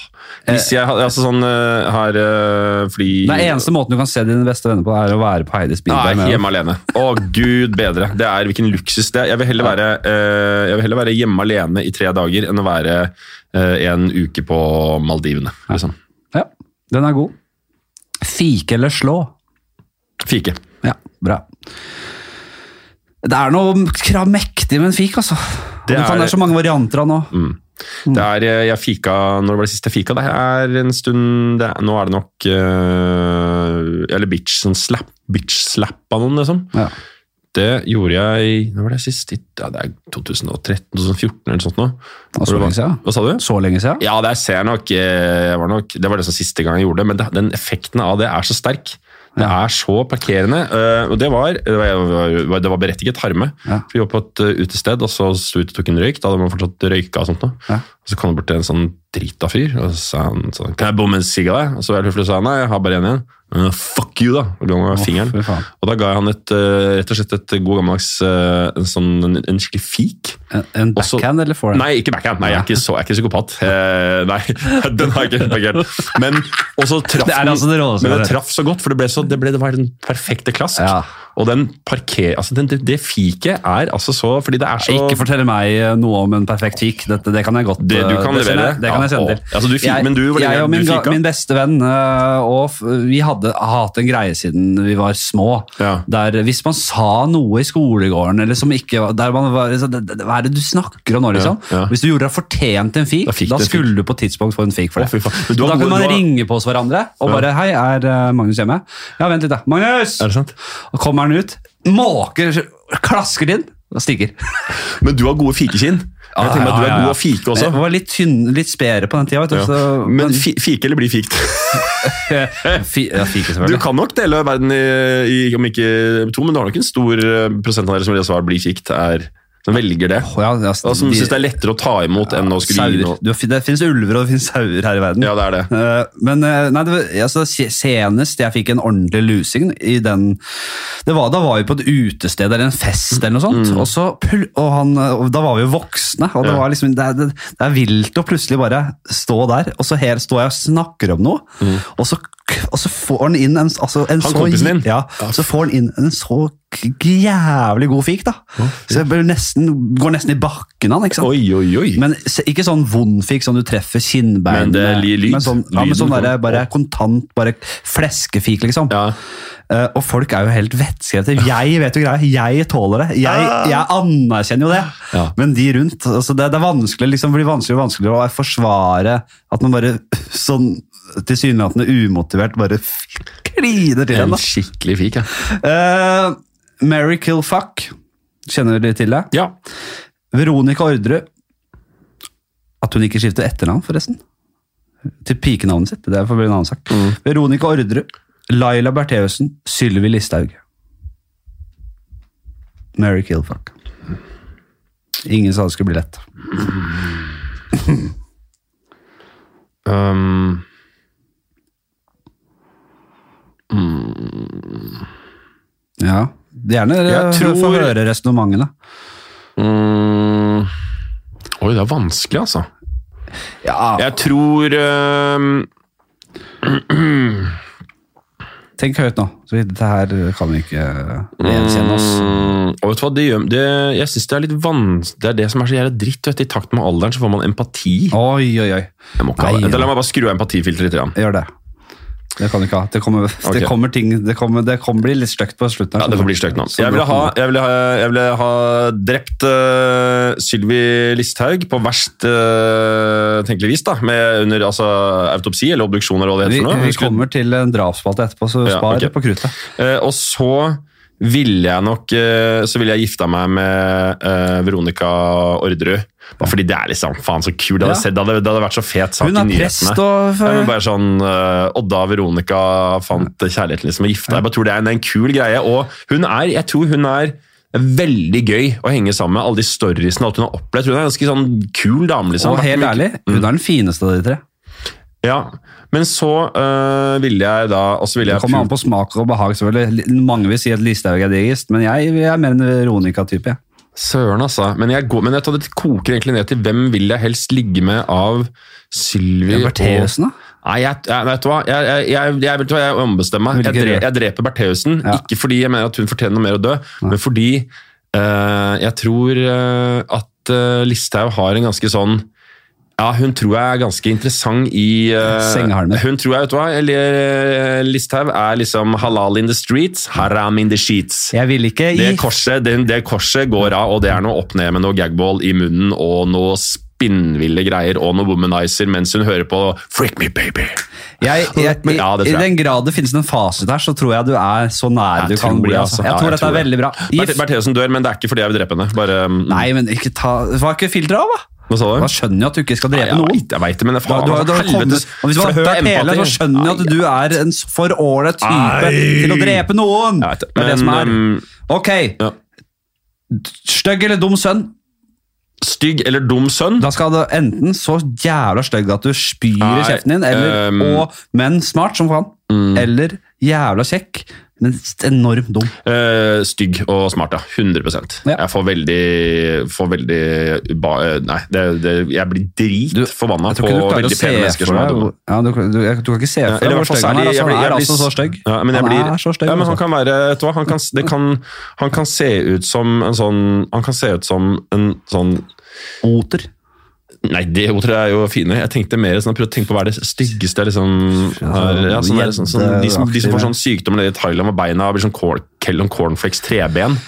hvis jeg altså sånn har uh, fly Den er eneste måten du kan se dine beste venner på, er å være på Heidis bilbar. Nei, hjemme alene. Å, gud bedre. Det er hvilken luksus det er. Jeg vil heller være, uh, jeg vil heller være hjemme alene i tre dager enn å være uh, en uke på Maldivene. Liksom. Ja, den er god. Fike eller slå? Fike. Ja, bra. Det er noe mektig med en fik, altså. Det Det, kan, er- det er så mange varianter av nå. Det er, eh, jeg fika, Når var det sist jeg fika? Det er en stund det Nå er det nok uh, Eller bitch sånn slap, bitch slap av noen, liksom. Ja. Det gjorde jeg Når var det sist? Ja, det er 2013-2014 eller noe sånt. Nå. Og så lenge siden. Hva sa du? Så lenge siden? Ja, det nok, eh, var nok Det var det som siste gang jeg gjorde det, men det, den effekten av det er så sterk. Det er så parkerende. eh, og det var, det var, det var berettiget harme. Ja. Vi var på et eh, utested, og så sto vi og tok en røyk. Da hadde man fortsatt røyka og sånt. nå. Ja. Og Så kom det bort til en sånn drita fyr, og så sa han sånn Kan jeg bomme en sigg av deg? Og så og sa nei, jeg har bare en igjen. «Eh, fuck you, da! Og oh. Og da ga jeg han et, uh, rett og slett et god gammeldags uh, en, sånn, en, en skikkelig fik. En, en Også- backhand eller forehand? Nei, ikke backhand. Nei, jeg er ikke, så, jeg er ikke psykopat. Eh, nei, den har jeg ikke parkert. Men også traff Det er altså det råd, men det traff så godt, for det, ble så, det, ble, det var den perfekte klask. Ja. Og den parker... Altså, den, det, det fiket er altså så Fordi det er så Ikke fortelle meg eh, noe om en perfekt fik. Dette, det kan jeg godt Det du eh, kan det levere? jeg- Det kan Ja, jeg kjenne å. til. Altså, du fik- men du, lenge jeg og min, min beste venn, eh, og vi hadde hatt en greie siden vi var små. Ja. Der Hvis man sa noe i skolegården eller som ikke der man var, så, det- Hva er det du snakker om nå, liksom? Ja. Hvis du gjorde deg fortjent en fik, Da fikk fik. skulle du på et tidspunkt få en fik for det. faen. Du da har kunne man har- ringe på oss hverandre og bare 'Hei, er Magnus hjemme?' Ja, vent litt, da. 'Magnus!' Er det sant? Og kommer han ut, måker, klasker inn og stikker. Men du har gode fikekinn. Jeg tenker meg at du er god å fike også. Jeg var litt tynn, litt spedere på den tida. vet du. Så, Men men fike eller bli fikt? fi, ja, fike Du kan nok dele verden i, i om ikke to, men du har nok en stor prosent av dere som vil svare bli fikt, er, som velger det. Oh, ja, altså, Og som de- syns det er lettere å ta imot enn å skulle gi noe. Det finnes ulver og det finnes sauer her i verden. Ja, det er det. Eh, Men eh, nei, det altså, senest jeg fikk en ordentlig lusing i den det var, Da var vi på et utested eller en fest, eller noe sånt. Og, så, og, han, og Da var vi jo voksne, og det, Ja. var liksom, det, det, det er vilt å plutselig bare stå der, og så her står jeg og snakker om noe, og, så, og så får han inn en, altså en Han så? Ja, så får han inn en så jævlig god fik, da. Så jeg nesten, går nesten i bakken han, ikke sant? Oi, oi, oi. Men ikke sånn vond fikk, sånn du treffer kinnbeinet. Men det. Men sånn, ja, men sånn der, bare kontant, bare fleskefik, liksom. Ja. Uh, og folk er jo helt vettskrevne. Jeg vet jo greia, jeg tåler det. Jeg, jeg anerkjenner jo det. Ja. Men de rundt altså det, det er vanskelig, liksom, blir vanskeligere og vanskeligere å forsvare at man bare sånn tilsynelatende umotivert bare kliner til en. En skikkelig fik, ja. Uh, Mary Kill Fuck. Kjenner dere til det? Ja. Veronica Ordre At hun ikke skifter etternavn, forresten. Til pikenavnet sitt. Det er for en annen sak. Veronica Ordre, Laila Bertheussen, Sylvi Listhaug. Mary Kill Fuck. Ingen sa det skulle bli lett. Um, Ja, Gjerne Jeg jeg tror- få høre resonnementene. mm, oi, det er vanskelig, altså. Ja, Jeg tror um, Tenk høyt nå. Så dette her kan vi ikke gjenkjenne oss. mm, Og vet du hva, det gjør, det, jeg synes det er litt vanskelig Det er det som er så jævla dritt. Vet I takt med alderen så får man empati. Oi, oi, oi. Nei, ha ja. La meg bare skru av empatifilteret litt. Gjør det. Det kan du ikke ha. Det kommer, okay. det kommer ting Det kommer, det kommer bli litt stygt på slutten. her. Ja, det får bli stygt nå. Jeg ville ha, ville ha, ville ha drept uh, Sylvi Listhaug på verst uh, tenkelig vis. da, med Under altså, autopsi eller obduksjon. eller hva det Vi, heter for vi kommer til en drapsspalte etterpå, så Ja, okay. på kruttet. Uh, og så ville jeg nok eh, Så ville jeg gifta meg med eh, Veronica Orderud. Bare fordi det er liksom faen så kult. Det hadde, sett, det hadde, det hadde vært så fet sak i nyhetene. og Ja, bare sånn, eh, Odda og Veronica fant kjærligheten liksom og gifta. Jeg bare tror det er en, en kul greie. Og hun er, jeg tror hun er veldig gøy å henge sammen med. Alle de storiesene alt hun har opplevd. Hun er en ganske sånn kul dame. liksom. Og helt ærlig, hun er den fineste av de tre. Ja, Men så øh, ville jeg da så ville Det kommer an på smaker og behag. selvfølgelig. Mange vil si at Listhaug er diggest, men jeg, jeg er mer en Veronica-type. ja. Søren, altså. Men jeg, går, men jeg tar det koker egentlig ned til hvem vil jeg helst ligge med av Sylvi og Bertheussen, da? Nei, jeg, jeg, vet du hva? Jeg, jeg, jeg, jeg, vet du hva? jeg ombestemmer meg. Vil Jeg, ikke dre, jeg dreper Bertheussen. Ja. Ikke fordi jeg mener at hun fortjener noe mer å dø, men fordi øh, jeg tror øh, at øh, Listhaug har en ganske sånn ja, hun tror jeg er ganske interessant i uh, Sengehalmen. Hun tror jeg, vet du hva, eller øh, Listhaug er liksom halal in the streets, haram in the sheets. Jeg vil ikke Det korset, det, det korset går av, og det er noe opp ned med noe gagball i munnen og noe spinnville greier og noe womanizer mens hun hører på Freak me, baby. jeg, jeg, i, ja, I den grad det finnes en fasit her, så tror jeg du er så nær du kan bli. Altså. altså. Jeg Ja, tror jeg dette er veldig bra. Bert- Bertheussen dør, men det er ikke fordi jeg vil drepe henne. Bare, mm, Nei, men ikke ta Var ikke filteret av, da? Hva sa du? Da skjønner jeg at du ikke skal drepe noen. jeg vet det, men faen, du, du, du helvetes hvis du har hørt hele, så skjønner jeg at du er en for ålreit type Nei. til å drepe noen! Det er det som er. um, Ok, ja. stygg eller dum sønn? Stygg eller dum sønn? Da skal du enten så jævla stygg at du spyr i kjeften din, eller, um, og, men smart som faen. Mm. Eller jævla kjekk, men enormt dum. Uh, stygg og smart, ja. 100 Ja. Jeg får veldig, får veldig ba, eh, Nei, det, det, jeg blir dritforbanna på veldig pene mennesker som er dumme. ja, du, du, jeg- du kan ikke se for deg hvor stygg han er. Altså, han er altså så stygg. Ja, han blir, er så stygg. ja, men han altså. kan være vet du hva, han kan, det kan, han kan se ut som en sånn Han kan se ut som en sånn Oter. Nei, det ordet er jo fine. Jeg tenkte mer sånn, jeg prøvde å tenke på hva er det styggeste jeg liksom har, ja, sånn, der, sånn, sånn, de, som, de som får sånn sykdom i Thailand med beina blir sånn corn, Kellon cornflakes treben.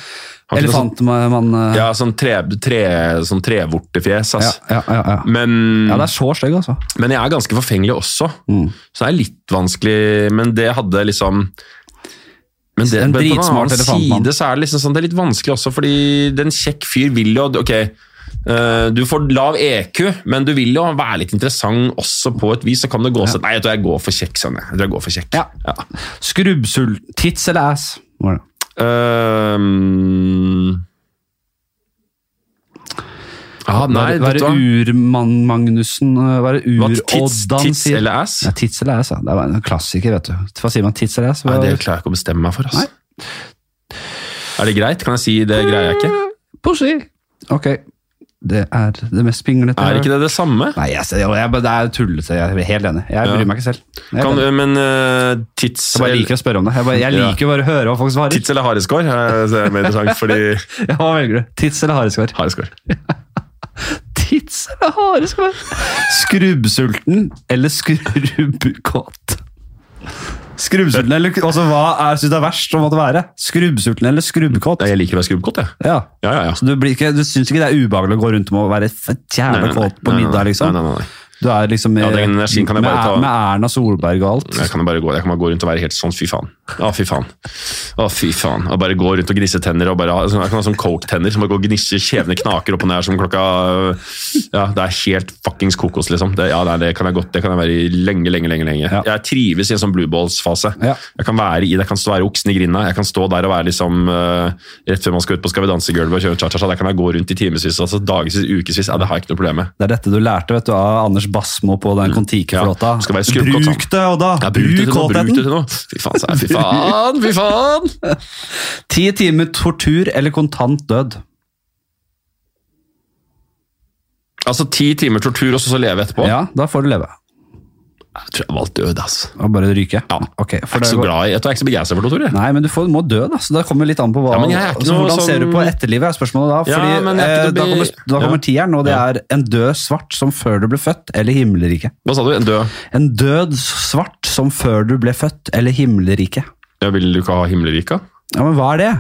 Sånn, Elefantmann eh, ja, sånn, tre, tre, sånn trevortefjes. ja, ja, ja, ja. Men, ja, det er så stygg, altså. men jeg er ganske forfengelig også, Mm. så det er litt vanskelig. Men det hadde liksom men det, En en dritsmart elefantmann. side så er det liksom sånn, det er litt vanskelig også, fordi den kjekk fyr vil jo Ok, du får lav EQ, men du vil jo være litt interessant også på et vis. Så kan det gå sånn Nei, jeg tror jeg går for kjekk. Sånn, jeg. jeg tror jeg går for kjekk. Ja. Skrubbsull. Tits eller ass? Det. Ehm. ja, nei, Være-? Ur-Magnussen Være Hva, Tits, Ur-Oddan tits eller ass? ja, Tits eller ass, ja. Det var en klassiker, vet du. Hva sier man? Tits eller ass? Nei, det klarer jeg ikke å bestemme meg for. Nei. Altså. Er det greit? Kan jeg si det greier jeg ikke? Pussy. Ok. Det er det mest pinglete Er ikke det det samme? Nei, jeg, jeg, jeg, det er tullete. Jeg er helt enig. Jeg Ja. bryr meg ikke selv. Jeg, Kan, men uh, tids... bare liker å spørre om det. Jeg, bare, jeg Ja. liker bare å høre hva folk svarer. Tids eller hareskår? eh, Det er mer interessant, fordi Ja, hva velger du? Tits eller hareskår? Hareskår. Tits eller hareskår? Skrubbsulten eller skrubbkåt? Skrubbsulten eller Altså, Hva er, synes du er verst å måtte være? Skrubbsulten eller skrubbkåt? Jeg liker å være skrubbkåt, jeg. Ja. Ja, ja, ja. Så du, blir ikke, du syns ikke det er ubehagelig å gå rundt med å være jævla kåt på middag, liksom? Nei, nei, nei. Du er liksom med, Ja, den energien kan jeg bare ta. med Erna Solberg og alt. Jeg kan bare gå, jeg kan bare gå rundt og være helt sånn fy faen. Å, fy faen. Å, fy faen. Og bare gå rundt og gnisse tenner. og bare sånn- Jeg kan ha sånn coke-tenner som bare går og gnisser, kjevene knaker opp og ned som klokka Ja, det er helt fuckings kokos, liksom. Det, ja, det, kan jeg godt, det kan jeg være i lenge, lenge, lenge. lenge. Ja. Jeg trives i en sånn blue balls-fase. Ja. Jeg kan være i det, jeg kan stå være oksen i grinda. Jeg kan stå der og være liksom eh, Rett før man skal ut på Skal vi danse-gulvet og kjøre cha-cha-cha, der kan jeg gå rundt i timevis, altså dagevis, ukevis. Ja, det har jeg ikke noe problem med. Det er dette du lærte vet du, av Anders Basmo på den Kon-Tiki-flåta. Mm. Ja, Bruk det, Odda! Ja, bruk det til Bruk noe, bruk det kåtheten! Fy faen, sa jeg. Fy faen, fy faen! Ti timer tortur eller kontant død? Altså ti timer tortur og så så leve etterpå? Ja, da får du leve. Jeg tror jeg valgte død, ass. Og bare ryke? Ja. Ok, Jeg er ikke så glad i Jeg tror jeg er ikke så begeistra for det, Tore. Nei, men du får, må dø, da. Så det kommer litt an på hva Ja, altså, hvordan Hvordan ser du sånn- på etterlivet, er spørsmålet da. Ja, men jeg er eh, da kommer, da kommer Ja. tieren, og det er en død svart som før du ble født, eller himmelriket. Hva sa du? En død? En død svart som før du ble født, eller himmelriket. Ja, vil du ikke ha himmelriket? Ja, men hva er det?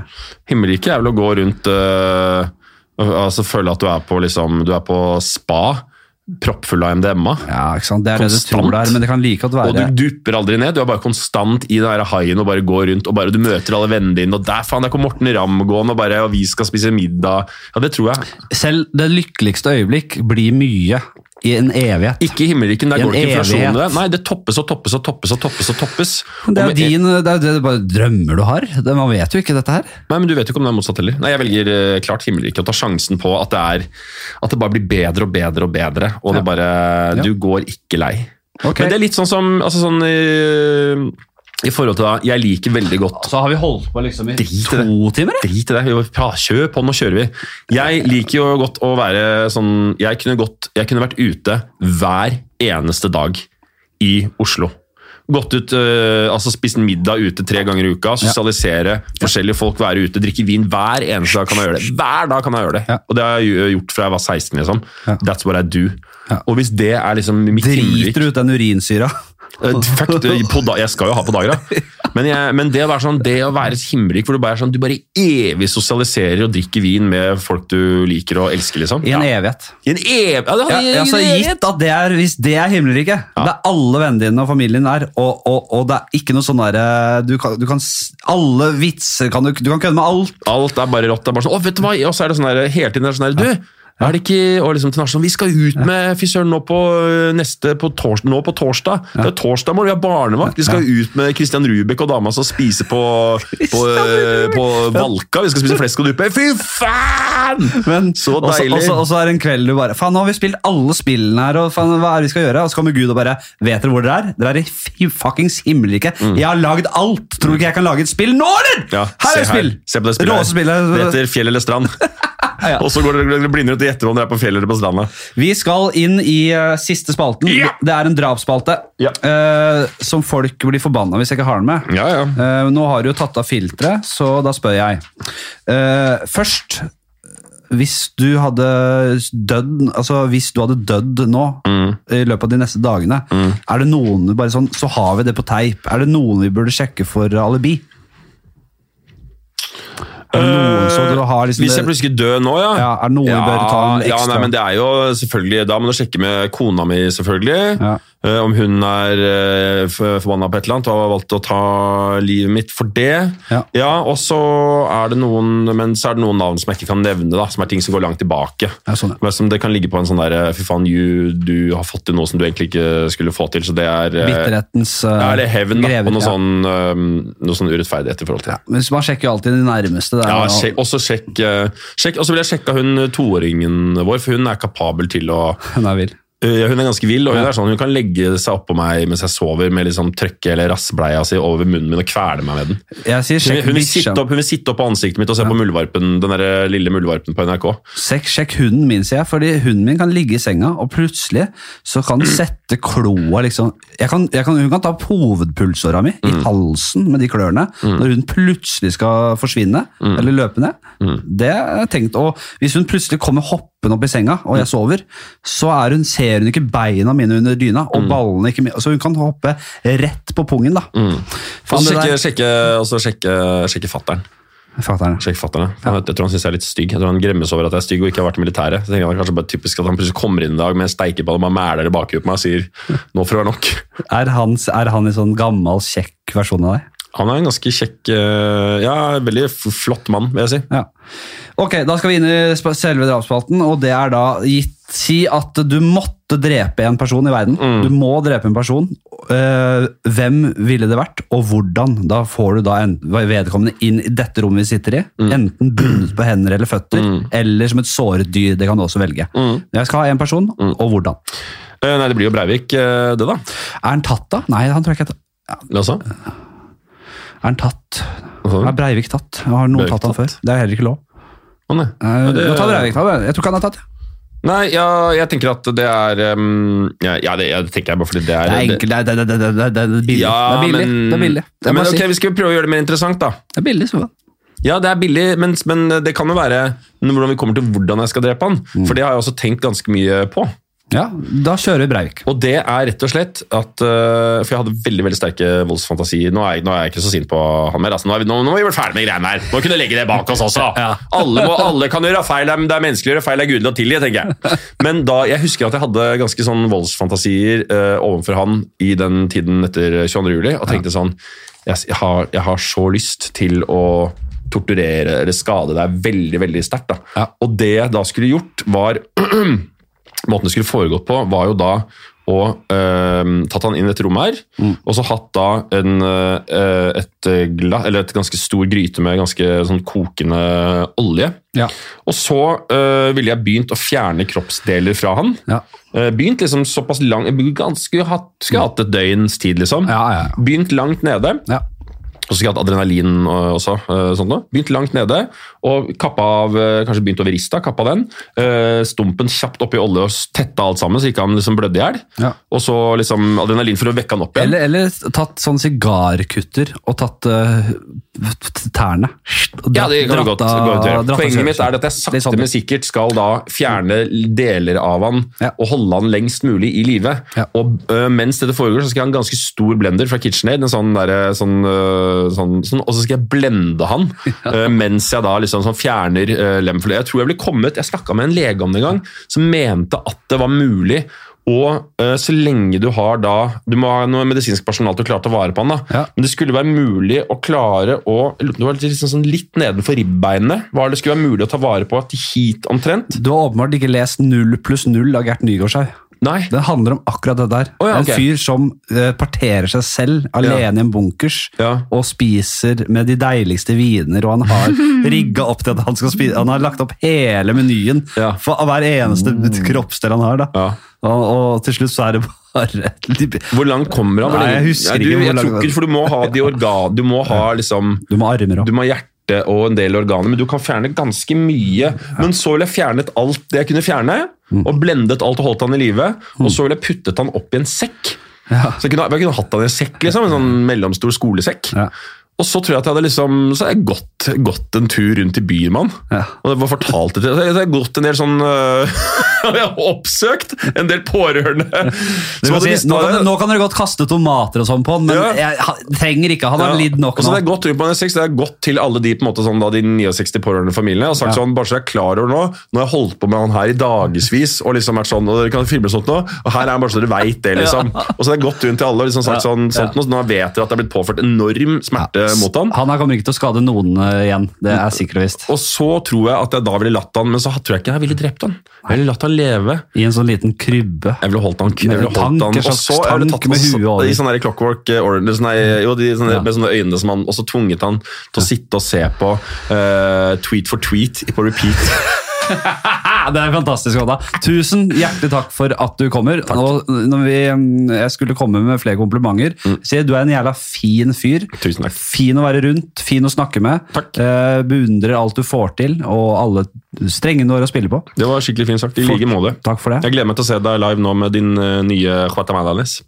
Himmelriket er vel å gå rundt øh, altså Føle at du er på, liksom, du er på spa, proppfull av MDMA. Ja, ikke sant? Det er det du tror det er, men det kan like godt Og du dupper aldri ned. Du er bare konstant i den haien og bare går rundt. og bare Du møter alle vennene dine, og der faen, der kom Morten Ramm gående, og bare og vi skal spise middag. Ja, Det tror jeg. Selv det lykkeligste øyeblikk blir mye i en evighet. Ikke i himmelriken, der I en går det ikke inflasjon i det. Nei, det toppes og toppes og toppes og toppes. og toppes. Det er jo din, det er det er bare drømmer du har. Det, man vet jo ikke dette her. Nei, men Du vet jo ikke om det er motsatt heller. Nei, Jeg velger eh, klart himmelriket og tar sjansen på at det, er, at det bare blir bedre og bedre og bedre. Og det bare, du går ikke lei. Ok. Men det er litt sånn som altså sånn, eh, I forhold til da, Jeg liker veldig godt Så har vi holdt på liksom i Drit i det. to timer, eller? Drit i det. Jo, ja, Kjør på, nå kjører vi. Jeg liker jo godt å være sånn Jeg kunne, godt, jeg kunne vært ute hver eneste dag i Oslo. Gått ut, øh, altså Spist middag ute tre ganger i uka, sosialisere forskjellige folk, være ute, drikke vin. Hver eneste dag kan jeg gjøre det. Hver dag kan jeg gjøre det. Ja. Og det har jeg gjort fra jeg var 16. liksom. Ja. That's what I do. Ja. Og hvis det er liksom mitt Driter ut den urinsyra. Eh, Fuck, jeg skal jo ha på dager, da. Men, jeg, men det, sånn, det å være himmelrik hvor du bare, er sånn, du bare evig sosialiserer og drikker vin med folk du liker og elsker, liksom. I en ja. evighet. I en ev... Ja, det, Ja, i- altså, gitt at det er, Hvis det er himmelriket, det er alle vennene dine og familien der, og, og, og det er ikke noe sånn derre du, du kan Alle vitser kan du Du kan kødde med alt. Alt er bare rått. Det er bare sånn, å, vet du hva? Og så er det sånn der, hele tiden er det sånn der, du, er det ikke, og liksom til Narsen, Vi skal ut med fy søren nå på øh, neste på torsdag. Nå på torsdag. Det er torsdag morgen, vi har barnevakt. Vi skal ut med Christian Rubek og dama som spiser på, på, øh, på Valka. Vi skal spise flesk og duppe. Fy faen! Men, Så deilig. Og så- er det en kveld du bare Faen, nå har vi spilt alle spillene her, og faen, hva er det vi skal gjøre? Og så kommer Gud og bare Vet dere hvor dere er? Dere er i fuckings himmelriket. Jeg har lagd alt! Tror du ikke jeg kan lage et spill nå, eller? Mm. Ja, her er et spill! Se på det spillet. Spillet. Det heter Fjell eller strand. Ja. Og så går dere dere ut i etterhånd dere er på fjellet eller på stranda. Vi skal inn i uh, siste spalten. Ja! Det er en drapsspalte Ja. uh, som folk blir forbanna hvis jeg ikke har den med. Ja, ja. Eh, nå har du jo tatt av filteret, så da spør jeg. Først, hvis du hadde dødd altså hvis du hadde dødd nå Mm. i løpet av de neste dagene, er det noen bare sånn, så har vi det på teip. Er det noen vi burde sjekke for alibi? Noen har liksom Hvis jeg plutselig dør nå, ja. Ja, er det ja, vi bør ta en ja, ekstra- nei, men det er jo selvfølgelig Da må du sjekke med kona mi, selvfølgelig. Ja. Eh, om hun er uh, forbanna på et eller annet og har valgt å ta livet mitt for det. Ja. og så er det noen Men så er det noen navn som jeg ikke kan nevne, da, som er ting som går langt tilbake. Ja, sånn, ja. Som det kan ligge på en sånn der Fy faen, you, du har fått til noe som du egentlig ikke skulle få til. Så det er eh, Bitterhetens uh, ja, eller hevn, da. Og noe ja. sånn, um, noe sånn urettferdighet i forhold til. Men man sjekker jo alltid de nærmeste. Der, Ja, sjekk, også sjekk, eh, sjekk Og så vil jeg sjekke hun toåringen vår, for hun er kapabel til å Hun er vill. Øh, Hun er ganske vill, og hun sånn, hun kan legge seg oppå meg mens jeg sover med liksom trøkke eller rassbleia si over munnen min og kvele meg med den. Sier Hun, hun, vil sitte opp, hun vil sitte opp på ansiktet mitt og se på muldvarpen, den der lille muldvarpen på NRK. Sjekk, sjekk hunden min, sier jeg, fordi hunden min kan ligge i senga, og plutselig så kan den sette kloa liksom jeg kan, jeg kan, Hun kan ta opp hovedpulsåra mi Mm. i halsen med de klørne når hun plutselig skal forsvinne Mm. eller løpe ned. Det har jeg tenkt, og Hvis hun plutselig kommer hoppende opp i senga, og Mm. jeg sover, så er hun, ser hun ikke beina mine under dyna, Mm. og ballene ikke mi- Så hun kan hoppe rett på pungen. da. Og så sjekke, sjekke, og sjekke, sjekke. Fatteren. Sjekk fatteren. ja. Jeg, tror han syns jeg er litt stygg. Jeg tror han gremmes over at jeg er stygg og ikke har vært i militæret. Så tenker jeg kanskje bare typisk at han plutselig kommer inn i dag med en steikeball og mæler i bakhuet på meg og sier nå får det være nok. Er han, er han en sånn gammel, kjekk versjon av deg? Han er en ganske kjekk eh, Ja, veldig flott mann, vil jeg si. Ja. Ok, da skal vi inn i selve drapsspalten, og det er da gitt Si at du måtte drepe en person i verden. Du må drepe en person. Eh, hvem ville det vært, og hvordan? Da får du da en, vedkommende inn i dette rommet vi sitter i. Enten bundet på hender eller føtter, eller som et såret dyr. Det kan du også velge. Jeg skal ha en person, og hvordan. Eh, nei, det blir jo Breivik, det, da. Er han tatt, da? Nei, han tror jeg ikke er tatt. Altså. Er han tatt? Er Breivik tatt? Har noen Breivik tatt han tatt? før? Det er heller ikke lov. Å, nei. Eh, Ja, det- tar Breivik da. Jeg tror ikke han er tatt. Nei, ja, jeg tenker at det er um, Ja, ja det, jeg tenker jeg bare fordi det er Det er enkelt, det er, det er, det er, det er, det er billig. Ja, det er billig. men, det er billig. Ja, men ok, si. Vi skal prøve å gjøre det mer interessant, da. Det er billig, så. Ja, det er billig, men, men det kan jo være hvordan vi kommer til hvordan jeg skal drepe han. Mm. For det har jeg også tenkt ganske mye på. Ja, da kjører vi Breivik. Og det er rett og slett at øh, For jeg hadde veldig veldig sterke voldsfantasier. Nå er, jeg, nå er jeg ikke så sint på han mer. Altså, nå, er vi, nå, nå må vi være ferdig med greiene her. Nå kunne vi legge det bak oss også. alle, må, alle kan gjøre feil. Det er- er menneskelig å gjøre feil. Det er gudelig å tilgi, tenker jeg. Men da, jeg husker at jeg hadde ganske sånn voldsfantasier øh, overfor han i den tiden etter 22. juli, og tenkte sånn jeg, jeg, har, jeg har så lyst til å torturere eller skade deg veldig, veldig sterkt. Ja. Og det jeg da skulle gjort, var Måten det skulle foregått på, var jo da å eh, tatt han inn i et rom her, og så hatt da en, eh, et, gla, eller et ganske stor gryte med ganske sånn kokende olje. Ja. Og så eh, ville jeg begynt å fjerne kroppsdeler fra han. Ja. Eh, begynt liksom såpass lang, ganske hatt, Skulle hatt et døgns tid, liksom. Ja, ja, ja. Begynt langt nede. Og så skulle jeg hatt adrenalin øh, også. sånn. Begynt langt nede, og kappa av, øh, kanskje begynt over rista, kappa den. Stumpen kjapt oppi olje og tetta alt sammen, så ikke han liksom blødde i hjel. Ja. Og så liksom adrenalin for å vekke han opp igjen. Eller, eller tatt sånn sigarkutter og tatt uh, tærne. Ja, det kan du godt gå ut gjøre. Poenget mitt er at jeg sakte, sånn. men sikkert skal da fjerne deler av han Ja. og holde han lengst mulig i live. Ja. Og uh, mens dette foregår, så skal jeg ha en ganske stor blender fra KitchenAid, en sånn der, sånn, øh, sånn, sånn, og så skal jeg blende han øh, mens jeg da liksom sånn fjerner uh, lem. Jeg tror jeg ble kommet, jeg snakka med en lege om det en gang, som mente at det var mulig og uh, så lenge du har da Du må ha noe medisinsk personal til å klare å ta vare på han. da. Ja. Men det skulle være mulig å klare å Det var litt, sånn, litt nedenfor ribbeinene. Var det skulle være mulig å ta vare på til hit omtrent. Du har åpenbart ikke lest Null pluss null av Gert Nygaardshaug. Nei. Den handler om akkurat det der. Oh, ja, okay. En fyr som eh, parterer seg selv alene i en bunkers Ja. og spiser med de deiligste viner, og han har rigga opp til at han skal spise Han har lagt opp hele menyen Ja. for hver eneste kroppsdel han har. da. Ja. Og, og til slutt så er det bare Hvor langt kommer han? Nei, jeg husker du, ikke hvor jeg langt- tror ikke, For du må ha de organ... Du må ha liksom Du må ha armer Du òg. må ha hjerte og en del organer, men du kan fjerne ganske mye. Men så ville jeg fjernet alt det jeg kunne fjerne, og blendet alt og holdt han i live. Og så ville jeg puttet han opp i en sekk. Ja. Så jeg kunne, jeg kunne hatt han i en sekk, liksom, en sånn mellomstor skolesekk. Ja. Og så tror jeg at jeg hadde liksom, så hadde jeg gått, gått en tur rundt i byen med han. Ja. Og det var fortalt det til Så jeg har gått en del sånn øh, Jeg har oppsøkt en del pårørende. Hadde si, nå, kan, nå kan dere godt kaste tomater og sånn på han, men Ja. jeg, trenger ikke. Han har Ja. lidd nok Og så hadde jeg gått rundt på en seks, det hadde gått til alle de på en måte sånn, da, de 69 pårørende familiene og sagt Ja. sånn, bare så jeg er klar over nå, nå har jeg holdt på med han her i dagevis, og liksom vært sånn, og dere kan filme sånt nå, og her er han bare så dere vet det, liksom. Og så hadde jeg gått rundt til alle og liksom sagt sånn, sånt, nå, så nå vet dere at det er blitt påført enorm smerte mot han. Han kommer ikke til å skade noen eh, igjen. Det er sikkert og visst. Og så tror jeg at jeg da ville latt han, men så tror jeg ikke jeg ville drept han. Jeg ville latt han leve. I en sånn liten krybbe. Jeg ville holdt han, jeg ville holdt han og så jeg ville tatt med huet over. i sånne clockwork orange, sånne, jo, de, sånne, Ja. med sånne øyne som han, og så tvunget han til å sitte og se på uh, tweet for tweet på repeat. det er fantastisk, Oda. Tusen hjertelig takk for at du kommer. Og når vi, mm, jeg skulle komme med flere komplimenter. Si, du er en jævla fin fyr. Tusen takk. Fin å være rundt, fin å snakke med. Takk. Eh, beundrer alt du får til, og alle strengene du har å spille på. Det var skikkelig fint sagt. I like måte. Takk for det. Jeg gleder meg til å se deg live nå med din eh, nye Guatemalanes.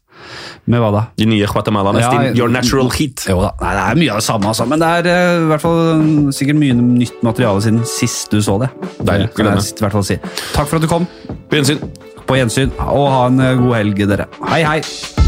Med hva da? De nye Guatemalanes, Ja, Your Natural Heat. Jo da, Nei, det er mye av det samme, altså. men det er uh, i hvert fall mm, sikkert mye nytt materiale siden sist du så det. Deilig. Det kan jeg i hvert fall si. Takk for at du kom. På gjensyn. På gjensyn, og ha en eh, god helg, dere. Hei, hei!